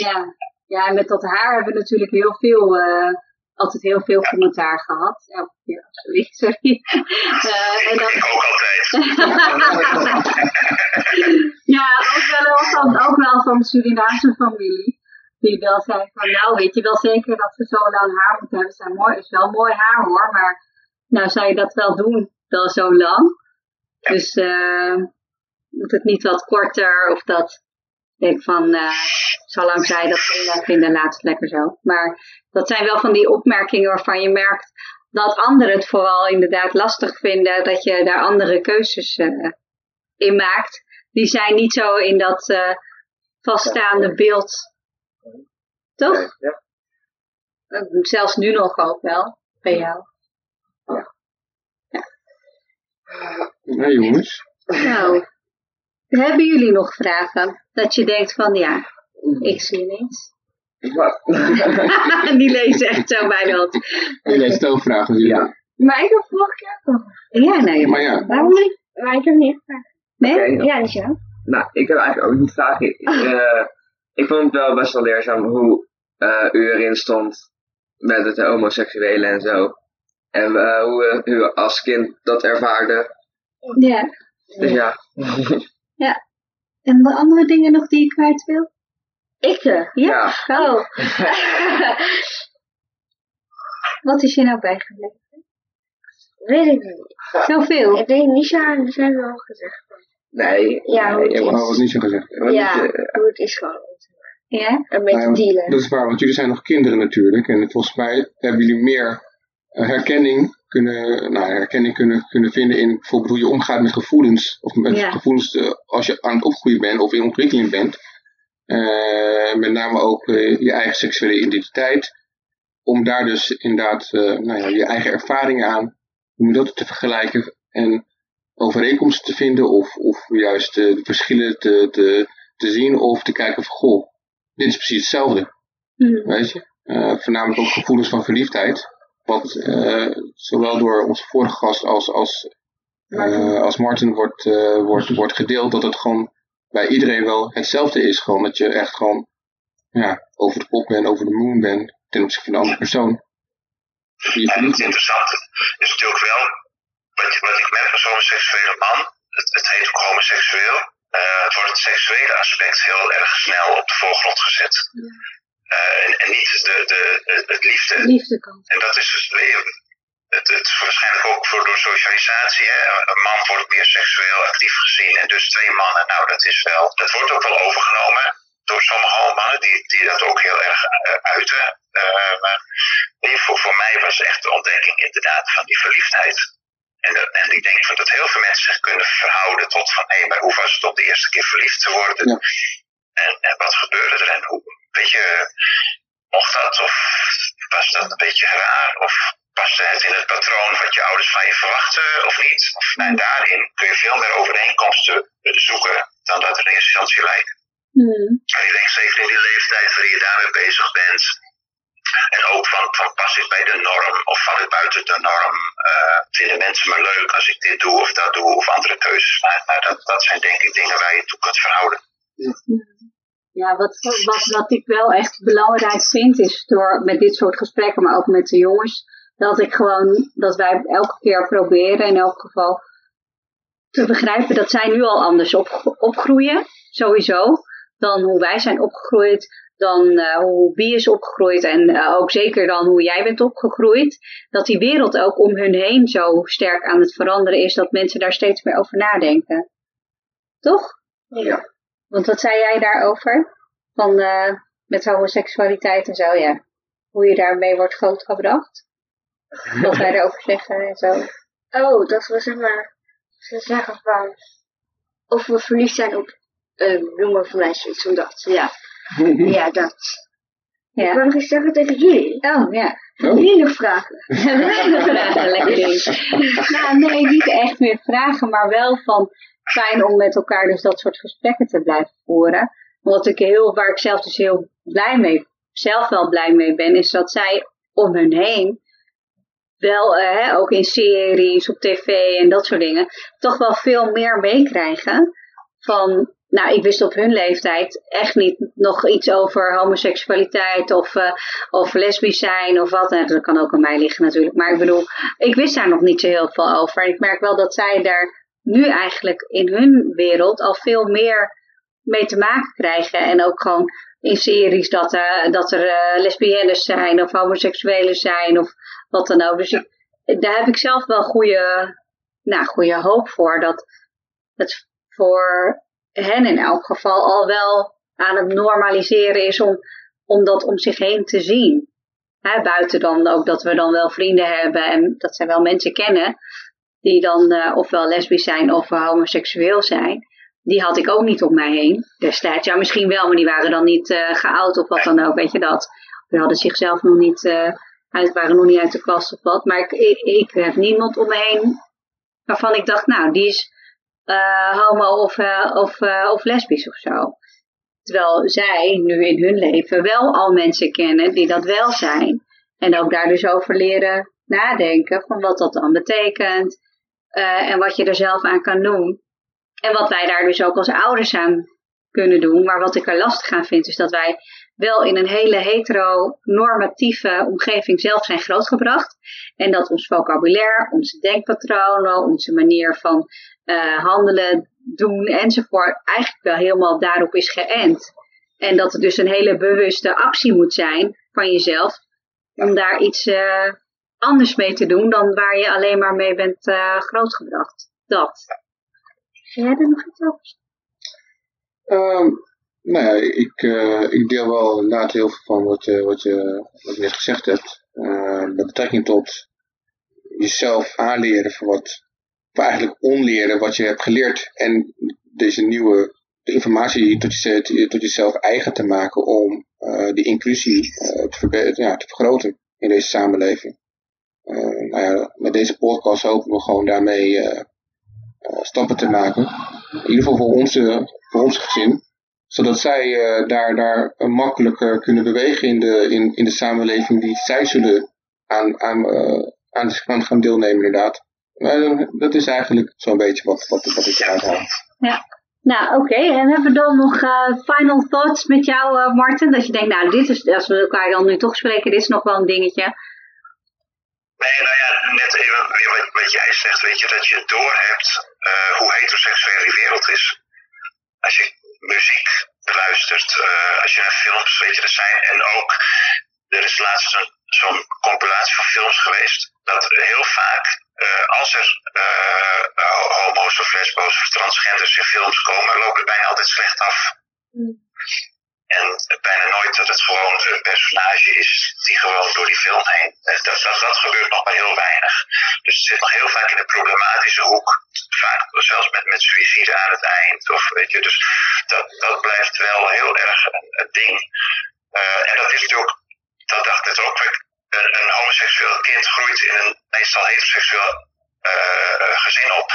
Ja. ja, en met dat haar hebben we natuurlijk heel veel, eh, altijd heel veel commentaar gehad. Elke keer, sorry, sorry. Eh, en ook altijd. ja, ook wel, van, ook wel van de Surinaamse familie. Die wel zei van, nou weet je wel zeker dat ze zo lang haar moeten hebben. Zijn mooi, is wel mooi haar hoor, maar nou zou je dat wel doen, wel zo lang. Dus eh moet het niet wat korter of dat. Ik denk van, eh zolang zij dat prima vinden, laat het lekker zo. Maar dat zijn wel van die opmerkingen waarvan je merkt dat anderen het vooral inderdaad lastig vinden dat je daar andere keuzes eh, in maakt. Die zijn niet zo in dat eh, vaststaande beeld. Toch? Ja. Zelfs nu nog ook wel, bij jou. Nee jongens. Nou, hebben jullie nog vragen? Dat je denkt van ja, ik zie niks. Wat? Die lezen echt zo bij dat. Je leest ook vragen natuurlijk. Ja. Maar ik heb vorige keer toch. Ja, nee. Maar ja, Waarom niet? Maar ik heb niet gevraagd. Nee? Ja, dat is jou. Nou, ik heb eigenlijk ook niet vragen. Ik, eh, ik vond het wel best wel leerzaam hoe eh, u erin stond met het homoseksuele en zo. En eh, hoe u als kind dat ervaarde. Ja. Dus ja. En de andere dingen nog die je kwijt wil? Ik? eh, Ja. ja. Oh. Wat is je nou bijgebleven? Weet ik niet. Zoveel. Ik denk niet zo aan, dat hebben we al gezegd. Nee. Ja, hoe nee, het ik is. oh, wat niet zo gezegd. Ja, niet, eh, hoe het is gewoon. Ja? Een beetje Nou, dealen. Dat is waar, want jullie zijn nog kinderen natuurlijk. En volgens mij hebben jullie meer herkenning kunnen, nou, herkenning kunnen, kunnen vinden in bijvoorbeeld hoe je omgaat met gevoelens. Of met Ja. gevoelens eh, als je aan het opgroeien bent of in ontwikkeling bent. Eh, met name ook eh, je eigen seksuele identiteit. Om daar dus inderdaad nou ja, je eigen ervaringen aan, om dat te vergelijken en overeenkomsten te vinden. Of, of juist de verschillen te, te, te zien of te kijken van goh, dit is precies hetzelfde. Hm. Weet je? Voornamelijk ook gevoelens van verliefdheid. Wat eh, zowel door onze vorige gast als, als, eh, als Martin wordt, eh, wordt, wordt gedeeld. Dat het gewoon bij iedereen wel hetzelfde is. Gewoon dat je echt gewoon ja, over de pop bent, over de moon bent. Ten opzichte van een andere persoon. En het interessante is natuurlijk wel, wat, ik merk als homoseksuele man, het, het heet ook homoseksueel, eh, het wordt het seksuele aspect heel erg snel op de voorgrond gezet. Eh, en, en niet de, de, het, het liefde. Liefdekant. En dat is dus, je, het, het is waarschijnlijk ook voor, door socialisatie. Hè? Een man wordt meer seksueel actief gezien en dus twee mannen. Nou, dat is wel, dat wordt ook wel overgenomen door sommige mannen die, die dat ook heel erg eh, uiten. Eh, maar voor, voor mij was echt de ontdekking inderdaad van die verliefdheid. En, dat- en ik denk van dat heel veel mensen zich kunnen verhouden tot van hé, maar hoe was het om de eerste keer verliefd te worden? Ja. En, en wat gebeurde er? En hoe, weet je, mocht dat of was dat een beetje raar? Of paste het in het patroon wat je ouders van je verwachten of niet? Of, nou, en daarin kun je veel meer overeenkomsten zoeken dan dat er in eerste instantie lijkt. Hm. Maar ik denk zeker in die leeftijd waarin je daarmee bezig bent. En ook van, van pas ik bij de norm of val ik buiten de norm? Eh, vinden mensen me leuk als ik dit doe of dat doe of andere keuzes maak? Maar dat, dat zijn denk ik dingen waar je toe kunt verhouden. Ja, wat, wat, wat ik wel echt belangrijk vind is door met dit soort gesprekken, maar ook met de jongens, dat ik gewoon, dat wij elke keer proberen in elk geval te begrijpen dat zij nu al anders op, opgroeien, sowieso, dan hoe wij zijn opgegroeid, dan uh, hoe Bie is opgegroeid en uh, ook zeker dan hoe jij bent opgegroeid. Dat die wereld ook om hun heen zo sterk aan het veranderen is dat mensen daar steeds meer over nadenken. Toch? Ja. Want wat zei jij daarover? Van uh, met homoseksualiteit en zo, ja. Hoe je daarmee wordt grootgebracht? Wat wij erover zeggen en zo. Oh, dat we zeg maar, ze zeggen van, of we verliefd zijn op een jongen van meisje, iets van dat. Ja. Ja, dat. Ja. Ik wil nog iets zeggen tegen jullie. Oh, ja. Hebben jullie nog vragen? vragen, lekker ding. Nou, nee, niet echt meer vragen, maar wel van fijn om met elkaar dus dat soort gesprekken te blijven voeren. Wat ik heel, waar ik zelf dus heel blij mee, zelf wel blij mee ben, is dat zij om hun heen wel, uh, ook in series, op tv en dat soort dingen, toch wel veel meer meekrijgen van nou, ik wist op hun leeftijd echt niet nog iets over homoseksualiteit of, uh, of lesbisch zijn of wat. En dat kan ook aan mij liggen natuurlijk. Maar ik bedoel, ik wist daar nog niet zo heel veel over. En ik merk wel dat zij daar nu eigenlijk in hun wereld al veel meer mee te maken krijgen. En ook gewoon in series dat, uh, dat er uh, lesbiennes zijn of homoseksuelen zijn of wat dan ook. Dus daar heb ik zelf wel goede, nou, goede hoop voor. Dat het voor hen in elk geval al wel aan het normaliseren is om, om dat om zich heen te zien. Buiten dan ook dat we dan wel vrienden hebben en dat zij wel mensen kennen die dan uh, ofwel lesbisch zijn of homoseksueel zijn. Die had ik ook niet om mij heen destijds. Ja, misschien wel, maar die waren dan niet uh, geout of wat dan ook, weet je dat. Die hadden zichzelf nog niet, uh, uit, waren nog niet uit de kast of wat. Maar ik, ik, heb niemand om me heen waarvan ik dacht, nou, die is homo of, of, of lesbisch of zo. Terwijl zij nu in hun leven wel al mensen kennen die dat wel zijn. En ook daar dus over leren nadenken van wat dat dan betekent. En wat je er zelf aan kan doen. En wat wij daar dus ook als ouders aan kunnen doen. Maar wat ik er lastig aan vind is dat wij wel in een hele heteronormatieve omgeving zelf zijn grootgebracht. En dat ons vocabulaire, onze denkpatronen, onze manier van uh, handelen, doen enzovoort eigenlijk wel helemaal daarop is geënt. En dat het dus een hele bewuste actie moet zijn van jezelf om daar iets uh, anders mee te doen dan waar je alleen maar mee bent uh, grootgebracht. Dat. Jij er nog iets over? Um, nou ja, ik, uh, ik deel wel inderdaad heel veel van wat je, wat je, wat je net gezegd hebt. Met betrekking tot jezelf aanleren voor wat, of eigenlijk onleren wat je hebt geleerd. En deze nieuwe de informatie tot, tot jezelf eigen te maken om die inclusie te, ja, te vergroten in deze samenleving. Nou ja, met deze podcast hopen we gewoon daarmee stappen te maken. In ieder geval voor, onze, voor ons gezin zodat zij uh, daar, daar uh, makkelijker kunnen bewegen in de, in, in de samenleving die zij zullen aan, aan, uh, aan, aan gaan deelnemen inderdaad. Maar dat is eigenlijk zo'n beetje wat, wat, wat ik eruit haal. Ja. Nou, oké. En hebben we dan nog final thoughts met jou, Martin? Dat je denkt, nou, dit is, als we elkaar dan nu toch spreken, dit is nog wel een dingetje. Nee, nou ja, net even weer wat, wat jij zegt, weet je, dat je doorhebt hoe heteroseksueel die wereld is. Als je muziek beluistert, uh, als je naar films, weet je, er zijn. En ook, er is laatst zo'n zo compilatie van films geweest, dat heel vaak, uh, als er uh, homo's of lesbo's of transgenders in films komen, lopen er bijna altijd slecht af. Mm. En bijna nooit dat het gewoon een personage is die gewoon door die film heen. Dat, dat, dat gebeurt nog maar heel weinig. Dus het zit nog heel vaak in de problematische hoek. Vaak zelfs met, met suïcide aan het eind. Of, weet je, dus dat, dat blijft wel heel erg een, een ding. Uh, en dat is natuurlijk, dat dacht ik ook, een, een homoseksueel kind groeit in een meestal heteroseksueel uh, gezin op.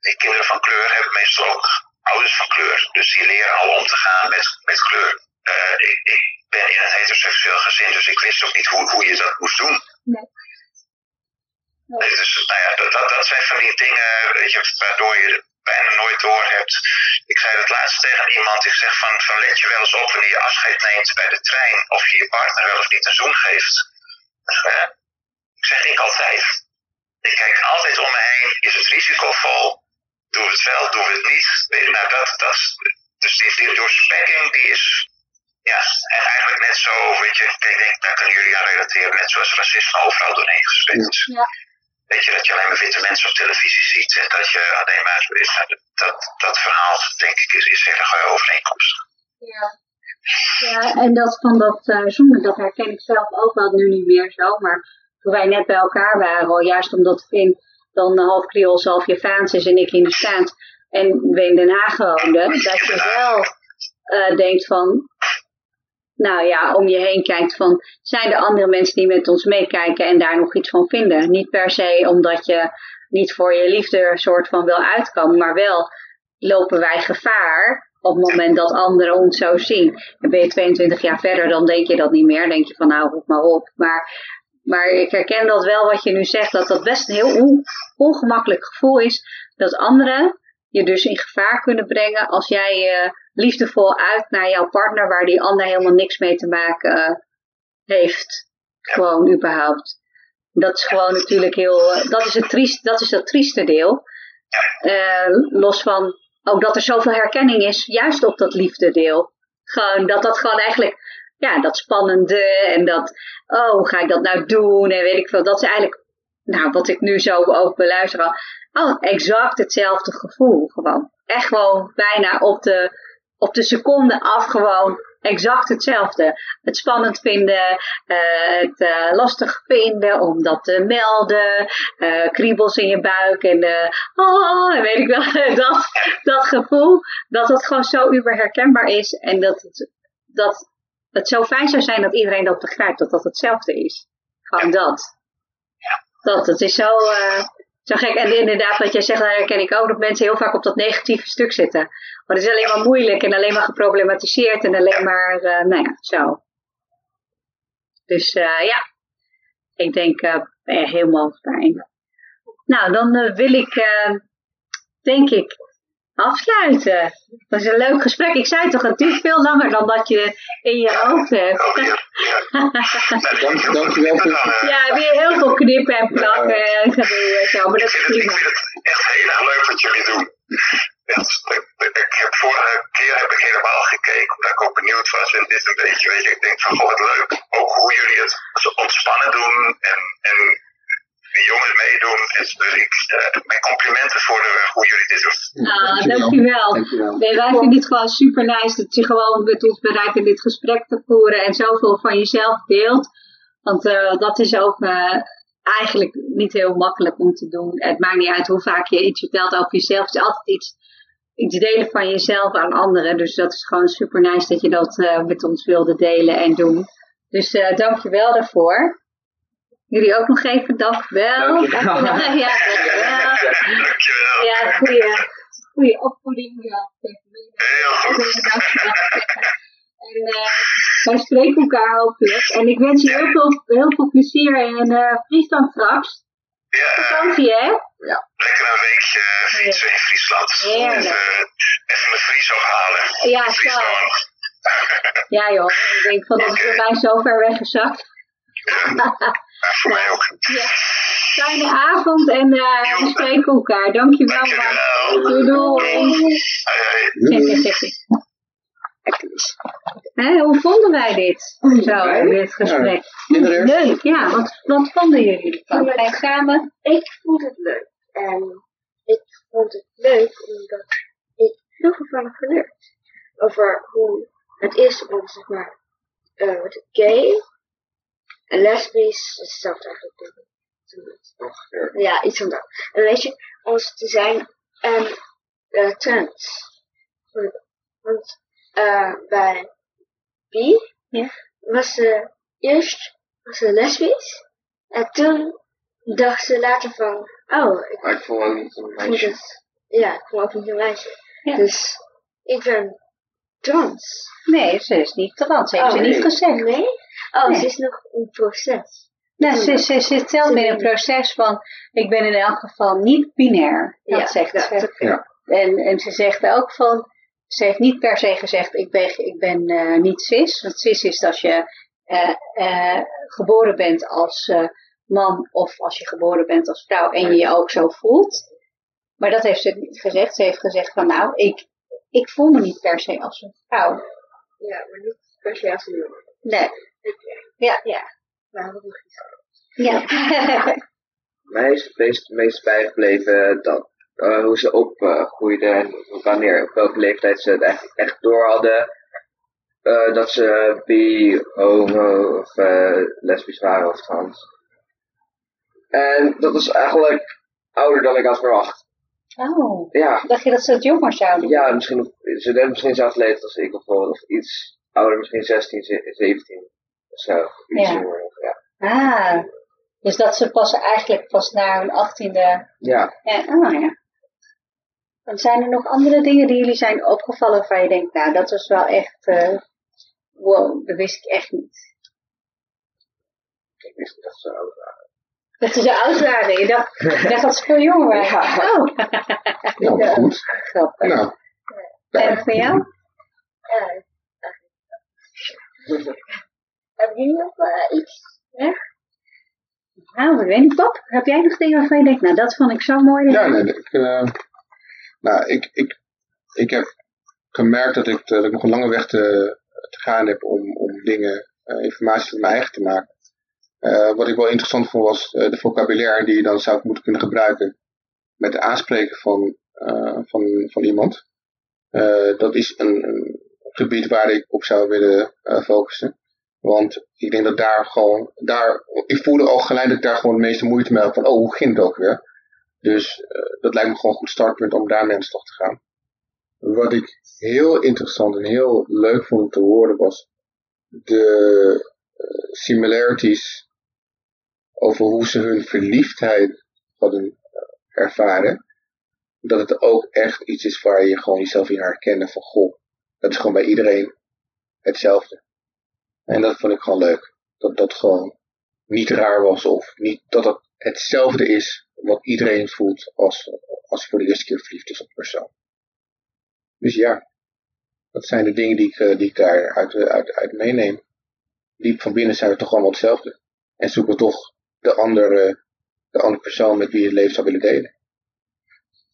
Die kinderen van kleur hebben meestal ook ouders van kleur. Dus die leren al om te gaan met, met kleur. Uh, ik, ik, ben in een heteroseksueel gezin, dus ik wist ook niet hoe, hoe je dat moest doen. Nee. Nee. Dus nou ja, dat, dat zijn van die dingen weet je, waardoor je bijna nooit door hebt. Ik zei het laatst tegen iemand, ik zeg van, van let je wel eens op wanneer je afscheid neemt bij de trein, of je je partner wel of niet een zoen geeft. Uh, ik zeg ik altijd. Ik kijk altijd om me heen, is het risicovol? Doen we het wel, doen we het niet? Nou, dat, dat, dus die, die doorspekking die is ja, en eigenlijk net zo, weet je, ik denk, daar kunnen jullie aan relateren, net zoals racisme overal doorheen gespeeld. Ja. Weet je, dat je alleen maar witte mensen op televisie ziet en dat je alleen maar, dat, dat verhaal, denk ik, is, is heel erg overeenkomstig. Ja. Ja, en dat van dat uh, zoenen, dat herken ik zelf ook wel nu niet meer zo. Maar toen wij net bij elkaar waren, juist omdat Finn dan half Creools, half Javaans is en ik in de staat en we in Den Haag woonden, dat je wel uh, denkt van, nou ja, om je heen kijkt van, zijn er andere mensen die met ons meekijken en daar nog iets van vinden? Niet per se omdat je niet voor je liefde soort van wil uitkomen, maar wel lopen wij gevaar op het moment dat anderen ons zo zien. En ben je 22 jaar verder, dan denk je dat niet meer. denk je van, nou, roep maar op. Maar, maar ik herken dat wel wat je nu zegt, dat dat best een heel ongemakkelijk gevoel is. Dat anderen je dus in gevaar kunnen brengen als jij je liefdevol uit naar jouw partner waar die ander helemaal niks mee te maken uh, heeft. Gewoon überhaupt. Dat is gewoon natuurlijk heel, uh, dat is het triest, dat is het trieste deel. Uh, los van ook dat er zoveel herkenning is, juist op dat liefdedeel. Gewoon dat dat gewoon eigenlijk, ja, dat spannende en dat, oh, hoe ga ik dat nou doen en weet ik veel. Dat is eigenlijk, nou, wat ik nu zo ook beluister. Oh, exact hetzelfde gevoel gewoon. Echt gewoon bijna op de, op de seconde af gewoon exact hetzelfde. Het spannend vinden, uh, het uh, lastig vinden om dat te melden, uh, kriebels in je buik en oh, weet ik wel, dat, dat gevoel, dat het gewoon zo uber herkenbaar is en dat het, dat het zo fijn zou zijn dat iedereen dat begrijpt, dat dat hetzelfde is. Gewoon dat. Dat, het is zo, zo gek. En inderdaad, wat jij zegt, daar herken ik ook, dat mensen heel vaak op dat negatieve stuk zitten. Maar het is alleen maar moeilijk en alleen maar geproblematiseerd en alleen maar, uh, nou ja, zo. Dus uh, ja, ik denk helemaal fijn. Nou, dan wil ik, denk ik, afsluiten. Dat is een leuk gesprek. Ik zei toch, het duurt veel langer dan dat je in je hoofd hebt. Oh, ja, Dank, dankjewel voor Ja, weer heel veel knippen en plakken en gedoe en zo, maar dat is prima. Ik vind het echt heel erg leuk wat jullie doen. Echt, ik, ik heb vorige keer heb ik helemaal gekeken, omdat ik ook benieuwd was. En dit een beetje, weet je, ik denk van, goh, wat leuk. Ook hoe jullie het zo ontspannen doen en, en jongens meedoen. Dus ik, uh, mijn complimenten voor de, hoe jullie dit doen. Ah, dankjewel. dankjewel. Nee, wij vinden het gewoon super nice dat je gewoon met ons bereikt in dit gesprek te voeren en zoveel van jezelf deelt. Want uh, dat is ook uh, eigenlijk niet heel makkelijk om te doen. Het maakt niet uit hoe vaak je iets vertelt over jezelf. Het is altijd iets, iets delen van jezelf aan anderen. Dus dat is gewoon super nice dat je dat uh, met ons wilde delen en doen. Dus uh, dank je wel daarvoor. Jullie ook nog even, dank wel. Dankjewel. Ja, dankjewel. Dankjewel. Ja, goeie opvoeding. Ja, Heel goed. dankjewel. En uh, wij spreken elkaar hopelijk. En ik wens je heel veel, heel veel plezier in uh, Friesland straks. Ja, Vakantie, hè? lekker een weekje fietsen in Friesland. Heerlijk. Even, even mijn Fries ophalen. Ja, zo. Ja joh, ik denk van dat is bij mij zo ver weggezakt. Voor mij ook. Ja. Fijne avond en uh, we spreken elkaar. Dankjewel man. Dankjewel. Doei doei. Hè, hoe vonden wij dit? Zo, dit gesprek. Leuk, ja. Wat, wat vonden jullie ervan? Samen? Ik vond het leuk. En ik vond het leuk omdat ik heel veel van heb geleerd. Over hoe het is om, zeg maar, uh, wat gay en lesbisch, hetzelfde eigenlijk. denk ik. Ja, iets van dat. En weet je, ons te zijn en uh, trans. Want uh, bij B Ja. was ze eerst was ze lesbisch. En toen dacht ze later van, oh, ik Maar ik voel me niet een meisje. ja, ik voel ook niet een meisje. Ja. Dus ik ben trans. Nee, ze is niet trans, heeft Oh, ze nee. niet gezegd. Nee? Oh, Nee. ze is nog een proces. Nou, ze, ze, ze zit zelf Ze in een proces van, ik ben in elk geval niet binair. Dat Ja, zegt ze. Ja. En, en ze zegt ook van, ze heeft niet per se gezegd, ik ben, ik ben eh, niet cis. Want cis is als je eh, eh, geboren bent als eh, man of als je geboren bent als vrouw en je je ook zo voelt. Maar dat heeft ze niet gezegd. Ze heeft gezegd van nou, ik, ik voel me niet per se als een vrouw. Ja, maar niet per se als een jongen. Nee. Ja, ja. Maar wat nog iets Ja. Mij is het meest, meest bijgebleven dat, eh, hoe ze opgroeiden en wanneer, op welke leeftijd ze het echt, echt door hadden. eh, dat ze bi, homo of eh, lesbisch waren of trans. En dat is eigenlijk ouder dan ik had verwacht. Oh, Ja, dacht je dat ze het jonger zouden ja misschien, ze hebben misschien zelfs leeftijd als ik of iets ouder, misschien 16, ze- 17 of zo. Iets Ja. jonger, ja. Ah, dus dat ze pas eigenlijk pas na hun achttiende... Ja, Ja, oh ja. Dan zijn er nog andere dingen die jullie zijn opgevallen waarvan je denkt, nou, dat was wel echt... eh, wow, dat wist ik echt niet. ik wist niet dat ze oud waren. Dat ze zo oud waren. Je dacht, je dacht dat ze veel jonger waren. Ja. Oh, Nou, maar goed. grappig. Nou, En voor jou? Eh, Hebben jullie nog eh, iets? Nou, ik weet niet, Pap. Heb jij nog dingen waarvan je denkt, nou, dat vond ik zo mooi. ja, nee, ik, eh, nou, ik, ik, ik heb gemerkt dat ik, dat ik nog een lange weg te, te gaan heb om, om dingen, eh, informatie voor mijn eigen te maken. Eh, wat ik wel interessant vond was eh, de vocabulaire die je dan zou moeten kunnen gebruiken met het aanspreken van, eh, van, van iemand. Dat is een, een gebied waar ik op zou willen focussen. Want ik denk dat daar gewoon, daar, ik voelde al gelijk dat daar gewoon de meeste moeite mee had van, oh, hoe ging het ook weer? Dus dat lijkt me gewoon een goed startpunt om aan de slag te gaan. Wat ik heel interessant en heel leuk vond te horen was de similarities over hoe ze hun verliefdheid hadden eh, ervaren. Dat het ook echt iets is waar je gewoon jezelf in herkende van goh, dat is gewoon bij iedereen hetzelfde. En dat vond ik gewoon leuk. Dat dat gewoon niet raar was of niet, dat het hetzelfde is wat iedereen voelt als, als voor de eerste keer verliefd is op een persoon. Dus ja, dat zijn de dingen die ik, eh, die ik daar uit, eh, uit, uit meeneem. Diep van binnen zijn we toch allemaal hetzelfde. En zoeken we toch de andere, de andere persoon met wie je het leven zou willen delen.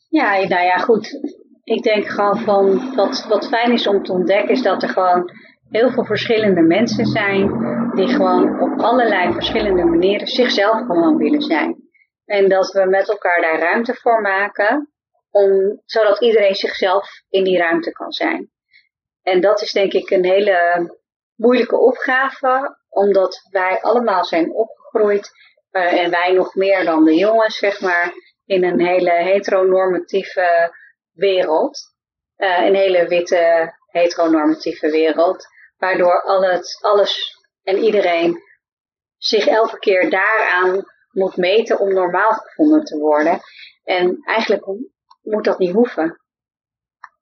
Ja, nou ja, goed. Ik denk gewoon van, wat, wat fijn is om te ontdekken, is dat er gewoon heel veel verschillende mensen zijn, die gewoon op allerlei verschillende manieren zichzelf gewoon willen zijn. En dat we met elkaar daar ruimte voor maken, om, zodat iedereen zichzelf in die ruimte kan zijn. En dat is denk ik een hele moeilijke opgave, omdat wij allemaal zijn opgegroeid, eh, en wij nog meer dan de jongens, zeg maar, in een hele heteronormatieve wereld. Eh, een hele witte heteronormatieve wereld. Waardoor alles, alles en iedereen zich elke keer daaraan moet meten om normaal gevonden te worden. En eigenlijk moet dat niet hoeven.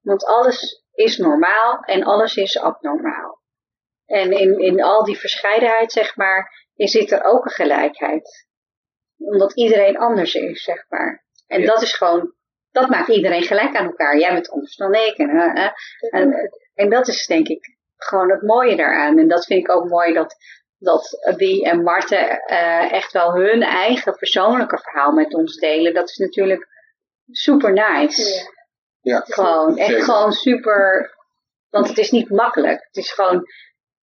Want alles is normaal en alles is abnormaal. En in, in al die verscheidenheid, zeg maar, zit er ook een gelijkheid. Omdat iedereen anders is, zeg maar. En Ja. dat is gewoon, dat maakt iedereen gelijk aan elkaar. Jij bent anders dan ik. En, eh, eh. en, en dat is denk ik gewoon het mooie daaraan. En dat vind ik ook mooi dat, dat Wie en Marten eh, echt wel hun eigen persoonlijke verhaal met ons delen. Dat is natuurlijk super nice. Ja, Gewoon, echt zeker. gewoon super. Want het is niet makkelijk. Het is gewoon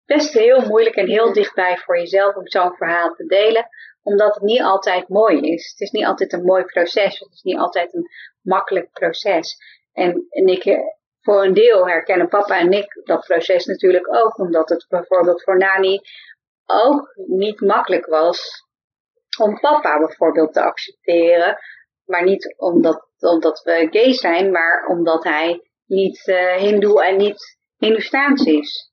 best heel moeilijk en heel dichtbij voor jezelf om zo'n verhaal te delen. Omdat het niet altijd mooi is. Het is niet altijd een mooi proces. Het is niet altijd een makkelijk proces. En, ik, eh, voor een deel herkennen papa en ik dat proces natuurlijk ook. Omdat het bijvoorbeeld voor Nani ook niet makkelijk was om papa bijvoorbeeld te accepteren. Maar niet omdat, omdat we gay zijn, maar omdat hij niet eh hindoe en niet hindoestaans is.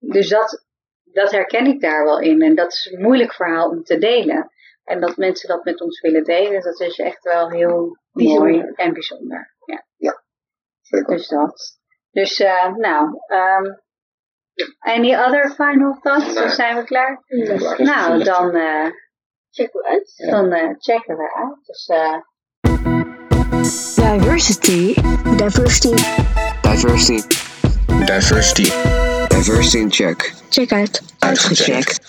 Dus dat, dat herken ik daar wel in. En dat is een moeilijk verhaal om te delen. En dat mensen dat met ons willen delen, dat is echt wel heel Bijzonder. mooi en bijzonder. Ja. zeker. Dus dat. Dus, eh, nou, um, any other final thoughts? Nee. Dan zijn we klaar. Ja. Nou, dan, eh, Check we uit. dan eh, checken we uit. Dus, eh, Diversity. Diversity. Diversity. Diversity in check. Check uit. Uitgecheckt.